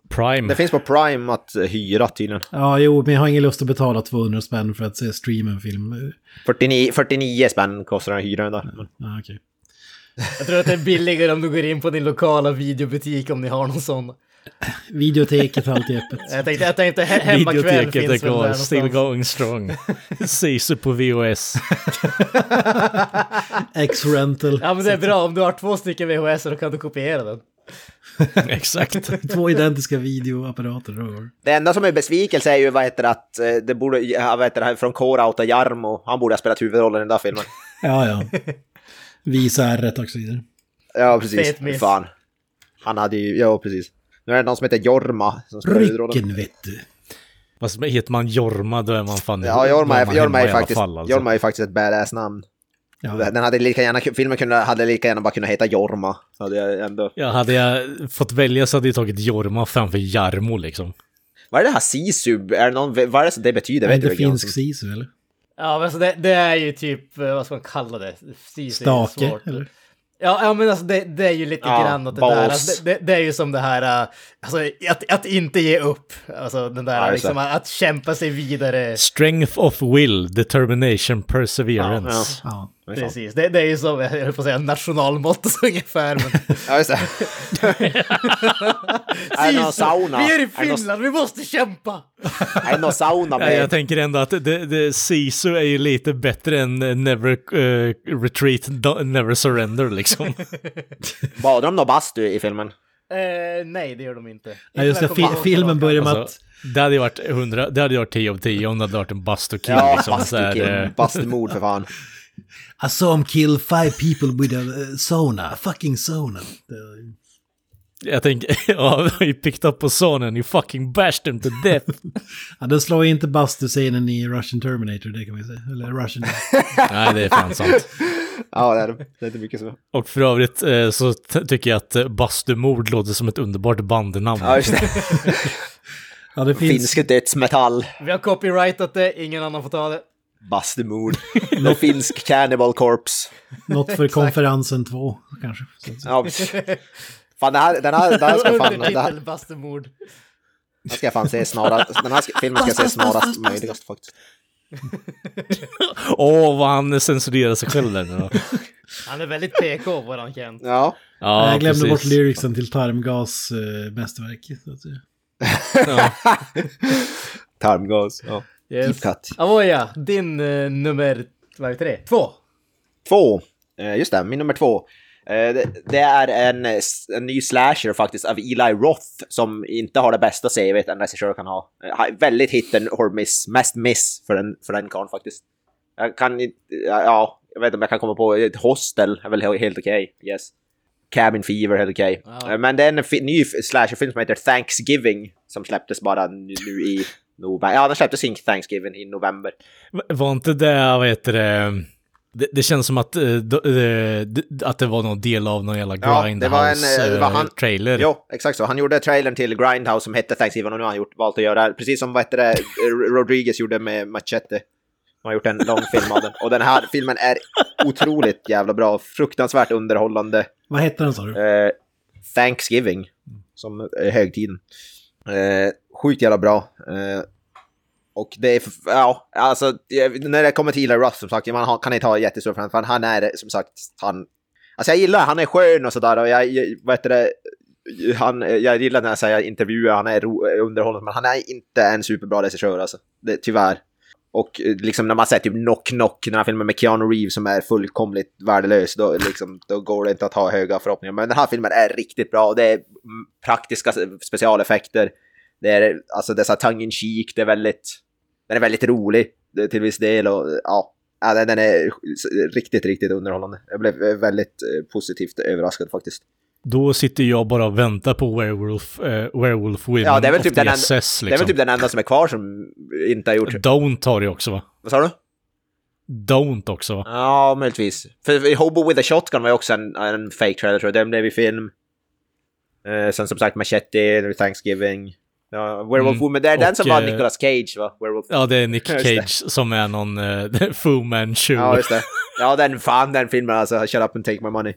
Prime. Det finns på Prime att hyra tydligen. Ja, jo, men jag har ingen lust att betala 200 spänn för att se streama en film. 49, 49 spänn kostar den att hyra den där. Ja, okej. Jag tror att det är billigare om du går in på din lokala videobutik om ni har någon sån. Videoteket är alltid öppet. Jag tänkte, jag tänkte he- Videoteket är finns där kvar, still going strong. Sisu på VOS. X-rental. Ja men det är bra, om du har två stycken VHS då kan du kopiera den. Exakt. Två identiska videoapparater. då. Det enda som är besvikelse är ju vad heter att eh, det borde, vad heter det, från K-Rauta Jarmo, han borde ha spelat huvudrollen i den där filmen. Ja, ja. Visa ärret och så vidare. Ja, precis. Fan. Han hade ju, ja precis. Nu är det någon som heter Jorma som. Rycken, vet du. Vad som- Heter man Jorma då är man fan Ja, Jorma är, Jorma är, faktiskt, fall, alltså. Jorma är faktiskt ett badass namn. Ja, Den hade lika gärna, filmen kunde, hade lika gärna bara kunnat heta Jorma. Så hade jag ändå... Ja, hade jag fått välja så hade jag tagit Jorma framför Jarmo liksom. Vad är det här Sisu? Är det någon, vad är det som det betyder? är Vet inte du vilken finsk som- sisu eller? Ja men alltså det, det är ju typ, eh, vad ska man kalla det? Det är Stake, svårt. eller? Ja, ja men alltså det, det är ju lite Ja, grann åt det balls. där. Alltså, det, det, det är ju som det här, uh, alltså att, att inte ge upp. Alltså den där, Ja, just liksom, att kämpa sig vidare. Strength of will, determination, perseverance. Ja. Sant. Precis, det, det är ju som, jag höll på att säga nationalmottot ungefär. Men... Ja, just det. är det någon sauna? Vi är i Finland, vi måste kämpa! Är det någon sauna med? jag tänker ändå att det, det, Sisu är ju lite bättre än eh, Never eh, Retreat, Never Surrender liksom. Badar de någon bastu i filmen? Eh, nej, det gör de inte. Ja, just det. Fi filmen börjar med Alltså, att... det hade ju varit 100, det hade varit 10 av 10 om det hade varit en bastukill Ja, liksom. Så här, bastukill. eh, Bastumord för fan. I saw him kill five people with a uh, sauna. Fucking sauna. Jag tänker, ja, you picked up på sonen, you fucking bashed him to death. Ja, den slår inte bastuscenen i Russian Terminator, det kan vi säga. Eller Russian... Nej, det är fan sant. Ja, det är, det är inte mycket så. Och för övrigt eh, så tycker jag att eh, bastumord låter som ett underbart bandnamn. Ja, just det. Ja, det finns... Finsk dödsmetall. Vi har copyrightat det, ingen annan får ta det. Bastumord. Någon finsk cannibal corpse. Något för konferensen 2, kanske. Ja, fan, den här, den här, den här ska fan... Undertitel Bastemord. den ska jag fan se snarast. Den här ska, filmen ska jag se snarast möjligast faktiskt. Åh, vad han censurerar sig själv där nu då. Han är väldigt PK, våran Kent. Ja. Ja, jag glömde bort precis. lyricsen till Tarmgas uh, mästerverk. Så att säga. Ja. Tarmgas. Ja. Yes. Deep cut. Avoya, din eh, nummer, vad heter det? Två. Två. Eh, just det, min nummer två. Eh, det, det är en, en ny slasher faktiskt av Eli Roth som inte har det bästa CVt en regissör kan ha. Eh, har väldigt hit and miss, mest miss för den, för den karln faktiskt. Jag kan ja, jag vet inte om jag kan komma på, ett Hostel är väl he- helt okej, yes. Cabin Fever helt okej. Ja. Eh, Men det är en ny slasherfilm som heter Thanksgiving som släpptes bara nu, nu i november. Ja, den släpptes i Thanksgiving i november. Var inte det, vad heter det, det, det känns som att, d- att det var någon del av någon jävla Ja, det var en, Grindhouse eh, det var eh, han- trailer. Jo, exakt så. Han gjorde trailern till Grindhouse som hette Thanksgiving och nu har han gjort, valt att göra, precis som vad heter det, Rodriguez gjorde med Machete. Han har gjort en lång film av den. Och den här filmen är otroligt jävla bra, fruktansvärt underhållande. Vad hette den sa du? Eh, Thanksgiving, som högtiden. Eh, sjukt jävla bra. Eh, och det är, ja, alltså när det kommer till Eli Roth som sagt, man kan inte ha jättestor för för han är som sagt, han... Alltså jag gillar, han är skön och sådär och jag, vad heter det, han, jag gillar när jag säger intervjuer, han är underhållande, men han är inte en superbra regissör alltså. Det, tyvärr. Och eh, liksom när man säger typ Knock Knock, den här filmen med Keanu Reeves som är fullkomligt värdelös, då, liksom, då går det inte att ha höga förhoppningar. Men den här filmen är riktigt bra och det är mm, praktiska specialeffekter. Det är alltså dessa tongue in cheek, det är väldigt, den är väldigt rolig till viss del och ja, den- är riktigt, riktigt underhållande. Jag blev eh, väldigt eh, positivt överraskad faktiskt. Då sitter jag bara och väntar på Werewolf, eh, Werewolf Women Ja, det är väl typ den enda- SS, Det är liksom. väl typ den enda som är kvar som inte har gjort... Don't har det också va? Vad sa du? Don't också va? Ja, möjligtvis. För Hobo with a Shotgun var ju också en, en fake trailer tror jag. Den blev i film. Eh, sen som sagt Machete, Thanksgiving. Ja, Werewolf Mm. Woman, det är den som var eh, Nicolas Cage va? Werewolf. Ja, det är Nick. Cage som är någon uh, Fu Manchu. Ja, just det. Ja, den fan den filmen alltså. Shut up and take my money.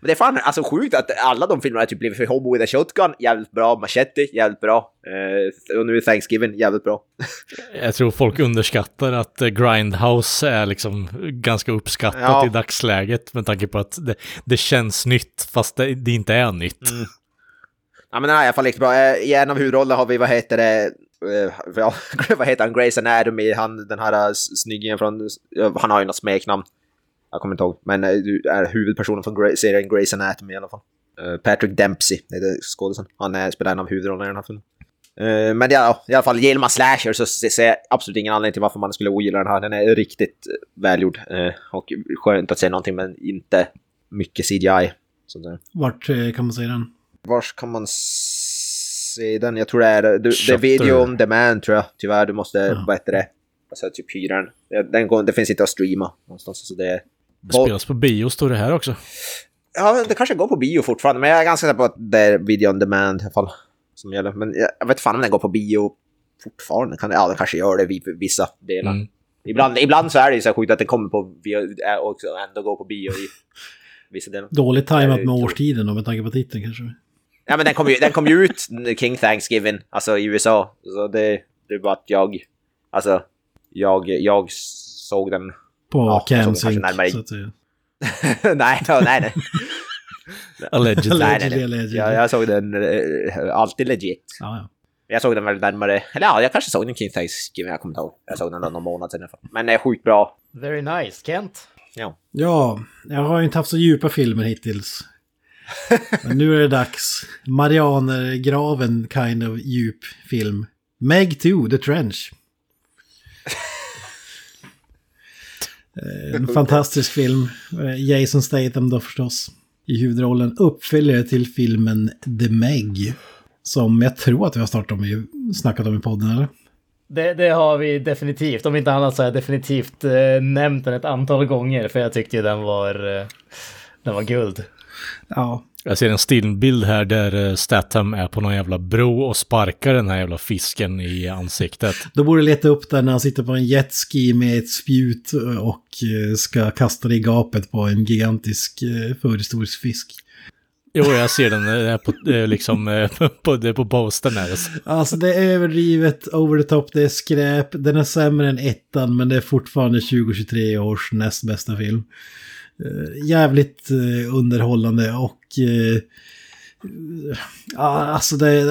Men det är fan alltså sjukt att alla de filmerna typ blivit för Hobo with a Shotgun, jävligt bra. Machete, jävligt bra. Eh, och nu är Thanksgiving, jävligt bra. Jag tror folk underskattar att eh, Grindhouse är liksom ganska uppskattat Ja. i dagsläget med tanke på att det, det känns nytt fast det, det inte är nytt. Mm. Ja men den här är i alla fall riktigt bra. Eh, I en av huvudrollerna har vi, vad heter det, eh, vad heter han, Grace Anatomy, han den här snyggingen från, han har ju något smeknamn. Jag kommer inte ihåg, men eh, du är huvudpersonen från Gra- serien Grace Anatomy i alla fall. Eh, Patrick Dempsey, det är det skådisen. Han är, spelar en av huvudrollerna i den här filmen. Eh, Men ja, i alla fall, gillar man slasher så se- ser jag absolut ingen anledning till varför man skulle ogilla den här. Den är riktigt välgjord och skönt att se någonting men inte mycket CGI. Så att säga. Vart kan man säga den? Vars kan man se den? Jag tror det är, du, det är video on demand tror jag. Tyvärr, du måste, Ja. vad heter det? Alltså typ hyra den. Den går, det finns inte att streama någonstans. Så det är... Spelas på bio står det här också. Ja, det kanske går på bio fortfarande, men jag är ganska säker på att det är video on demand i alla fall. Som gäller. Men jag, vet fan om den går på bio fortfarande. Kan, ja, den kanske gör det vid vissa delar. Mm. Ibland, ibland så är det ju så sjukt att den kommer på bio och ändå går på bio i vissa delar. Dåligt tajmat med tror- årstiden då med tanke på titeln kanske. Ja men den kom ju, den kom ju ut King Thanksgiving, alltså i USA. Så det, det är bara att jag, alltså, jag, jag såg den. På Ja, Camsync. kanske närmare- så att säga. nej, ja, nej, nej. Allegedly. nej, nej, nej. allegedly. Jag, jag såg den eh, alltid legit. Ja, ja. Jag såg den väl närmare, eller ja, jag kanske såg den King Thanksgiving, jag kommer inte ihåg. Jag såg den någon månad sedan. Men det är sjukt bra. Very nice, Kent. Ja. ja, jag har ju inte haft så djupa filmer hittills. Men nu är det dags. Marianergraven kind of djup film. Meg 2, The Trench. En fantastisk film. Eh, Jason Statham då förstås. I huvudrollen uppföljare till filmen The Meg. Som jag tror att vi har startat om i, snackat om i podden, eller? Det, det har vi definitivt. Om inte annat så har jag definitivt eh, nämnt den ett antal gånger. För jag tyckte ju den var, eh, den var guld. Ja, Jag ser en stillbild här där eh, Statham är på någon jävla bro och sparkar den här jävla fisken i ansiktet. Då borde leta upp där när han sitter på en jetski med ett spjut och eh, ska kasta det i gapet på en gigantisk eh, förhistorisk fisk. Jo, jag ser den eh, på, eh, liksom, eh, på, på posten här. Alltså det är överdrivet, over the top, det är skräp, den är sämre än ettan men det är fortfarande 2023 års näst bästa film. Eh, jävligt eh, underhållande och eh, Ja, alltså det,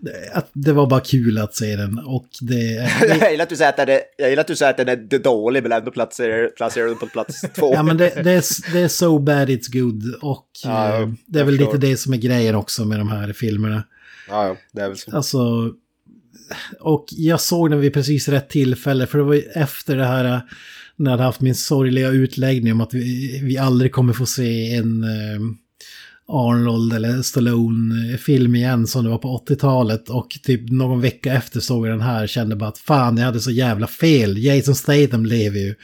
det, det var bara kul att se den och det... jag, gillar att du säger att den är, jag gillar att du säger att den är dålig men ändå placerar, placerar den på plats två. Ja men det, det, är, det är so bad it's good och Ja, eh, det är väl förstår. lite det som är grejen också med de här filmerna. Ja, ja, det är väl så. Alltså... Och jag såg den vid precis rätt tillfälle för det var ju efter det här när jag hade haft min sorgliga utläggning om att vi, vi aldrig kommer få se en eh, Arnold eller Stallone-film igen som det var på 80-talet och typ någon vecka efter såg jag den här kände bara att fan jag hade så jävla fel. Jason Statham lever ju.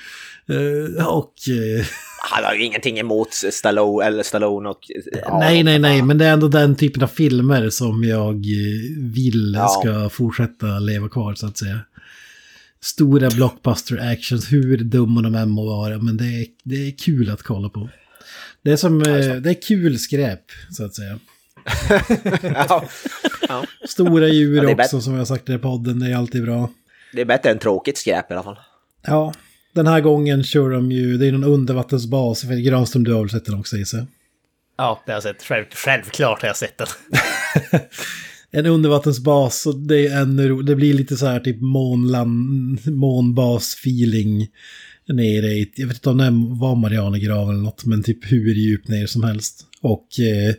Eh, och... eh, Han har ju ingenting emot Stallone, eller Stallone och... ja, nej, nej, nej, men det är ändå den typen av filmer som jag vill Ja. ska fortsätta leva kvar så att säga. Stora blockbuster actions, hur dumma de än må vara, men det är, det är kul att kolla på. Det är som, eh, det är kul skräp, så att säga. ja. ja. Stora djur Ja, också, som jag har sagt i podden, det är alltid bra. Det är bättre än tråkigt skräp i alla fall. Ja, den här gången kör de ju, det är någon undervattensbas, för Granström du har väl sett den också Isse? Ja, det har jag sett. Själv, självklart har jag sett den. en undervattensbas och det är ännu Det blir lite så här typ månland, månbas-feeling nere i, jag vet inte om det var Marianergraven eller något, men typ hur djupt ner som helst. Och eh,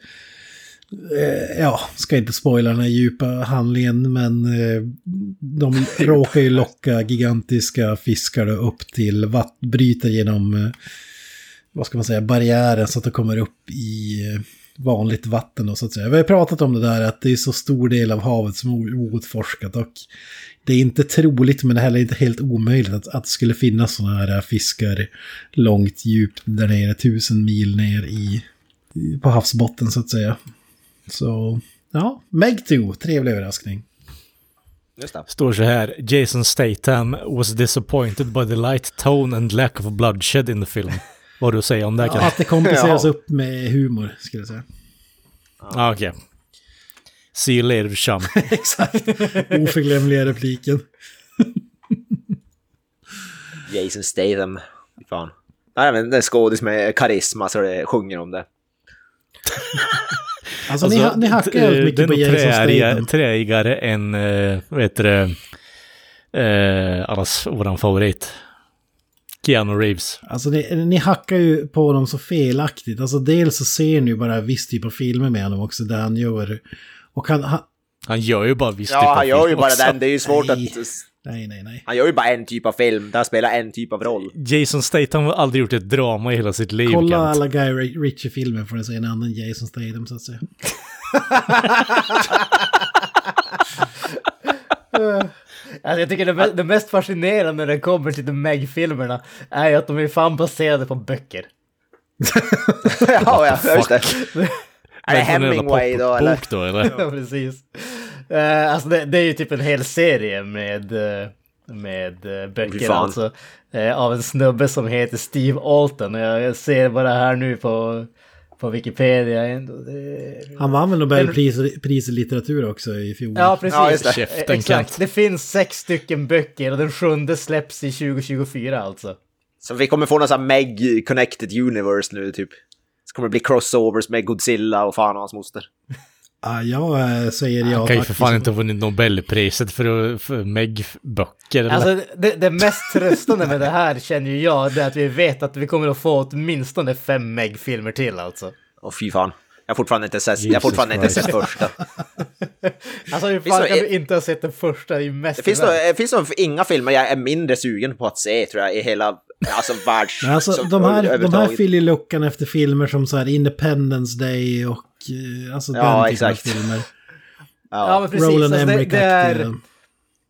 eh, ja, ska inte spoila den här djupa handlingen, men eh, de råkar ju locka gigantiska fiskar upp till vatt, bryter genom, eh, vad ska man säga, barriären så att de kommer upp i eh, vanligt vatten och så att säga. Vi har pratat om det där att det är så stor del av havet som är outforskat och det är inte troligt men det är heller inte helt omöjligt att, att det skulle finnas sådana här fiskar långt djupt där nere, tusen mil ner i, på havsbotten så att säga. Så ja, Meg 2, trevlig överraskning. Står så här, Jason Statham was disappointed by the light tone and lack of bloodshed in the film. Vad du att säga om det här kanske? Att det kompenseras Ja. upp med humor, skulle jag säga. Ah, Okej. See you later chum. Exakt, oförglömliga repliken. Jason Statham. Fan. Nej, men det är skådis med karisma så det sjunger om det. Alltså, ni, ha- ni hackar är mycket på Jason träigare, Statham. träigare än, uh, vad heter det, uh, allas våran favorit. Keanu Reeves. Alltså ni, ni hackar ju på honom så felaktigt. Alltså dels så ser ni ju bara viss typ av filmer med honom också där han gör... Och han... han Han gör ju bara visst typ Ja, av han gör ju film bara också. den. Det är ju svårt Nej. att... nej, nej, nej. Han gör ju bara en typ av film där han spelar en typ av roll. Jason Statham har aldrig gjort ett drama i hela sitt liv, Kolla Kent. alla Guy Ri- Ritchie-filmer får ni se en annan Jason Statham så att säga. Alltså, jag tycker det, me- det mest fascinerande när det kommer till de Meg-filmerna är ju att de är fan baserade på böcker. ja, ja, just det. Är det Hemingway då eller? popbok då, eller? Ja, precis. Uh, alltså det, det är ju typ en hel serie med, eh, med uh, Fy böcker alltså. eh, av en snubbe som heter Steve Alton. Och jag, jag ser bara här nu på, på Wikipedia. ändå, det- Han vann väl Nobelpris pris i litteratur också i fjol. Ja, precis. Ja, just det. Käften, Exakt. Det finns sex stycken böcker och den sjunde släpps i 2024 alltså. Så vi kommer få någon sån här Meg Connected Universe nu typ. Så kommer det bli crossovers med Godzilla och fan och hans moster. Ja, jag eh, säger ja. Han kan ju för fan inte ha vunnit Nobelpriset för, för Meg-böcker. Alltså det, det mest tröstande med det här känner ju jag, det är att vi vet att vi kommer att få åtminstone fem Meg-filmer till alltså. Och fy fan. Jag har fortfarande inte sett, jag fortfarande inte sett första. Alltså hur fan kan vi inte ha sett den första i mest Det finns, nog, det finns nog inga filmer jag är mindre sugen på att se tror jag i hela alltså, världs... Men Alltså, de, här, de här fyller luckan efter filmer som så här Independence Day och alltså Ja, den typen exakt. av filmer. Ja Ja, men precis, Roland alltså, det, Emmerich det, är, aktiga.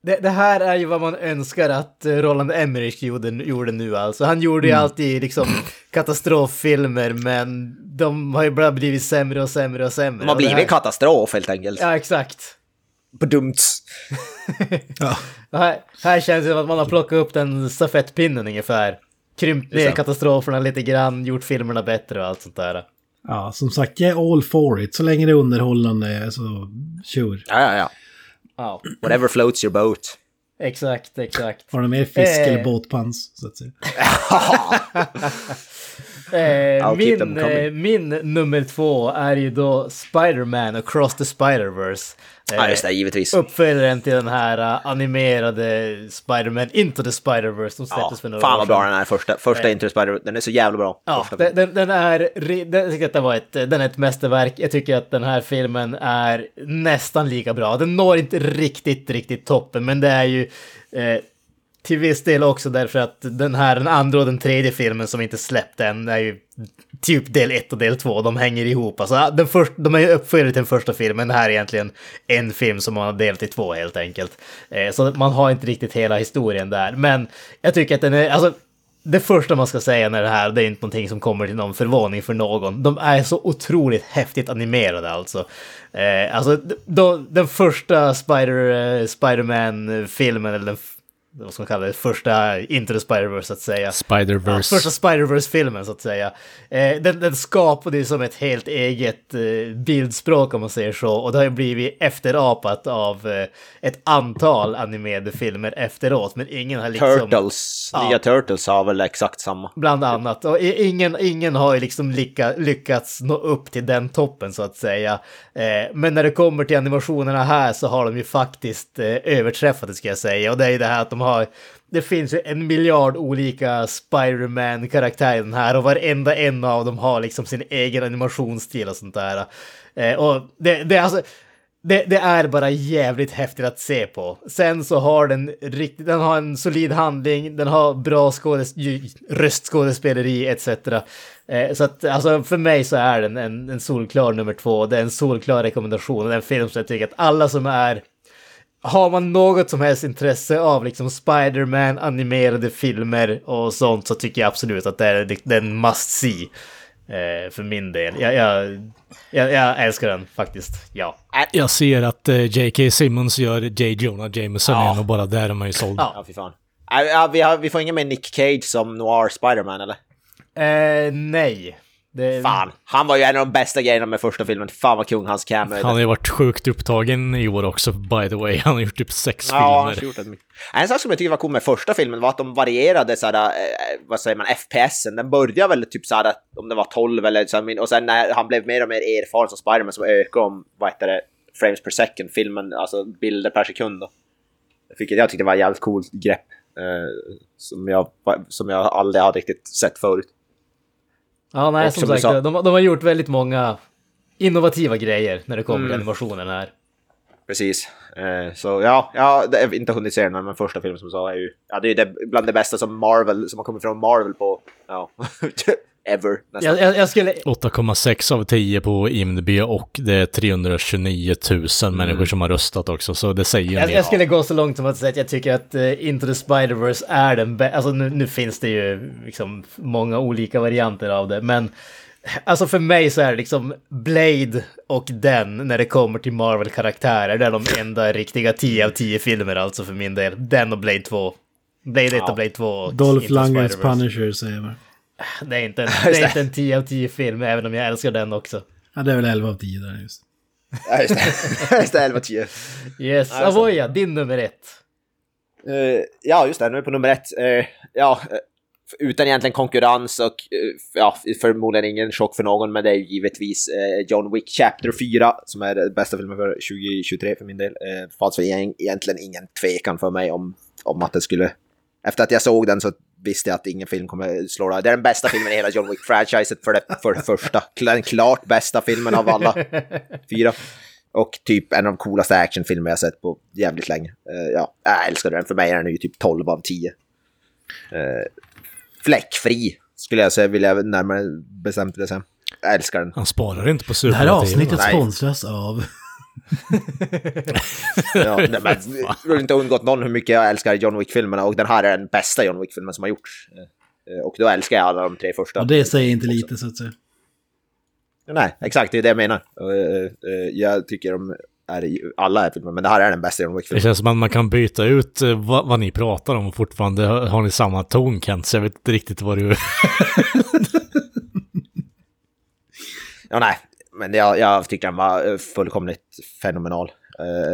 det, det här är ju vad man önskar att eh, Roland Emmerich gjorde, gjorde nu alltså. Han gjorde ju Mm. alltid liksom katastroffilmer men de har ju bara blivit sämre och sämre och sämre. de har det blivit här- katastrof helt enkelt. Ja exakt. Bedumts. Ja. Här, här känns det som att man har plockat upp den stafettpinnen ungefär. Krympt ner det. katastroferna lite grann, gjort filmerna bättre och allt sånt där. Ja, som sagt, jag är all for it. Så länge det är underhållande så sure. Ja, ja, ja. Ja. Whatever floats your boat. Exakt, exakt. Har du mer fisk Eh. eller båtpans? Så att säga. Eh, min, eh, min nummer två är ju då Spider-Man Across the Spider-Verse. Eh, Ja, just det, givetvis. Uppföljaren till den här uh, animerade Spider-Man Into the Spider-Verse som Ja, släpptes för några fan vad bra den är första, första Into the Spider, den är så jävla bra. Ja, den, den, den är, den, jag tycker att det var ett, den är ett mästerverk. Jag tycker att den här filmen är nästan lika bra. Den når inte riktigt, riktigt toppen, men det är ju eh, till viss del också därför att den här, den andra och den tredje filmen som inte släppt än är ju typ del ett och del två. De hänger ihop. Alltså, den först, de är ju uppföljare till den första filmen. Det här är egentligen en film som man har delat i två helt enkelt. Eh, så man har inte riktigt hela historien där. Men jag tycker att den är, alltså det första man ska säga när det här, det är inte någonting som kommer till någon förvåning för någon. De är så otroligt häftigt animerade alltså. Eh, alltså de, den första Spider, eh, Spider-Man-filmen, eller den, vad ska man kalla det, första Into the Spider-Verse så att säga. Ja, Spider-Verse. första Spider-Verse-filmen så att säga. Eh, den, den skapade ju som ett helt eget eh, bildspråk om man säger så. Och det har ju blivit efterapat av eh, ett antal animerade filmer efteråt. Men ingen har liksom... Turtles, Ja. nya Turtles har väl exakt samma. Bland annat. Och ingen, ingen har ju liksom lycka, lyckats nå upp till den toppen så att säga. Eh, men när det kommer till animationerna här så har de ju faktiskt eh, överträffat det ska jag säga. Och det är ju det här att de har... Det finns ju en miljard olika Spider-Man-karaktärer i den här och varenda en av dem har liksom sin egen animationsstil och sånt där. Eh, och det, det är alltså... Det, det är bara jävligt häftigt att se på. Sen så har den riktigt, den har en solid handling, den har bra skådes, röstskådespeleri etc. Eh, så att alltså för mig så är den en, en solklar nummer två. Det är en solklar rekommendation. Och det är en film som jag tycker att alla som är har man något som helst intresse av liksom Spider-Man, animerade filmer och sånt så tycker jag absolut att det är, det är en must see. Eh, för min del. Jag, jag, jag, jag älskar den faktiskt, ja. Jag ser att eh, J.K. Simmons gör J. Jonah Jameson Ja. igen och bara där är man ju såld. Ja. Ja, fy fan. Äh, vi, har, vi får ingen med Nick Cage som Noir Spider-Man eller? Eh, nej. Det, Fan, han var ju en av de bästa grejerna med första filmen. Fan vad kung hans cameo. Han har ju varit sjukt upptagen i år också, by the way. Han har gjort typ sex Ja, han har filmer. gjort det. En sak som jag tycker var cool med första filmen var att de varierade såhär, eh, vad säger man, FPSen. Den började väl typ såhär, om det var 12 eller så, och sen när han blev mer och mer erfaren som Spiderman så ökade om, vad heter det, frames per second, filmen, alltså bilder per sekund då. Jag, fick, jag tyckte det var ett jävligt coolt grepp. Eh, som, jag, som jag aldrig har riktigt sett förut. Ja, nej, och som som sagt, sa- de, de har gjort väldigt många innovativa grejer när det kommer till Mm. animationen här. Precis. Eh, så ja, ja, det har inte hunnit se den, men första filmen som sa är ju, ja, det är ju det, bland det bästa som Marvel, som har kommit från Marvel på, ja, ever. Jag, jag, jag skulle... 8,6 av 10 på IMDB och det är 329 000 människor som har röstat också, så det säger ju en Jag, del. jag skulle gå så långt som att säga att jag tycker att uh, Into the Spider-Verse är den bästa. Alltså nu, nu finns det ju liksom många olika varianter av det, men alltså för mig så är det liksom Blade och den när det kommer till Marvel-karaktärer. Det är de enda riktiga 10 av 10 filmer alltså för min del. Den och Blade 2. Blade 1 Ja. och Blade 2. och Dolph Into the Lundgrens Spider-Verse. Punisher säger man. Det är inte en, det är inte en 10 av 10 film, även om jag älskar den också. Ja, det är väl 11 av 10 där just. Ja, just det. just det, 11 10. Yes, Ja, det. Avoya, din nummer ett. Eh, ja, just det, nu är vi på nummer ett. Eh, ja, eh, utan egentligen konkurrens och ja, förmodligen ingen chock för någon, men det är ju givetvis John Wick Chapter 4 som är den bästa filmen för 2023 för min del. Eh, fanns egentligen ingen tvekan för mig om, om att det skulle... Efter att jag såg den så visste jag att ingen film kommer slå det. Det är den bästa filmen i hela John Wick-franchiset för det, för det första. Den klart bästa filmen av alla fyra. Och typ en av de coolaste actionfilmer jag sett på jävligt länge. Eh, ja, jag älskar den. För mig är den ju typ 12 av 10. Uh, fläckfri skulle jag säga, vill jag närmare bestämt det säga. Jag älskar den. Han sparar inte på Det här avsnittet sponsras av... Ja, nej, men, det har inte undgått någon hur mycket jag älskar John Wick-filmerna och den här är den bästa John Wick-filmen som har gjorts. Eh, och då älskar jag alla de tre första. Och det säger inte lite så att säga. Nej, exakt, det är det jag menar. Eh, eh, jag tycker de är i alla är filmer, men det här är den bästa John Det Wick-filmen. känns som att man kan byta ut eh, vad, vad ni pratar om och fortfarande har har ni samma ton Kent, så jag vet inte riktigt vad du... Ja, nej, men jag, jag tycker den var eh, fullkomligt fenomenal.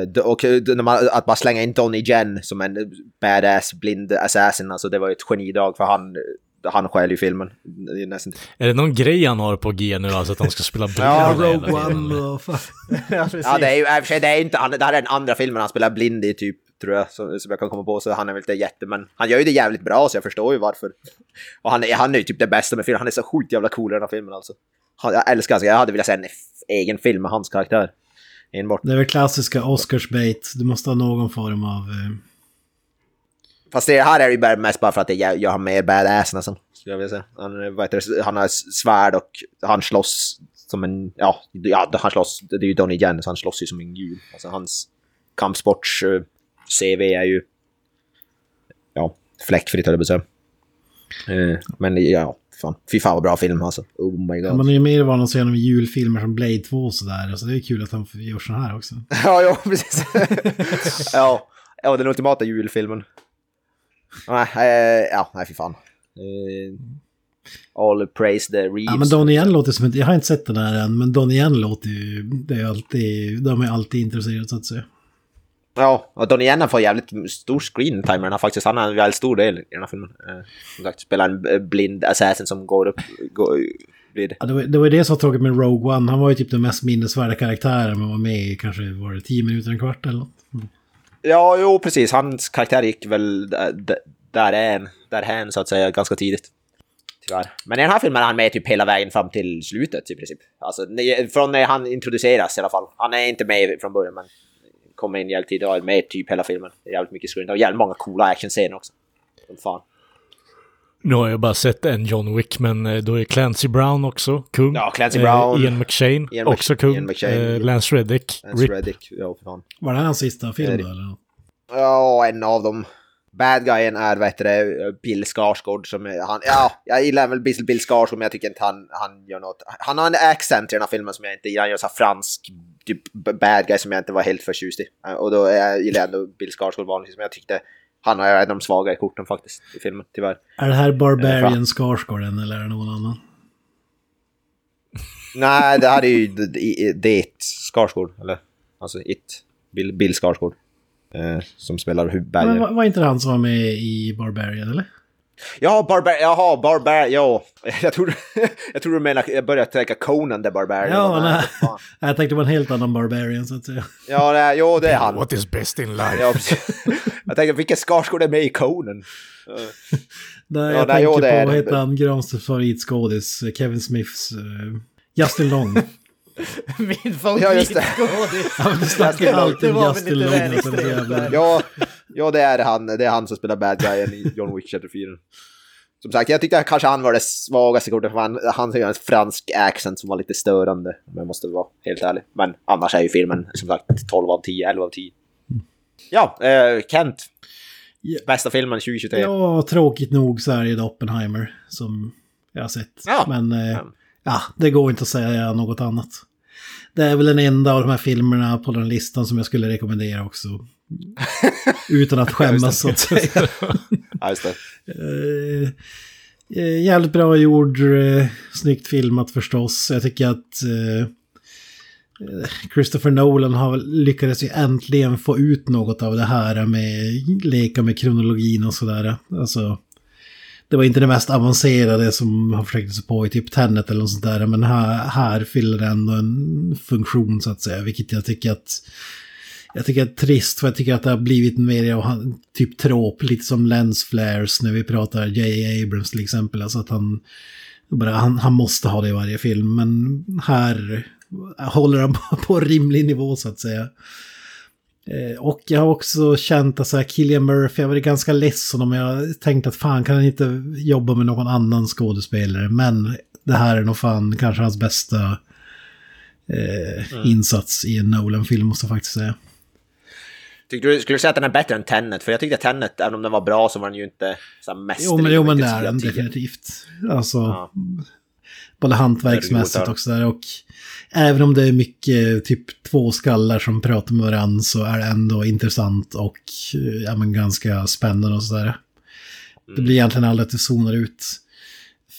D- och eh, man, att bara slänga in Donnie Yen som en badass blind assassin, alltså det var ju ett genidrag för han, han stjäl ju filmen. Det är nästan... Är det någon grej han har på G nu, alltså att han ska spela blind? Ja, Rogue One och ja, det är ju för sig, det är inte, han, det här är den andra filmen han spelar blind i typ, tror jag, som, som jag kan komma på, så han är väl inte jätte, men han gör ju det jävligt bra, så jag förstår ju varför. Och han, är- han är ju typ det bästa med filmen, han är så sjukt jävla cool i den här filmen alltså. Jag älskar alltså, jag hade velat se en egen film med hans karaktär. Enbart. Det är väl klassiska Oscarsbait. Du måste ha någon form av... Eh, Fast det här är ju bara mest bara för att gör gör han mer badass nästan. Skulle jag vilja säga. Han, heter det, han har svärd och han slåss som en... Ja, ja han slåss. Det är ju Donnie Yen, så han slåss ju som en gud. Alltså hans kampsports eh, CV är ju... Ja, fläckfritt höll jag på att säga. Eh, Men ja, fan. Fy fan vad bra film alltså. Oh my god. man är ju mer van att se honom i julfilmer som Blade 2 och sådär. Så det är kul att han gör så här också. Ja, ja, precis. ja. ja, den ultimata julfilmen. Nej, eh, ja, nej fy fan. Eh, all praise the Reeves. Ja, men Donnie Yen låter som ett... Jag har inte sett den här än, men Donnie Yen låter ju... Det är alltid... De är alltid intresserade så att säga. Ja, och Donnie Yen får jävligt stor screen time den här faktiskt. Han har en väldigt stor del i den här filmen. Eh, som sagt, spelar en eh, blind assassin som går upp... Går, blir... Ja, det, var, det var det som var tråkigt med Rogue One. Han var ju typ den mest minnesvärda karaktären, men var med i kanske var det tio minuter, en kvart eller något. Ja, jo precis. Hans karaktär gick väl därhän, därhän så att säga ganska tidigt. Tyvärr. Men i den här filmen är han med typ hela vägen fram till slutet i princip. Alltså från när han introduceras i alla fall. Han är inte med från början men kommer in jävligt tidigt och är med typ hela filmen. Det är jävligt mycket screen. Och jävligt många coola actionscener också. Som fan. Nu har jag bara sett en John Wick, men eh, då är Clancy Brown också kung. Ja, Clancy Eh, Brown. Ian McShane, Ian Mc- också kung. Ian McShane. Eh, Lance Reddick, Lance Rip. Reddick. Ja, för fan. Var det hans sista film då eller? Ja, en av dem. Bad guyen är, vad heter det, Bill Skarsgård som är, han, ja, jag gillar väl Bill, Bill Skarsgård men jag tycker inte han, han gör något. Han har en accent i den här filmen som jag inte gillar, han gör så här fransk, typ bad guy som jag inte var helt förtjust i. Eh, Och då är jag, gillar jag ändå Bill Skarsgård vanligtvis, men jag tyckte han har en av de svagare korten faktiskt i filmen, tyvärr. Är det här Eh, Barbarian fan. Skarsgården eller är det någon annan? Nej, det här är ju det Skarsgård, eller? Alltså It, Bill, Bill Skarsgård. Eh, som spelar Men huvudbergen. var, var inte det han som var med i Barbarian eller? Ja, Barbar... Jaha, Barbar... Ja, jag tror, jag tror du menar... Jag började tänka Conan the Barbarian. Ja, Nej, nej. Jag tänkte på en helt annan Barbarian så att säga. Ja, det är, jo, det är han. What is best in life? Ja, jag tänkte, vilken Skarsgård är med i Conan? Ja, jag nej, jo, tänker det är på, vad heter han, Granströms favoritskådis, Kevin Smiths... eh, Justin Long. Min Ja, just det. favoritskådis. Ja, du snackar alltid om Justin Long. Ja, ja, det är han. Det är han som spelar bad guyen i John Wick 34. Som sagt, jag tyckte kanske han var det svagaste kortet, för han, han har en fransk accent som var lite störande, om jag måste vara helt ärlig. Men annars är ju filmen som sagt 12 av 10, 11 av 10. Ja, eh, Kent. Bästa filmen 2023. Ja, tråkigt nog så är det Oppenheimer som jag har sett. Ja. Men eh, ja, det går inte att säga något annat. Det är väl den enda av de här filmerna på den listan som jag skulle rekommendera också. Utan att skämmas så att säga. Ja, just det. Eh, eh, jävligt bra gjord, eh, snyggt filmat förstås. Jag tycker att Christopher Nolan har lyckades ju äntligen få ut något av det här med leka med kronologin och sådär. Alltså, det var inte det mest avancerade som han försökte sig på i typ Tenet eller något sånt där. Men här, här fyller det ändå en funktion så att säga. Vilket jag tycker att jag tycker att det är trist för jag tycker att det har blivit mer av typ trop, lite som lens flares när vi pratar J.A. Abrams till exempel. Alltså att han, bara, han, han måste ha det i varje film, men här håller han på, rimlig nivå så att säga. Eh, Och jag har också känt att så här, Cillian Murphy, jag var ganska ledsen om jag tänkte att fan kan han inte jobba med någon annan skådespelare. Men det här är nog fan kanske hans bästa eh, insats i en Nolan-film måste jag faktiskt säga. Du, skulle du säga att den är bättre än Tenet? För jag tyckte att Tenet, även om den var bra, så var den ju inte så mästerlig. Jo men, jo, men det är den definitivt. Alltså, Ja. både hantverksmässigt och sådär. Och även om det är mycket typ två skallar som pratar med varandra så är det ändå intressant och eh, ja, men ganska spännande och sådär. Det blir egentligen aldrig att det zonar ut.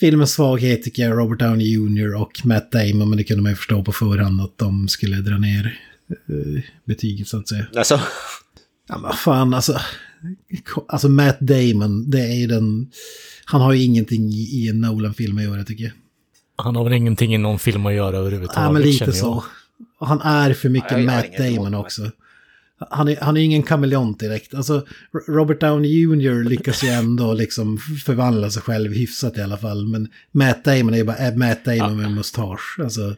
Filmens svaghet tycker jag Robert Downey Jr. och Matt Damon, men det kunde man ju förstå på förhand att de skulle dra ner eh, betyget så att säga. Alltså, Ja, men fan, alltså. Alltså Matt Damon, det är ju den... Han har ju ingenting i, en Nolan-film att göra tycker jag. Han har väl ingenting i någon film att göra överhuvudtaget, Ja, men lite så. Och han är för mycket Ja, Matt Damon också. Han är, han är ingen kameleont direkt. Alltså, Robert Downey Jr. lyckas ju ändå liksom förvandla sig själv hyfsat i alla fall. Men Matt Damon är ju bara äh, Matt Damon med en mustasch. Alltså,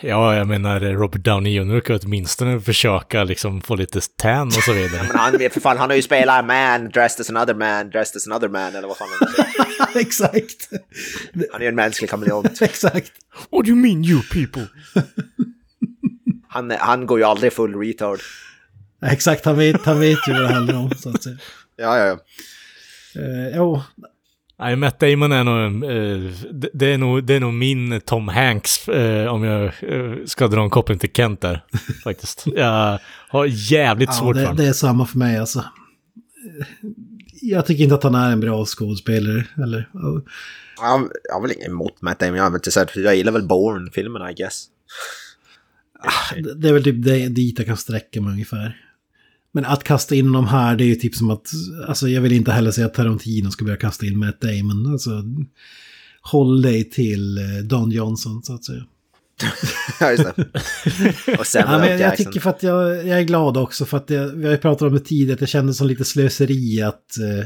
Ja, jag menar Robert Downey Jr. kan åtminstone försöka liksom få lite tan och så vidare. men han, för fan, han har ju spelat man dressed as another man, dressed as another man, eller vad fan han exakt. Han är ju en mänsklig kameleont. exakt. What do you mean you people? Han, han går ju aldrig full retard. Exakt, han vet, han vet ju vad det handlar om. Så att säga. Ja, ja, ja. Eh, jo, Nej, Matt Damon är nog, eh, det, det, är nog, det är nog min Tom Hanks, eh, om jag eh, ska dra en koppling till Kent där, faktiskt. Jag har jävligt ja, svårt för det, honom. det är samma för mig alltså. Jag tycker inte att han är en bra skådespelare. Eller, ja. Han, jag har väl ingen emot Matt Damon, jag, har väl inte sett, jag gillar väl Bourne-filmerna, I guess. Det- Det är väl typ det, dit jag kan sträcka mig ungefär. Men att kasta in dem här, det är ju typ som att... Alltså jag vill inte heller säga att Tarantino ska börja kasta in Matt Damon. Alltså, håll dig till eh, Don Johnson, så att säga. Ja, just det. Och sen Ja, men jag, jag tycker för att jag, jag är glad också för att jag, vi har ju pratat om det tidigare, att det kändes som lite slöseri att, eh,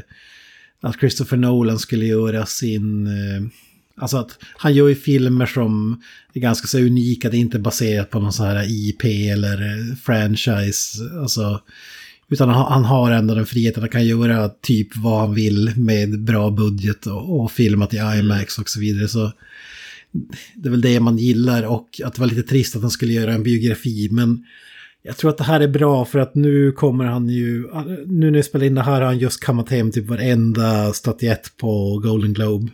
att Christopher Nolan skulle göra sin... Eh, alltså att han gör ju filmer som är ganska så unika, det är inte baserat på någon sån här IP eller franchise. Alltså, utan han, har ändå den friheten att kan göra typ vad han vill med bra budget och, och filmat i IMAX och så vidare. Så det är väl det man gillar och att det var lite trist att han skulle göra en biografi. Men jag tror att det här är bra för att nu kommer han ju, nu när jag spelar in det här har han just kammat hem typ varenda statyett på Golden Globe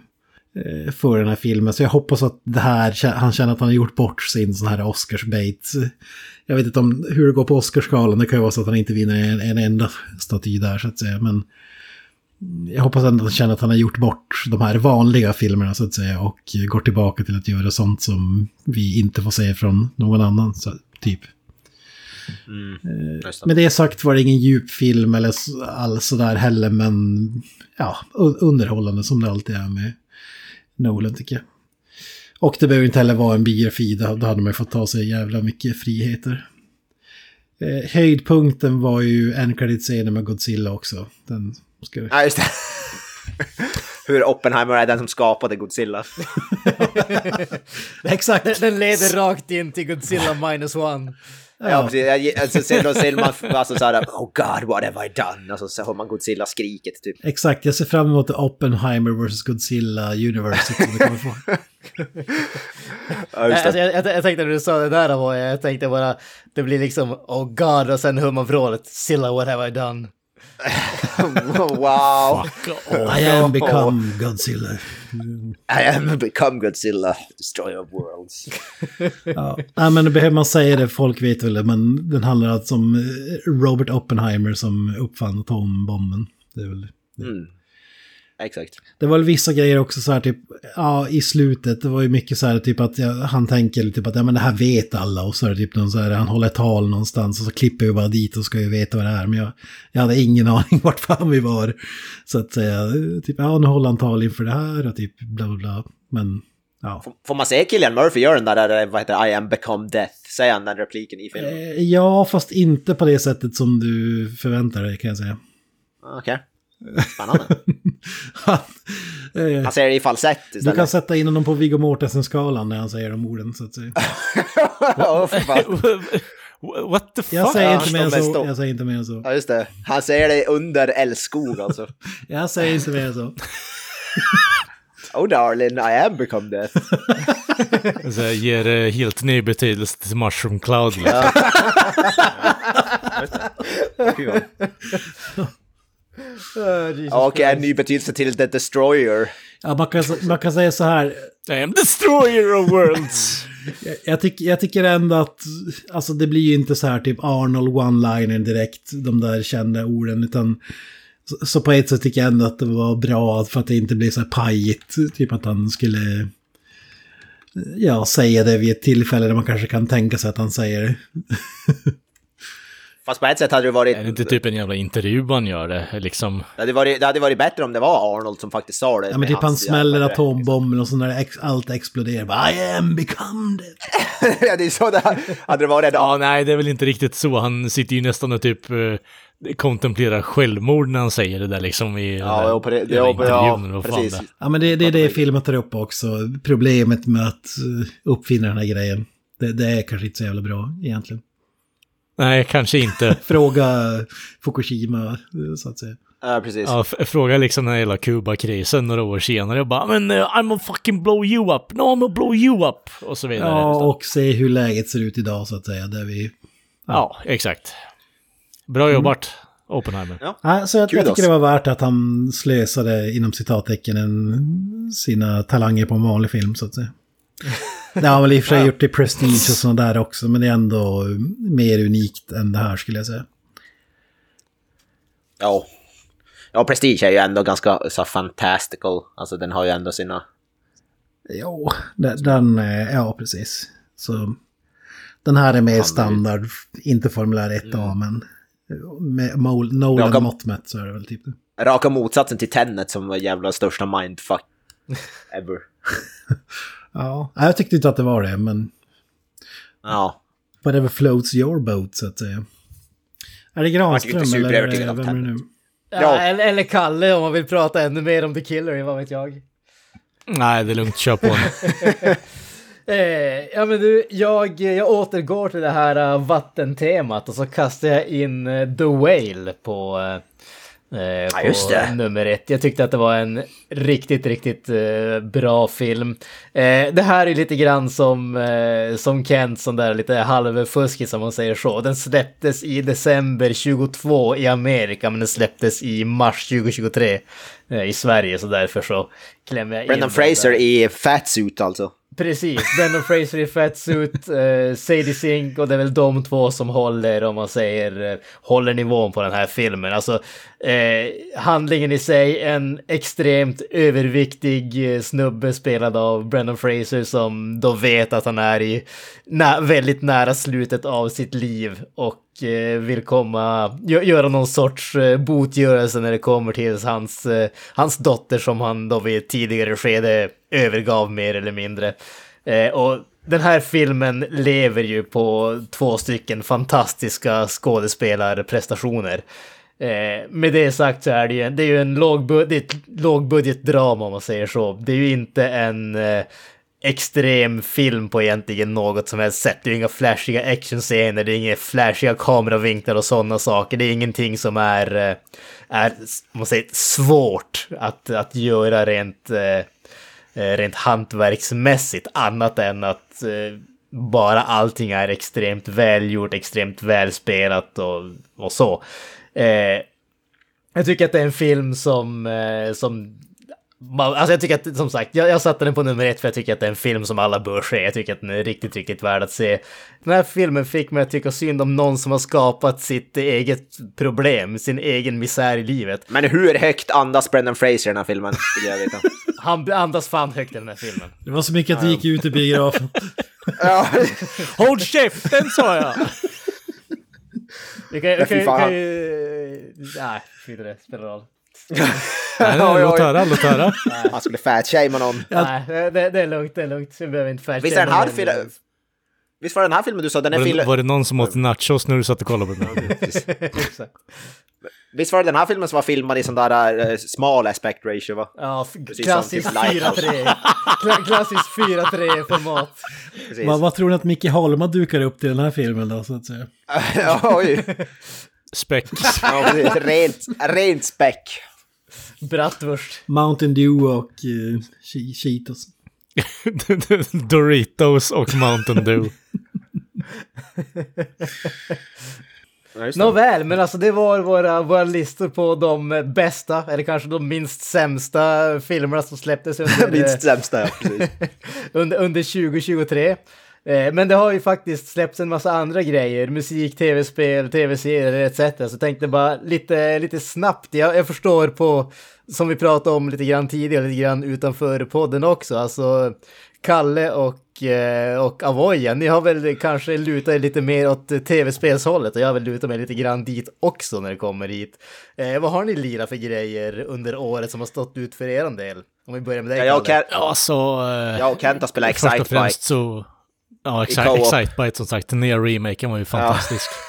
eh, för den här filmen. Så jag hoppas att det här, han känner att han har gjort bort sin sån här Oscarsbait. Jag vet inte om hur det går på Oscarsskalan, det kan ju vara så att han inte vinner en, en enda staty där så att säga. Men jag hoppas ändå att han känner att han har gjort bort de här vanliga filmerna så att säga och går tillbaka till att göra sånt som vi inte får se från någon annan, så, typ. Just det. Med det sagt var det ingen djup film eller alls sådär heller, men ja, underhållande som det alltid är med Nolan tycker jag. Och det behöver inte heller vara en biografi, då hade man ju fått ta sig jävla mycket friheter. Eh, höjdpunkten var ju en scenen med Godzilla också. Den ska vi... Ja, just det. Hur Oppenheimer är den som skapade Godzilla. Exakt! Den, den leder rakt in till Godzilla minus one. Ja, precis. Jag- Alltså, sen då ser man alltså, så här, oh god, what have I done? Alltså, så hör man Godzilla-skriket typ. Exakt, jag ser fram emot Oppenheimer vs. Godzilla Universe som vi kommer få. Ja, Alltså, jag, jag, jag tänkte när du sa det där, jag, jag tänkte bara, det blir liksom oh god och sen hör man vrålet Silla what have I done? wow! I am become Godzilla. I am become Godzilla, destroyer of worlds. Ja. Nej, men behöver man säga det, folk vet väl det, men den handlar alltså om eh, Robert Oppenheimer som uppfann atombomben. Det, är väl, Mm. Exakt. det var väl vissa grejer också så här typ, ja i slutet, det var ju mycket så här typ att ja, han tänker typ att ja men det här vet alla och så är det typ någon så här, han håller tal någonstans och så klipper vi bara dit och ska ju veta vad det är. Men jag, jag hade ingen aning vart fan vi var. Så att säga, typ ja nu håller han tal inför det här och typ bla bla bla. Men ja. Får- man se Killian Murphy göra den där, vad heter det, I am become death? Säger han den repliken i filmen? Eh, Ja, fast inte på det sättet som du förväntar dig kan jag säga. Okej. Spännande. Eh, Han säger det i falsett Du istället. kan sätta in honom på Viggo Mortensen-skalan när han säger de orden så att säga. Fan. What the fuck? Jag säger inte mer än så. Jag säger inte mer än så. Ja, just det. Han säger det under älskog alltså. Jag säger inte mer än så. Oh darling, I am become death. Så jag ger eh, helt ny betydelse till Mushroom Cloud. liksom. Och en ny betydelse till The Destroyer. Ja, man, kan, man kan säga så här. I am destroyer of worlds! Jag, jag, tycker, jag tycker ändå att, alltså det blir ju inte så här typ Arnold one-liner direkt, de där kända orden, utan så, så på ett sätt tycker jag ändå att det var bra för att det inte blev så här pajigt, typ att han skulle ja, säga det vid ett tillfälle där man kanske kan tänka sig att han säger det. Fast på ett sätt hade det varit... Är det inte typ en jävla intervju han gör det? Liksom. Det hade, varit, det hade varit bättre om det var Arnold som faktiskt sa det. Ja, men typ han smäller atombomben och så när ex allt exploderar. Bara, I am become it. ja, det är så det hade det varit. Ja, nej, det är väl inte riktigt så. Han sitter ju nästan och typ eh, kontemplerar självmord när han säger det där liksom i den Ja, där ja, på det, jävla ja, intervjun, ja, precis. det är. Ja, men det, det är det filmen tar upp också. Problemet med att eh, uppfinna den här grejen. Det, det är kanske inte så jävla bra egentligen. Nej, kanske inte. Fråga Fukushima, eh, så att säga. Ja, precis. Ja, fråga liksom den jävla Kuba-krisen några år senare och bara men uh, I'm gonna fucking blow you up, no I'm gonna blow you up och så vidare. Ja, och se hur läget ser ut idag så att säga. Där vi... Ja, exakt. Bra jobbat, Oppenheimer. Ja. Ja, så jag, jag tycker det var värt att han slösade inom citattecken en, sina talanger på en vanlig film så att säga. Det har väl i och för sig gjort i Prestige och sådana där också, men det är ändå mer unikt än det här skulle jag säga. Ja. Ja, Prestige är ju ändå ganska så fantastical. Alltså den har ju ändå sina... Jo, den, den eh, ja precis. Så den här är mer standard, inte formulär 1A, men med Nolan Jag kan- mått mätt så är det väl typ det. Raka motsatsen till Tenet som var jävla största mindfuck ever. Ja, jag tyckte inte att det var det, men Ja. whatever floats your boat så att säga. Är det Granström eller vem är det nu? Ja, Ja. Eller, eller Kalle om man vill prata ännu mer om The Killer, vad vet jag. Nej, det är lugnt, kör på. Eh, ja men du, jag, jag återgår till det här uh, vattentemat och så kastar jag in eh, The Whale på, eh, på just det. nummer ett. Jag tyckte att det var en riktigt, riktigt eh, bra film. Eh, det här är lite grann som, uh, som Kent, som där lite halvfuskig som man säger så. Den släpptes i december 22 i Amerika, men den släpptes i mars 2023 eh, i Sverige, så därför så klämmer jag in Brendan Fraser där. i Fatsuit alltså. Precis, Brendan Fraser i Fatsuit, eh, Sadie Sink och det är väl de två som håller, om man säger, eh, håller nivån på den här filmen. Alltså, eh, handlingen i sig, en extremt överviktig eh, snubbe spelad av Brendan Fraser som då vet att han är i nä- väldigt nära slutet av sitt liv och eh, vill komma, gö- göra någon sorts eh, botgörelse när det kommer till hans, eh, hans dotter som han då vid ett tidigare skede övergav mer eller mindre. Eh, och den här filmen lever ju på två stycken fantastiska skådespelarprestationer. Eh, med det sagt så är det ju en, det är ju en lågbudget, lågbudgetdrama om man säger så. Det är ju inte en eh, extrem film på egentligen något som helst sätt. Det är ju inga flashiga actionscener, det är inga flashiga kameravinklar och sådana saker. Det är ingenting som är, eh, är man säger, svårt att, att göra rent, eh, rent hantverksmässigt, annat än att eh, bara allting är extremt välgjort, extremt välspelat och, och så. Eh, jag tycker att det är en film som, eh, som Alltså jag tycker att, som sagt, jag, jag satte den på nummer ett för jag tycker att det är en film som alla bör se. Jag tycker att den är riktigt, riktigt värd att se. Den här filmen fick mig att tycka synd om någon som har skapat sitt eget problem, sin egen misär i livet. Men hur högt andas Brendan Fraser i den här filmen? Vill jag veta. Han andas fan högt i den här filmen. Det var så mycket att det gick ut i biografen. ja. Håll käften sa jag! Vi kan, ju... Nej, skit i det, spelar roll. Nej, nej, låt höra, låt höra. Han skulle fatshamea någon. Nej, det, det är lugnt, det är lugnt. Vi behöver inte färdigt. Visst är den här filmen... Visst var den här filmen du sa, den är Var det, var det någon som åt nachos när du satt och kollade på den? Visst var det den här filmen som var filmad i sån där uh, small aspect ratio va? Ja, klassisk som typ Lighthouse. 4-3. Kla- klassisk 4-3-format. Precis. vad, vad tror ni att Micke Holma dukar upp till den här filmen då, så att säga? ja, oj. Späck. Ja, precis. Rent, rent späck. Bratwurst. Mountain Dew och uh, Cheetos. Doritos och Mountain Dew. Ja. Nåväl, men alltså det var våra, våra listor på de bästa, eller kanske de minst sämsta filmerna som släpptes under, Minst sämsta, ja. Under, under 2023. Eh, Men det har ju faktiskt släppts en massa andra grejer, musik, tv-spel, tv-serier etc. Så jag tänkte bara lite, lite snabbt, jag, jag förstår på, som vi pratade om lite grann tidigare, lite grann utanför podden också, alltså Kalle och, eh, och Avoya, ni har väl kanske lutat er lite mer åt tv-spelshållet och jag har väl lutat mig lite grann dit också när det kommer hit. Eh, vad har ni lirat för grejer under året som har stått ut för er del? Om vi börjar med dig Ja, jag, och Kalle. Kent, Ja, så... eh, jag och Kent har spelat Först och Excitebike. främst så... Ja. Excite, Excitebite som sagt. Den nya remaken var ju fantastisk.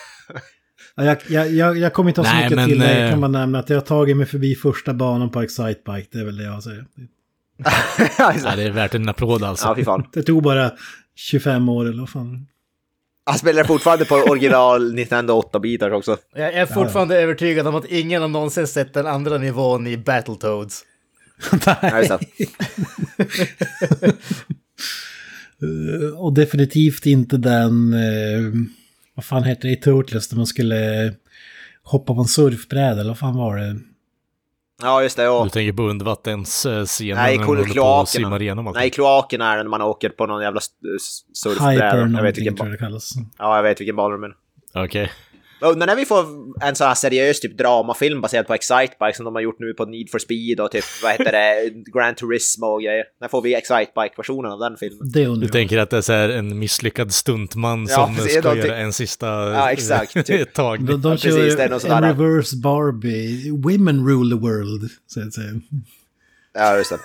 Ja, jag, jag, jag, jag kommer inte ha så Nej, mycket men, till det. Jag eh, kan bara nämna att jag har tagit mig förbi första banan på Excitebike. Det är väl det jag säger. Ja, ja, det. är värt en applåd alltså. ja, fy fan. Det tog bara 25 år eller vad fan. Han spelar fortfarande på original Nintendo 8-bitar också. Jag är fortfarande övertygad om att ingen har någonsin sett den andra nivån i Battletoads. Ja, det. Eh, Och definitivt inte den, eh, vad fan heter det i Turtles, där man skulle hoppa på en surfbräda eller vad fan var det? Ja, just det. Du Och, tänker på undervattensscenen nej, när man håller på simmar igenom allt. Nej, kloakerna är när man åker på någon jävla surfbräda. Hyper Jag vet vilken tror jag det kallas. Ja, jag vet vilken du menar. Okej. Jag undrar när vi får en sån här seriös typ dramafilm baserad på Excitebike som de har gjort nu på Need for Speed och typ, vad heter det, Gran Turismo och grejer. När får vi Excitebike-versionen av den filmen? Det Du undrar jag. tänker att det är så här en misslyckad stuntman Ja, som precis, ska göra en sista Ja, exakt, typ. tag. De, de Ja, kör precis, det är något en reverse Barbie. Women rule the world, så att säga. Ja, just det.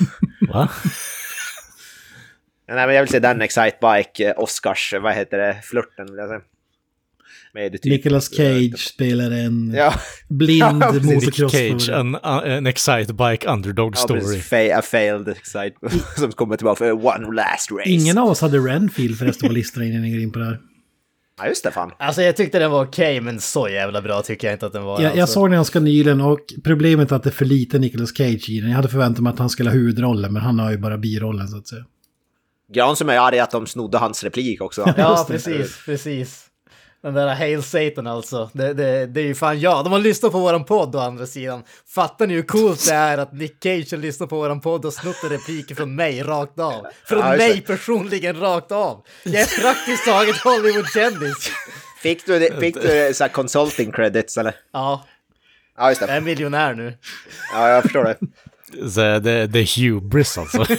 Va? Nej, men jag vill se den Excitebike, Oscars, vad heter det, flörten vill jag säga. Med typ, Nicolas Cage spelar en Ja, blind Ja, motocrossförare. en, en Excitebike underdog ja story. precis. Fa- a failed Excitebike som kommer tillbaka för one last race. Ingen av oss hade Renfield förresten på listan innan ni går in på det här. Ja, just det fan. Alltså jag tyckte den var okej, men så jävla bra tycker jag inte att den var. Jag, jag alltså. såg den ganska nyligen och problemet är att det är för lite Nicolas Cage i den. Jag hade förväntat mig att han skulle ha huvudrollen, men han har ju bara birollen så att säga. Gran som är arg att de snodde hans replik också. Ja, det. precis, precis. Den där Hail Satan alltså. Det, det, det är ju fan jag. De har lyssnat på våran podd å andra sidan. Fattar ni hur coolt det är att Nick Cage har lyssnat på våran podd och snott en replik från mig rakt av? Från Ja, mig personligen rakt av. Jag är praktiskt taget Hollywood-kändis. Fick du, det- fick du så consulting credits eller? Ja, Ja, just jag det. är miljonär nu. Ja, jag förstår det. Så det, det är hubris alltså.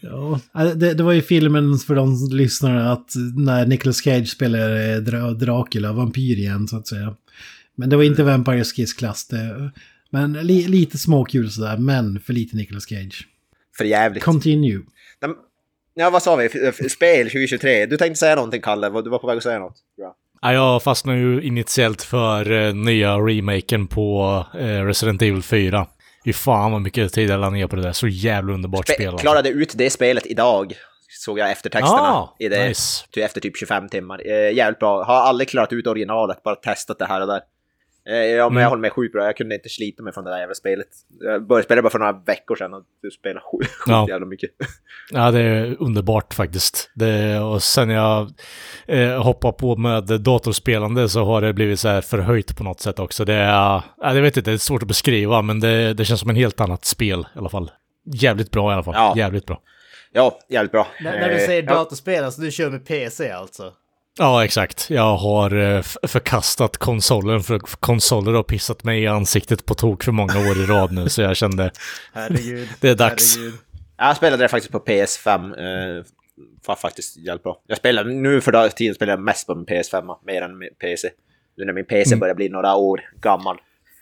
Ja, det, det var ju filmen för de lyssnare att när Nicolas Cage spelar eh, Dra Dracula, vampyr igen så att säga. Men det var inte Vampires Kiss-klass. det- Men li, lite småkul sådär, men för lite Nicolas Cage. För jävligt. Continue. Nej, Ja, vad sa vi? Spel 2023. Du tänkte säga någonting, Kalle. Du var på väg att säga något. Ja, jag fastnade ju initiellt för eh, nya remaken på eh, Resident Evil 4. Fy fan vad mycket tid jag la ner på det där. Så jävla underbart Spe- spel. Klarade ut det spelet idag. Såg jag eftertexterna Ah, i det. nice. Ty- Efter typ 25 timmar. Eh, jävligt bra. Har aldrig klarat ut originalet, bara testat det här och där. Eh, ja, men jag Mm. håller med sjukt bra. Jag kunde inte slita mig från det där jävla spelet. Jag började spela bara för några veckor sedan och du spelar sjukt Ja. jävla mycket. Ja, det är underbart faktiskt. Det, och sen jag eh, hoppar på med datorspelande så har det blivit så här förhöjt på något sätt också. Det är, ja, jag vet inte, det är svårt att beskriva, men det, det känns som en helt annat spel i alla fall. Jävligt bra i alla fall. Ja. Jävligt bra. Ja, jävligt bra. När, när du Eh, säger ja. datorspel, alltså du kör med PC alltså? Ja, exakt. Jag har eh, förkastat konsolen för konsoler har pissat mig i ansiktet på tok för många år i rad nu, så jag kände Herregud. Det är dags. Herregud. Jag spelade det faktiskt på PS5. Eh, var faktiskt jävligt bra. Jag spelar, nu för tiden spelar jag mest på min PS5, mer än min PC. Nu när min PC Mm. börjar bli några år gammal.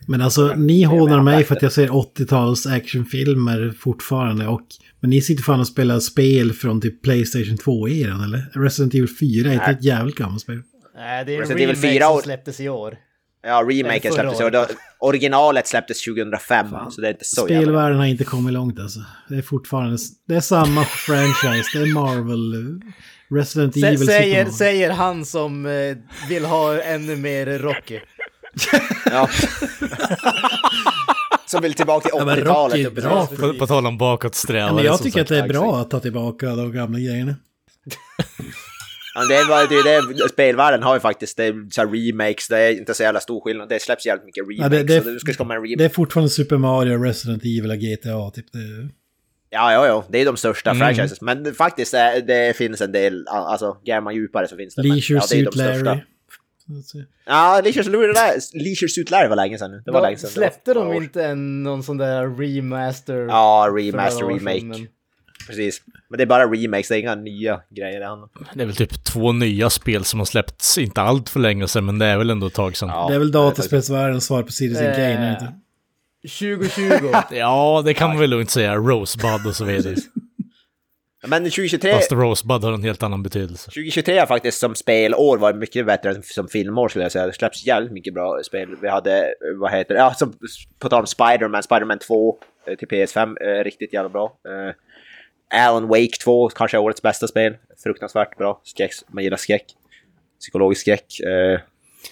Men alltså, ni hånar mig för att jag ser 80-tals actionfilmer fortfarande. Och, men ni sitter fan och spelar spel från typ Playstation 2-eran, eller? Resident Evil 4 är Nej. ett jävligt gammalt spel. Nej, det är en Resident Evil remake 4 som år. släpptes i år. Ja, remaken släpptes och året. då, originalet släpptes 2005, så det är inte så. Spelvärlden har inte kommit långt alltså. Det är fortfarande, det är samma franchise, det är Marvel, eh, Resident Evil. säger, säger han som eh, vill ha ännu mer Rocky. Ja. Som vill tillbaka till Ja, men 80-talet. Rocky är och bra. På, på tal om bakåtsträvare. Ja, men jag tycker sagt. att det är bra att ta tillbaka de gamla grejerna. Ja, det är, det är det, spelvärlden har ju faktiskt det är så här remakes, det är inte så jävla stor skillnad. Det släpps jävligt mycket remakes. Ja, det- det- så det ska komma en remake. Det är fortfarande Super Mario, Resident Evil och GTA typ. Det, Ja, ja, ja, det är de största Mm. franchises. Men faktiskt, det, det finns en del, alltså, gräver man djupare så finns det. men, Leisure ja, det är de Suit Larry. Ja, Leisure Suit Larry, Leisure Suit Larry var länge sedan nu. Det var Ja, länge sedan. Släppte de inte en, någon sån där remaster? Ja, remaster, sedan, remake. men- Precis. Men det är bara remakes, det är inga nya grejer det är väl typ två nya spel som har släppts, inte allt för länge sedan, men det är väl ändå ett tag sedan. Ja, det är väl dataspelsvärldens svar på Citizen Eh, Kane, inte? 2020. Ja, det kan man väl lugnt säga. Rosebud och så vidare. Men 2023, Fast Rosebud har en helt annan betydelse. 2023 har faktiskt som spelår varit mycket bättre än som filmår skulle jag säga. Det släpps jävligt mycket bra spel. Vi hade, vad heter det, ja, som, på tal om Spider-Man, Spider-Man 2 eh, till PS5, eh, riktigt jävla bra. Eh, Alan Wake 2, kanske årets bästa spel. Fruktansvärt bra. Skräck, man gillar skräck. Psykologisk skräck. Eh,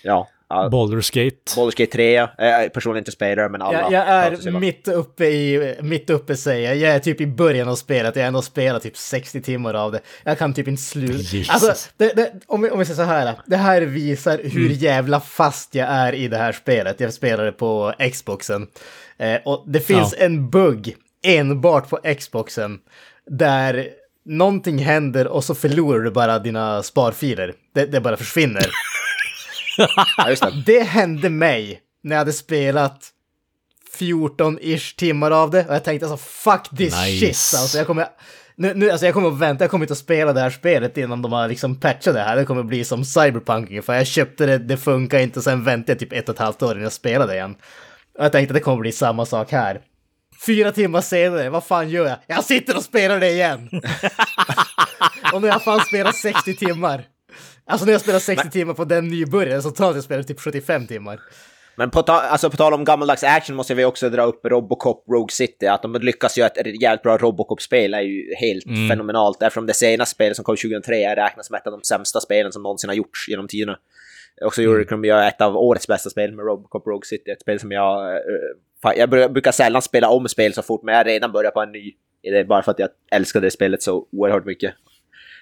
ja. Ja. Baldur's Gate. Baldur's Gate 3, eh, personligen inte spelare men alla. Jag, jag är mitt uppe i, mitt uppe säger jag. Jag är typ i början av spelet, jag har ändå spelat typ 60 timmar av det. Jag kan typ inte sluta. Alltså, det, det, om, vi, om vi säger så här, det här visar hur Mm. jävla fast jag är i det här spelet. Jag spelade på Xboxen. Eh, och det finns Ja. en bugg enbart på Xboxen där någonting händer och så förlorar du bara dina sparfiler. Det, det bara försvinner. Ja, just det. Det hände mig när jag hade spelat 14-ish timmar av det och jag tänkte alltså fuck this Nice. shit alltså jag kommer nu, nu, alltså jag kommer att vänta, jag kommer inte att spela det här spelet innan de har liksom patchat det här. Det kommer bli som Cyberpunk ungefär. Jag köpte det, det funkar inte sen väntade jag typ ett och ett halvt år innan jag spelade igen. Och jag tänkte att det kommer bli samma sak här. Fyra timmar senare, vad fan gör jag? Jag sitter och spelar det igen! och nu har jag fan spelat 60 timmar. Alltså när jag spelar 60 timmar på den nybörjaren så tar jag spelar typ 75 timmar. Men på, ta alltså på tal om gammaldags action måste vi också dra upp Robocop Rogue City. Att de lyckas göra ett jävligt bra Robocop-spel är ju helt fenomenalt. Eftersom det senaste spelet som kom 2003 räknas som ett av de sämsta spelen som någonsin har gjorts genom tiderna. Också gjorde de göra ett av årets bästa spel med Robocop Rogue City. Ett spel som jag... eh, jag bru- brukar sällan spela om spel så fort, men jag redan börjat på en ny. Det är bara för att jag älskade det spelet så oerhört mycket.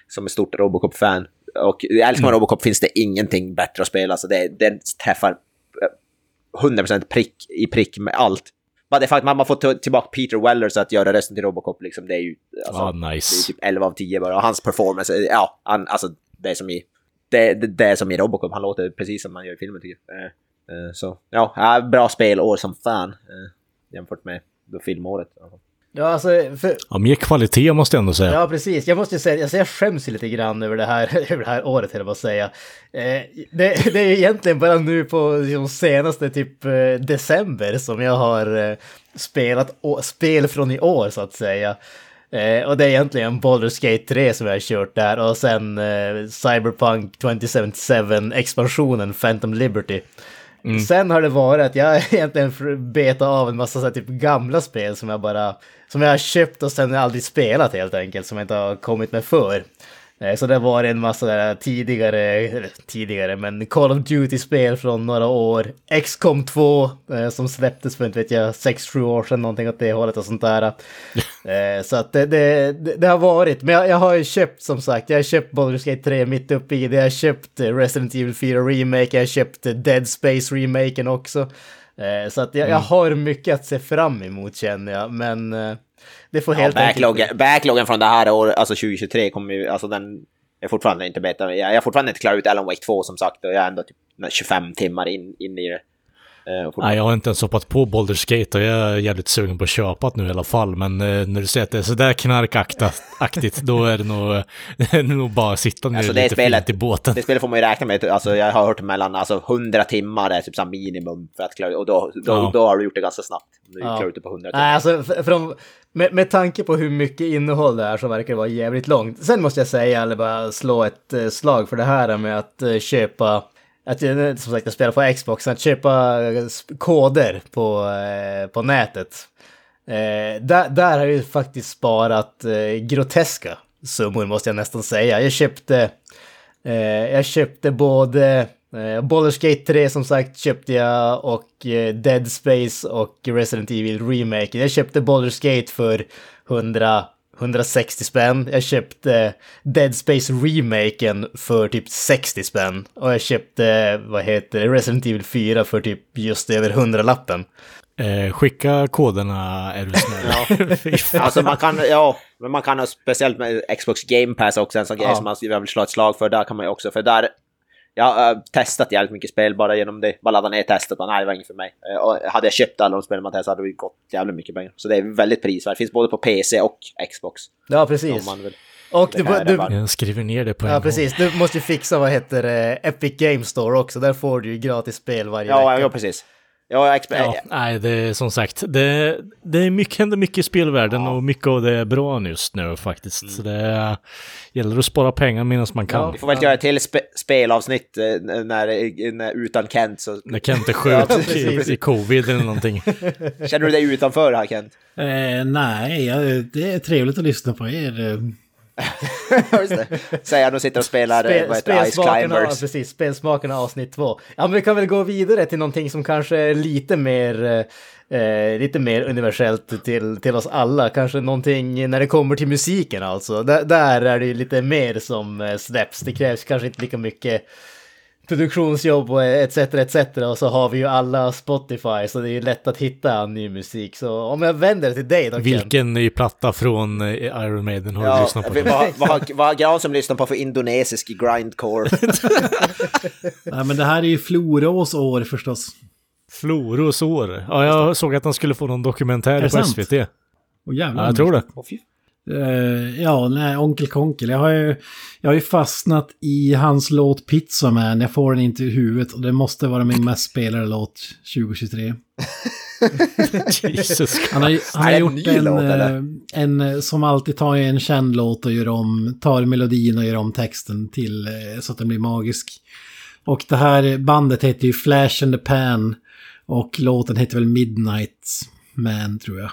Som ett stort Robocop-fan. Och älskar man Robocop finns det ingenting bättre att spela. Så det, den träffar eh, 100% prick i prick med allt. Bara det faktum att man får tillbaka Peter Weller så att göra rösten till Robocop, liksom, det är ju... Alltså, Ah, Det är nice. typ 11 av 10 bara. Och hans performance, eh, ja, han, alltså det är som i... Det, det, det är som i Robocop, han låter precis som man gör i filmen tycker jag. Eh, eh, så, ja, ja, bra spelår som fan. Eh, jämfört med filmåret. Ja, alltså, för, Ja, mer kvalitet måste jag ändå säga. Ja, precis. Jag måste säga, alltså jag skäms lite grann över det här, över det här året, eller vad säga. Eh, det, det är egentligen bara nu på de senaste typ eh, december som jag har eh, spelat å, spel från i år, så att säga. Eh, och det är egentligen Baldur's Gate 3 som jag har kört där och sen eh, Cyberpunk 2077-expansionen Phantom Liberty. Mm. Sen har det varit att jag egentligen betat av en massa så här, typ gamla spel som jag bara som jag har köpt och sen aldrig spelat helt enkelt, som jag inte har kommit med för. Så det varit en massa tidigare, tidigare, men Call of Duty-spel från några år. XCOM 2 eh, som släpptes för inte vet jag, 6-7 år sedan, någonting åt det hållet och sånt där. Eh, Så att det, det, det, har varit, men jag, jag har ju köpt som sagt, jag har köpt Baldur's Gate 3 mitt uppe i det, jag har köpt eh, Resident Evil 4 Remake, jag har köpt Dead Space Remaken också. Så att jag, jag har mycket att se fram emot känner jag, men det får Ja, helt enkelt... backloggen, backloggen från det här året, alltså 2023, kommer ju, alltså den är fortfarande inte beta. Jag är fortfarande inte klar ut Alan Wake 2 som sagt och jag är ändå typ 25 timmar in, in i det. Eh, Nej, jag har inte ens hoppat på Baldur's Gate och jag är jävligt sugen på att köpa det nu i alla fall. Men eh, när du säger att det är sådär knarkaktigt, då är det nog, det är nog bara att sitta ner Alltså, lite spelet- fint i båten. Det spelet får man ju räkna med, alltså jag har hört mellan alltså, 100 timmar är typ så minimum för att klara och då, då, Ja. då har du gjort det ganska snabbt. Du Ja. klarar det på 100 timmar. Nej, alltså för, för de, med, med tanke på hur mycket innehåll det är så verkar det vara jävligt långt. Sen måste jag säga, eller bara slå ett eh, slag för det här med att eh, köpa, att jag, som sagt jag spelar på Xbox, att köpa eh, koder på, eh, på nätet. Eh, där, där har jag ju faktiskt sparat eh, groteska summor måste jag nästan säga. Jag köpte, eh, jag köpte både Eh, Baldur's Gate 3 som sagt köpte jag och eh, Dead Space och Resident Evil Remake. Jag köpte Baldur's Gate för 100, 160 spänn. Jag köpte Dead Space Remaken för typ 60 spänn. Och jag köpte, vad heter det, Resident Evil 4 för typ just över 100-lappen. Eh, skicka koderna är du snäll. Fan. Alltså man kan, ja, men man kan ha speciellt med Xbox Game Pass också, en sån grej Ja. som man jag vill slå ett slag för. Där kan man ju också, för där, jag har eh, testat jävligt mycket spel bara genom det. Bara ladda ner testet, bara nej det var inget för mig. Eh, Och hade jag köpt alla de spel man testat hade det gått jävligt mycket pengar. Så det är väldigt prisvärt. Det finns både på PC och Xbox. Ja, Om precis. man vill. Och du, du, Jag skriver ner det på en ja, gång. precis. Du måste ju fixa, vad heter det, Epic Game Store också. Där får du ju gratis spel varje Ja, vecka. ja, precis. Ja, exp- Ja, nej, det är som sagt, det, det är mycket, händer mycket i spelvärlden och mycket av det är bra just nu faktiskt. Så det gäller att spara pengar medan man kan. Ja. Vi får väl göra ett till spe spelavsnitt eh, när, när, utan Kent. Så... När Kent är Ja, sjuk i, i covid eller någonting. Känner du dig utanför här Kent? Eh, nej, det är trevligt att lyssna på er. Säger han och sitter och spelar Spel, vad heter, Ice spelsmakarna, ja, Climbers. precis, spelsmakarna avsnitt två. Ja, men vi kan väl gå vidare till någonting som kanske är lite mer, eh, eh, lite mer universellt till, till oss alla. Kanske någonting när det kommer till musiken alltså. Där, där är det ju lite mer som eh, släpps. Det krävs kanske inte lika mycket produktionsjobb och etc. etc. Och så har vi ju alla Spotify så det är ju lätt att hitta ny musik. Så om jag vänder till dig då. Vilken ny platta från eh, Iron Maiden har du Ja, lyssnat på? vad, vad, vad, har- vad har Gran som lyssnar på för indonesisk grindcore? Nej, men det här är ju Florås år förstås. Floros år. Ja, jag såg att han skulle få någon dokumentär på sant? SVT. Jävlar. Ja, jag tror det. Eh, ja, nej, Onkel Konkel. Jag har, ju, jag har ju fastnat i hans låt Pizza Man. Jag får den inte ur huvudet och det måste vara min mest spelade låt 2023. Jesus Han har, han har gjort en, låt, eh, en, eh, som alltid tar en känd låt och gör om, tar melodin och gör om texten till så att den blir magisk. Och det här bandet heter ju Flash and the Pan och låten heter väl Midnight Man tror jag.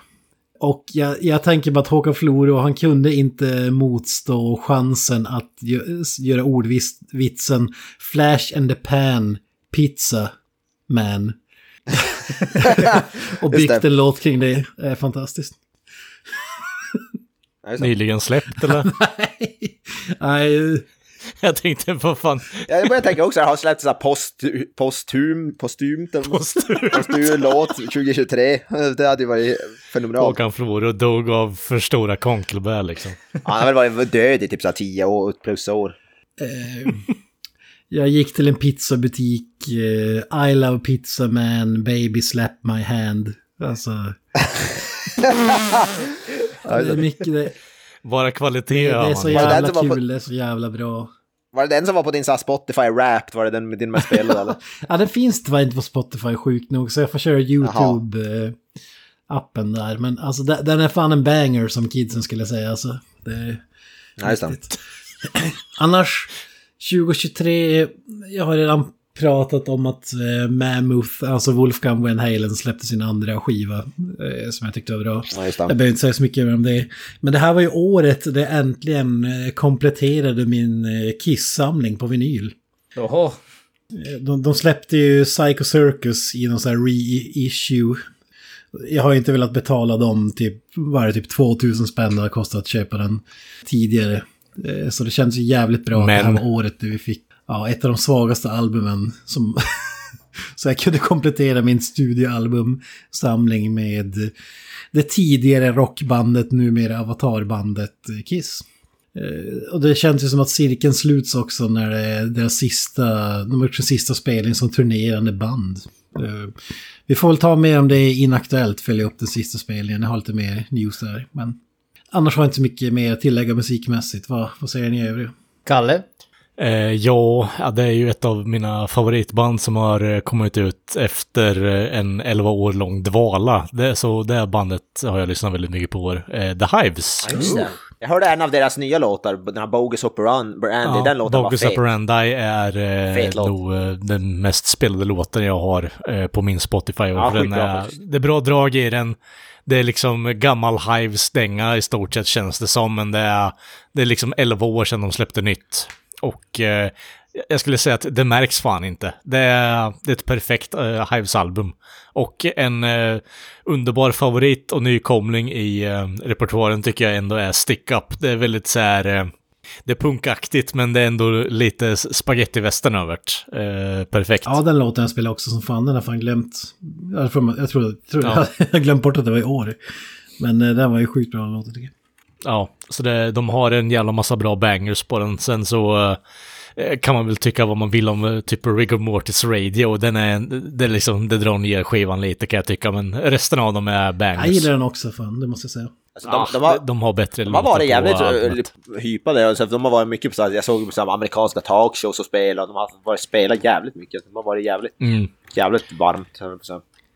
Och jag, jag tänker bara att Håkan Floro, han kunde inte motstå chansen att gö- göra ordvitsen Flash and the Pan Pizza Man. och byggt en låt kring det. Det är fantastiskt. Nyligen släppt eller? Nej, jag tänkte, vad fan. Ja, Jag börjar tänka också, har släppt så här post, postum, postumt, Postur. postur låt 2023. Det hade ju varit fenomenalt. Håkan Floro dog av för stora konkelbär liksom. Han har väl varit död i typ så här 10 år, plus år. eh, jag gick till en pizzabutik. Eh, I love pizza man, baby slap my hand. Alltså, det är mycket det. Bara kvalitet Det ja, är så det jävla kul, det är så jävla bra. Var det den som var på din så Spotify Wrapped? Var det den med din mest spelade eller? Ja, den finns tyvärr inte på Spotify sjukt nog, så jag får köra YouTube-appen där. Men alltså, den är fan en banger som kidsen skulle säga. Alltså, det, Ja, just det. Annars, 2023, jag har redan pratat om att eh, Mammoth, alltså Wolfgang Van Halen, släppte sin andra skiva eh, som jag tyckte var bra. Ja, Jag det. behöver inte säga så mycket mer om det. Men det här var ju året det äntligen eh, kompletterade min eh, Kiss-samling på vinyl. Jaha. Eh, De, de släppte ju Psycho Circus i någon sån här reissue. Jag har inte velat betala dem typ, var det typ 2000 spänn det har kostat att köpa den tidigare. Eh, Så det känns ju jävligt bra att det här Men- året där vi fick ja, ett av de svagaste albumen som... Så jag kunde komplettera min studioalbumsamling med det tidigare rockbandet, numera avatarbandet eh, Kiss. Eh, och det känns ju som att cirkeln sluts också när det är deras sista, de har gjort sin sista spelning som turnerande band. Eh, vi får väl ta mer om det är inaktuellt, följa upp den sista spelningen, jag har lite mer news där. Men annars har jag inte så mycket mer att tillägga musikmässigt. Vad, vad säger ni övriga? Kalle? Eh, ja, ja, det är ju ett av mina favoritband som har eh, kommit ut efter eh, en 11 år lång dvala. Det, så det bandet har jag lyssnat väldigt mycket på. Eh, The Hives. Ja. Jag hörde en av deras nya låtar, den här Bogus Operan, Brandy, den låten Bogus var fet. Operandi är eh, nog eh, den mest spelade låten jag har eh, på min Spotify. Ja, den är, det är bra drag i den. Det är liksom gammal Hives-dänga i stort sett känns det som, men det är, det är liksom 11 år sedan de släppte nytt. Och eh, jag skulle säga att det märks fan inte. Det är, det är ett perfekt eh, Hives-album. Och en eh, underbar favorit och nykomling i eh, repertoaren tycker jag ändå är Stick Up. Det är väldigt så här... Eh, Det är punkaktigt, men det är ändå lite spagettivästern över. Eh, perfekt. Ja, den låten jag spelar också som fan. Den har fan glömt. Jag tror, jag tror, jag, tror Ja. jag glömt bort att det var i år. Men eh, den var ju sjukt bra låten tycker jag. Ja, så det, de har en jävla massa bra bangers på den. Sen så eh, kan man väl tycka vad man vill om eh, typ Rigor Mortis Radio. Den är, det, är liksom, det drar ner skivan lite kan jag tycka, men resten av dem är bangers. Jag gillar den också fan, det måste jag säga. Alltså, de, Ja, de, har, de har bättre de har varit jävligt uh, hypade. och så De har varit mycket på så här, jag såg på så här, amerikanska talkshows och spel och de har varit spelat jävligt mycket. De har varit jävligt, Mm. jävligt varmt. höll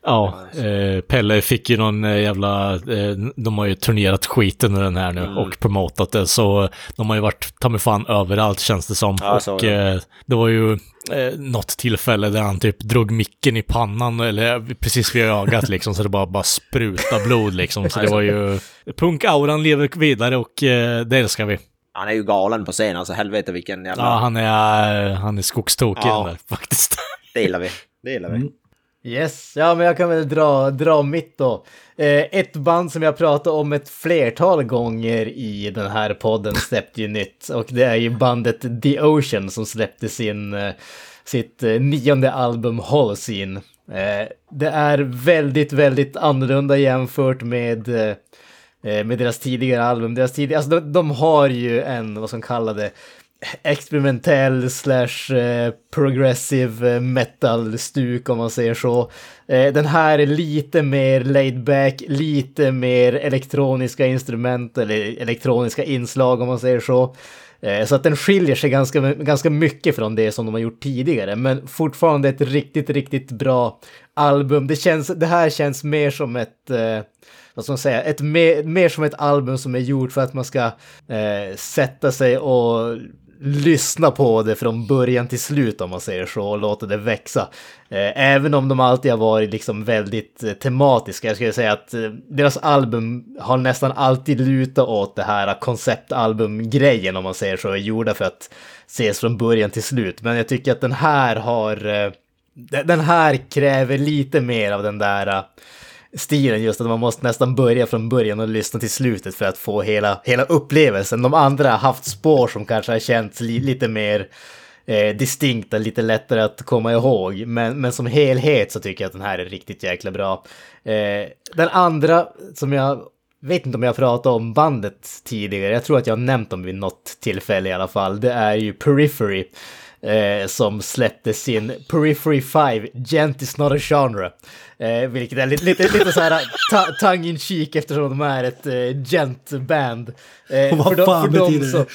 Ja, eh, Pelle fick ju någon eh, jävla, eh, de har ju turnerat skiten med den här Mm. nu och promotat det, så de har ju varit ta mig fan överallt känns det som. Ja, och det. eh, det var ju eh, något tillfälle där han typ drog micken i pannan, eller precis vid ögat liksom, så det bara, bara spruta blod liksom. Så det var ju, punk-auran lever vidare och eh, det älskar vi. Han är ju galen på scen, alltså helvete vilken jävla... Ja, han är, han är skogstokig Ja. där faktiskt. Det gillar vi. Det gillar vi. Mm. Yes, ja men jag kan väl dra, dra mitt då. Eh, ett band som jag pratat om ett flertal gånger i den här podden släppte ju nytt och det är ju bandet The Ocean som släppte sin, eh, sitt eh, nionde album Holocene. Eh, det är väldigt, väldigt annorlunda jämfört med eh, eh, med deras tidigare album. Deras tidigare, alltså de, de har ju en, vad som kallade experimentell slash eh, progressive eh, metal-stuk om man säger så. Eh, den här är lite mer laid back, lite mer elektroniska instrument eller elektroniska inslag om man säger så. Så att den skiljer sig ganska, ganska mycket från det som de har gjort tidigare, men fortfarande ett riktigt, riktigt bra album. Det, känns, det här känns mer som ett, eh, vad ska man säga, ett mer, mer som ett album som är gjort för att man ska eh, sätta sig och lyssna på det från början till slut om man säger så och låta det växa. Eh, även om de alltid har varit liksom väldigt eh, tematiska. Jag skulle säga att eh, deras album har nästan alltid lutat åt det här konceptalbumgrejen om man säger så, är gjorda för att ses från början till slut. Men jag tycker att den här har, den- här kräver lite mer av den där stilen just att man måste nästan börja från början och lyssna till slutet för att få hela, hela upplevelsen. De andra har haft spår som kanske har känts li, lite mer eh, distinkta, lite lättare att komma ihåg. Men, men som helhet så tycker jag att den här är riktigt jäkla bra. Eh, den andra som jag vet inte om jag pratade om bandet tidigare, jag tror att jag har nämnt dem vid något tillfälle i alla fall, det är ju Periphery. Eh, som släppte sin Periphery 5, Gent is not a genre. Eh, vilket är lite, lite, lite så här ta, tongue in cheek eftersom de är ett eh, gent-band. Eh, vad de- fan dem betyder det?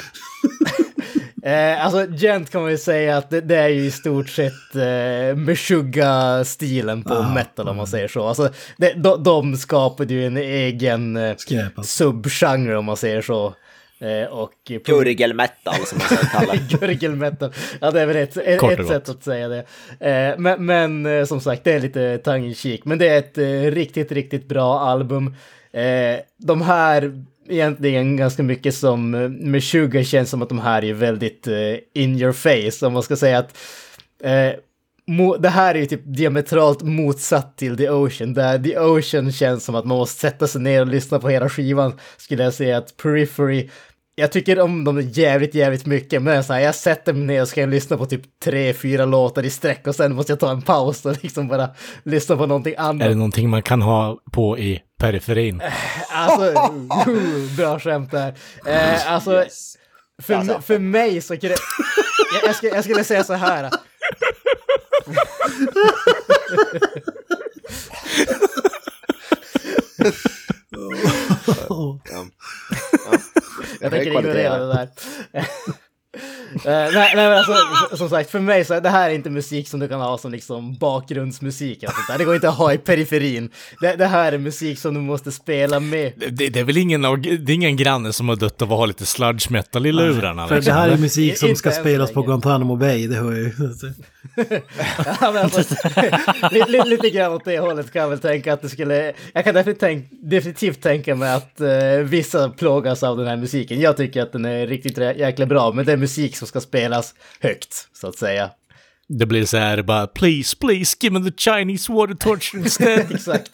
Eh, alltså gent kan man ju säga att det, det är ju i stort sett eh, Meshuggah-stilen på Ah, metal om man säger så. Alltså, det, de, de skapade ju en egen eh, alltså. subgenre om man säger så. Eh, och Gurgelmetal som man ska kalla det. Gurgelmetal. Ja, det är väl ett, ett, ett sätt att säga det. Eh, men men eh, som sagt, det är lite tongue in cheek. Men det är ett eh, riktigt, riktigt bra album. Eh, de här, egentligen ganska mycket som eh, med 20 känns som att de här är väldigt eh, in your face. Om man ska säga att eh, det här är ju typ diametralt motsatt till The Ocean. Där The Ocean känns som att man måste sätta sig ner och lyssna på hela skivan. Skulle jag säga att Periphery jag tycker om dem jävligt, jävligt mycket, men så här, jag sätter mig ner och ska lyssna på typ tre, fyra låtar i sträck och sen måste jag ta en paus och liksom bara lyssna på någonting Är det annat. någonting man kan ha på i periferin? Alltså, uh, bra skämt där. Eh, alltså, Yes. för, Alltså. för mig så. Jag, jag, skulle, jag skulle säga så här. Jag tänker ignorera det där. Eh, nej, nej men alltså, som sagt, för mig så är det här är inte musik som du kan ha som liksom bakgrundsmusik. där. Det går inte att ha i periferin. Det, det här är musik som du måste spela med. Det, det är väl ingen, det är ingen granne som har dött av att ha lite sludge metal i lurarna? För liksom, det här är musik som ska spelas på. Guantanamo Bay, det hör jag ju. Ja, men alltså, lite, lite, grann åt det hållet kan jag väl tänka att det skulle... Jag kan definitivt, tänk, definitivt tänka mig att eh, vissa plågas av den här musiken. Jag tycker att den är riktigt jäkla bra, men det är musik som ska spelas högt, så att säga. Det blir så här bara please, please give me the Chinese water torture instead. Exakt.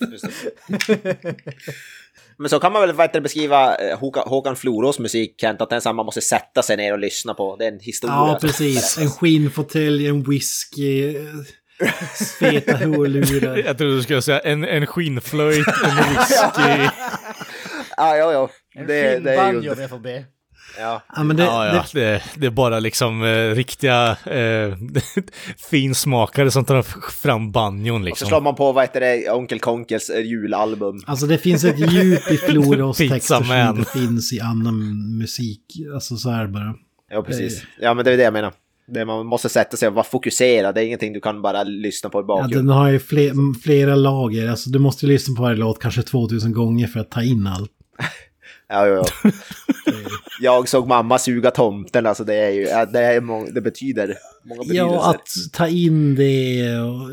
Men så kan man väl det, beskriva eh, Håkan, Håkan Florås musik, Kent, att den man måste sätta sig ner och lyssna på. Det är en historia. Ja, precis. En skinnfåtölj, en whisky, eh, feta hörlurar. Jag trodde du skulle säga en, en skinnflöjt, en whisky. Ja, ja, ja. En Det, det är ju... om jag får be. Ja. Ja, men det, ja, ja. Det, Det, det är bara liksom eh, riktiga eh, finsmakare som tar fram banjon Och så slår liksom. man på, vad heter det, Onkel Konkels eh, julalbum. alltså det finns ett djup i Floros texter som inte finns i annan musik. Alltså så här bara. Ja, precis. Ja, men det är det jag menar. Det man måste sätta sig och vara fokuserad. Det är ingenting du kan bara lyssna på i Ja, bakgrunden. den har ju fler, flera lager. Alltså du måste ju lyssna på varje låt kanske 2000 gånger för att ta in allt. Ja, ja, ja. Jag såg mamma suga tomten, alltså det är ju, det, är må, det betyder många betydelser. Ja, att ta in det och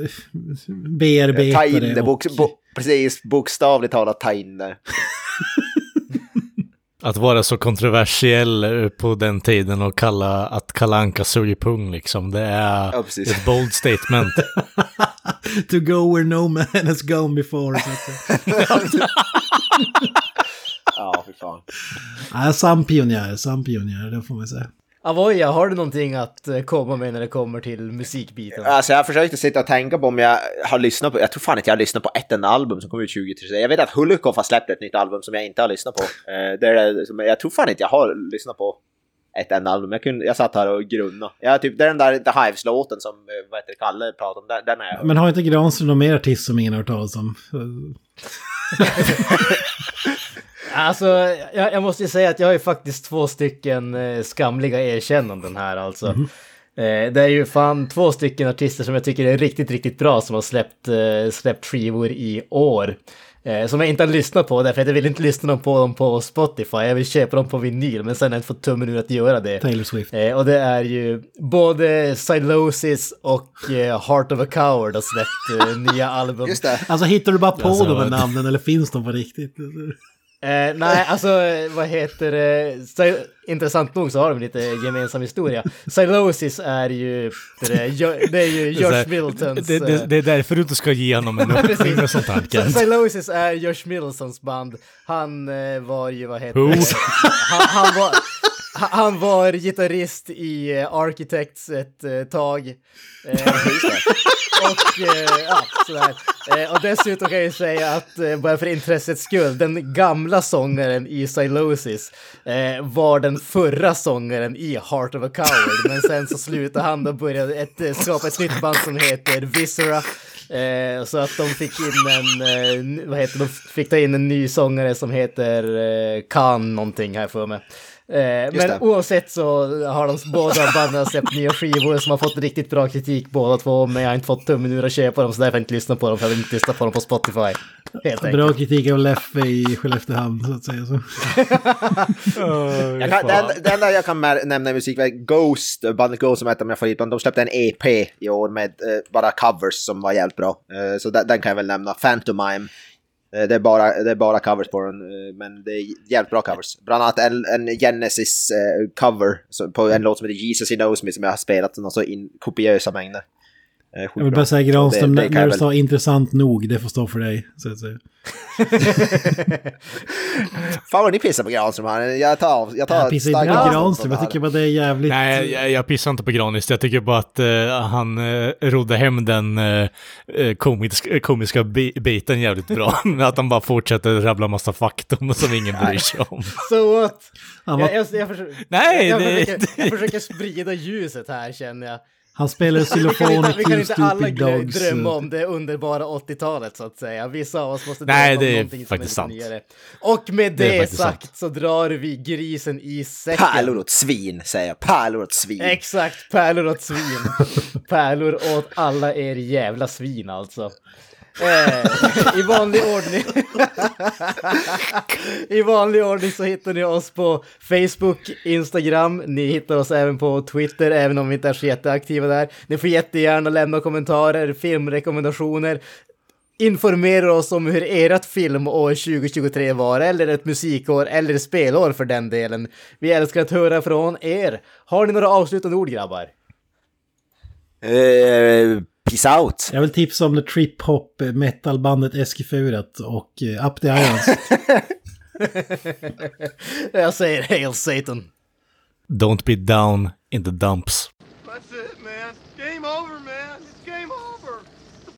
bearbeta Ta in det. och- bo, precis, bokstavligt talat ta in det. Att vara så kontroversiell på den tiden och kalla att Kalle Anka suger pung liksom. Det är Ja, ett bold statement. To go where no man has gone before. Ja, fy fan. ja, sann pionjär, sann pionjär, det får man säga. Avoya, har du någonting att eh, komma med när det kommer till musikbiten? Alltså jag försökte sitta och tänka på om jag har lyssnat på, jag tror fan inte jag har lyssnat på ett enda album som kom ut 2023. Jag vet att Hulukov har släppt ett nytt album som jag inte har lyssnat på. Eh, det är, jag tror fan inte jag har lyssnat på ett enda album. Jag, kunde, jag satt här och grunna. Ja, typ, det är den där The Hives-låten som eh, vad heter det, Kalle pratade om. Den, den är jag. Men har inte Granström någon mer artist som ingen har hört talas om? Alltså, jag, jag måste ju säga att jag har ju faktiskt två stycken eh, skamliga erkännanden här alltså. Eh, det är ju fan två stycken artister som jag tycker är riktigt, riktigt bra som har släppt, eh, släppt skivor i år. Eh, som jag inte har lyssnat på därför att jag vill inte lyssna på dem på Spotify. Jag vill köpa dem på vinyl men sen har jag inte fått tummen ur att göra det. Taylor Swift. Eh, och det är ju både Silosis och eh, Heart of a Coward har släppt eh, nya album. Just det. Alltså hittar du bara på Alltså, de här namnen eller finns de på riktigt? Eh, nej, alltså eh, vad heter det? Sil- Intressant nog så har de lite gemensam historia. Silosis är ju, det är, det är ju Josh Middletons... det, det, eh, det är därför du inte ska ge honom en öppning med sånt här. Silosis är Josh Middletons band. Han eh, var ju, vad heter Who? det? Han, han var... han- var gitarrist i eh, Architects ett eh, tag. Eh, och ja, sådär. Och dessutom kan jag säga att, bara för intressets skull, den gamla sångaren i Silosis var den förra sångaren i Heart of a Coward. Men sen så slutade han och började ett, skapa ett nytt band som heter Viscera. Eh, så att de fick in en, eh, vad heter de fick ta in en ny sångare som heter eh, Khan någonting här för mig. Eh, men det. oavsett så har de båda banden släppt nya skivor som har fått riktigt bra kritik båda två, men jag har inte fått tummen ur att köpa dem så därför har jag inte lyssnat på dem, för jag vill inte lyssna på dem på Spotify. Helt enkelt. Bra kritik av Leffe i Skelleftehamn så att säga. Så. Jag kan, enda, det enda jag kan nämna i musik är Ghost, bandet Ghost som är ett av mina favoritband. De släppte en EP i år med eh, bara covers som var jävligt bra. Eh, så den, den kan jag väl nämna. Phantomime. Eh, det, är bara, det är bara covers på den, eh, men det är jävligt bra covers. Bland annat en, en Genesis-cover eh, på en låt som heter Jesus He Knows Me som jag har spelat någon så in, kopiösa mängder. Eh, Jag vill bara säga Granström, Så det- det kan när du väl- sa intressant nog, det får stå för dig. Så att säga. Fan vad ni pissar på Granström här. Jag tar, jag tar Jag pissar inte på Granström, jag tycker bara det är jävligt... Nej, jag, jag pissar inte på Granis. Jag tycker bara att eh, han uh, rodde hem den uh, komiska, komiska bi- biten jävligt bra. att han bara fortsätter rabbla massa faktum som ingen bryr sig om. So what? Var, Jag, jag, jag, försöker, Nej, jag, det- försöker, jag försöker sprida ljuset här känner jag. Han spelar Vi kan xylofon inte, i vi kan inte alla Stupid Dogs. drömma om det underbara 80-talet så att säga. Vissa av oss måste Nej, drömma om det är någonting som faktiskt är lite sant. nyare. Och med Det det, sagt sant. så drar vi grisen i säcken. Pärlor åt svin, säger jag. Pärlor åt svin. Exakt, pärlor åt svin. pärlor åt alla er jävla svin alltså. Eh, I vanlig ordning. I vanlig ordning så hittar ni oss på Facebook, Instagram. Ni hittar oss även på Twitter, även om vi inte är så jätteaktiva där. Ni får jättegärna lämna kommentarer, filmrekommendationer. Informera oss om hur ert filmår 2023 var, eller ett musikår, eller ett spelår för den delen. Vi älskar att höra från er. Har ni några avslutande ord grabbar? Uh... Peace out! Jag vill tipsa om det trip-hop eh, metalbandet Eskifuret och eh, Up the Irons. jag säger Hail Satan! Don't be down in the dumps. That's it.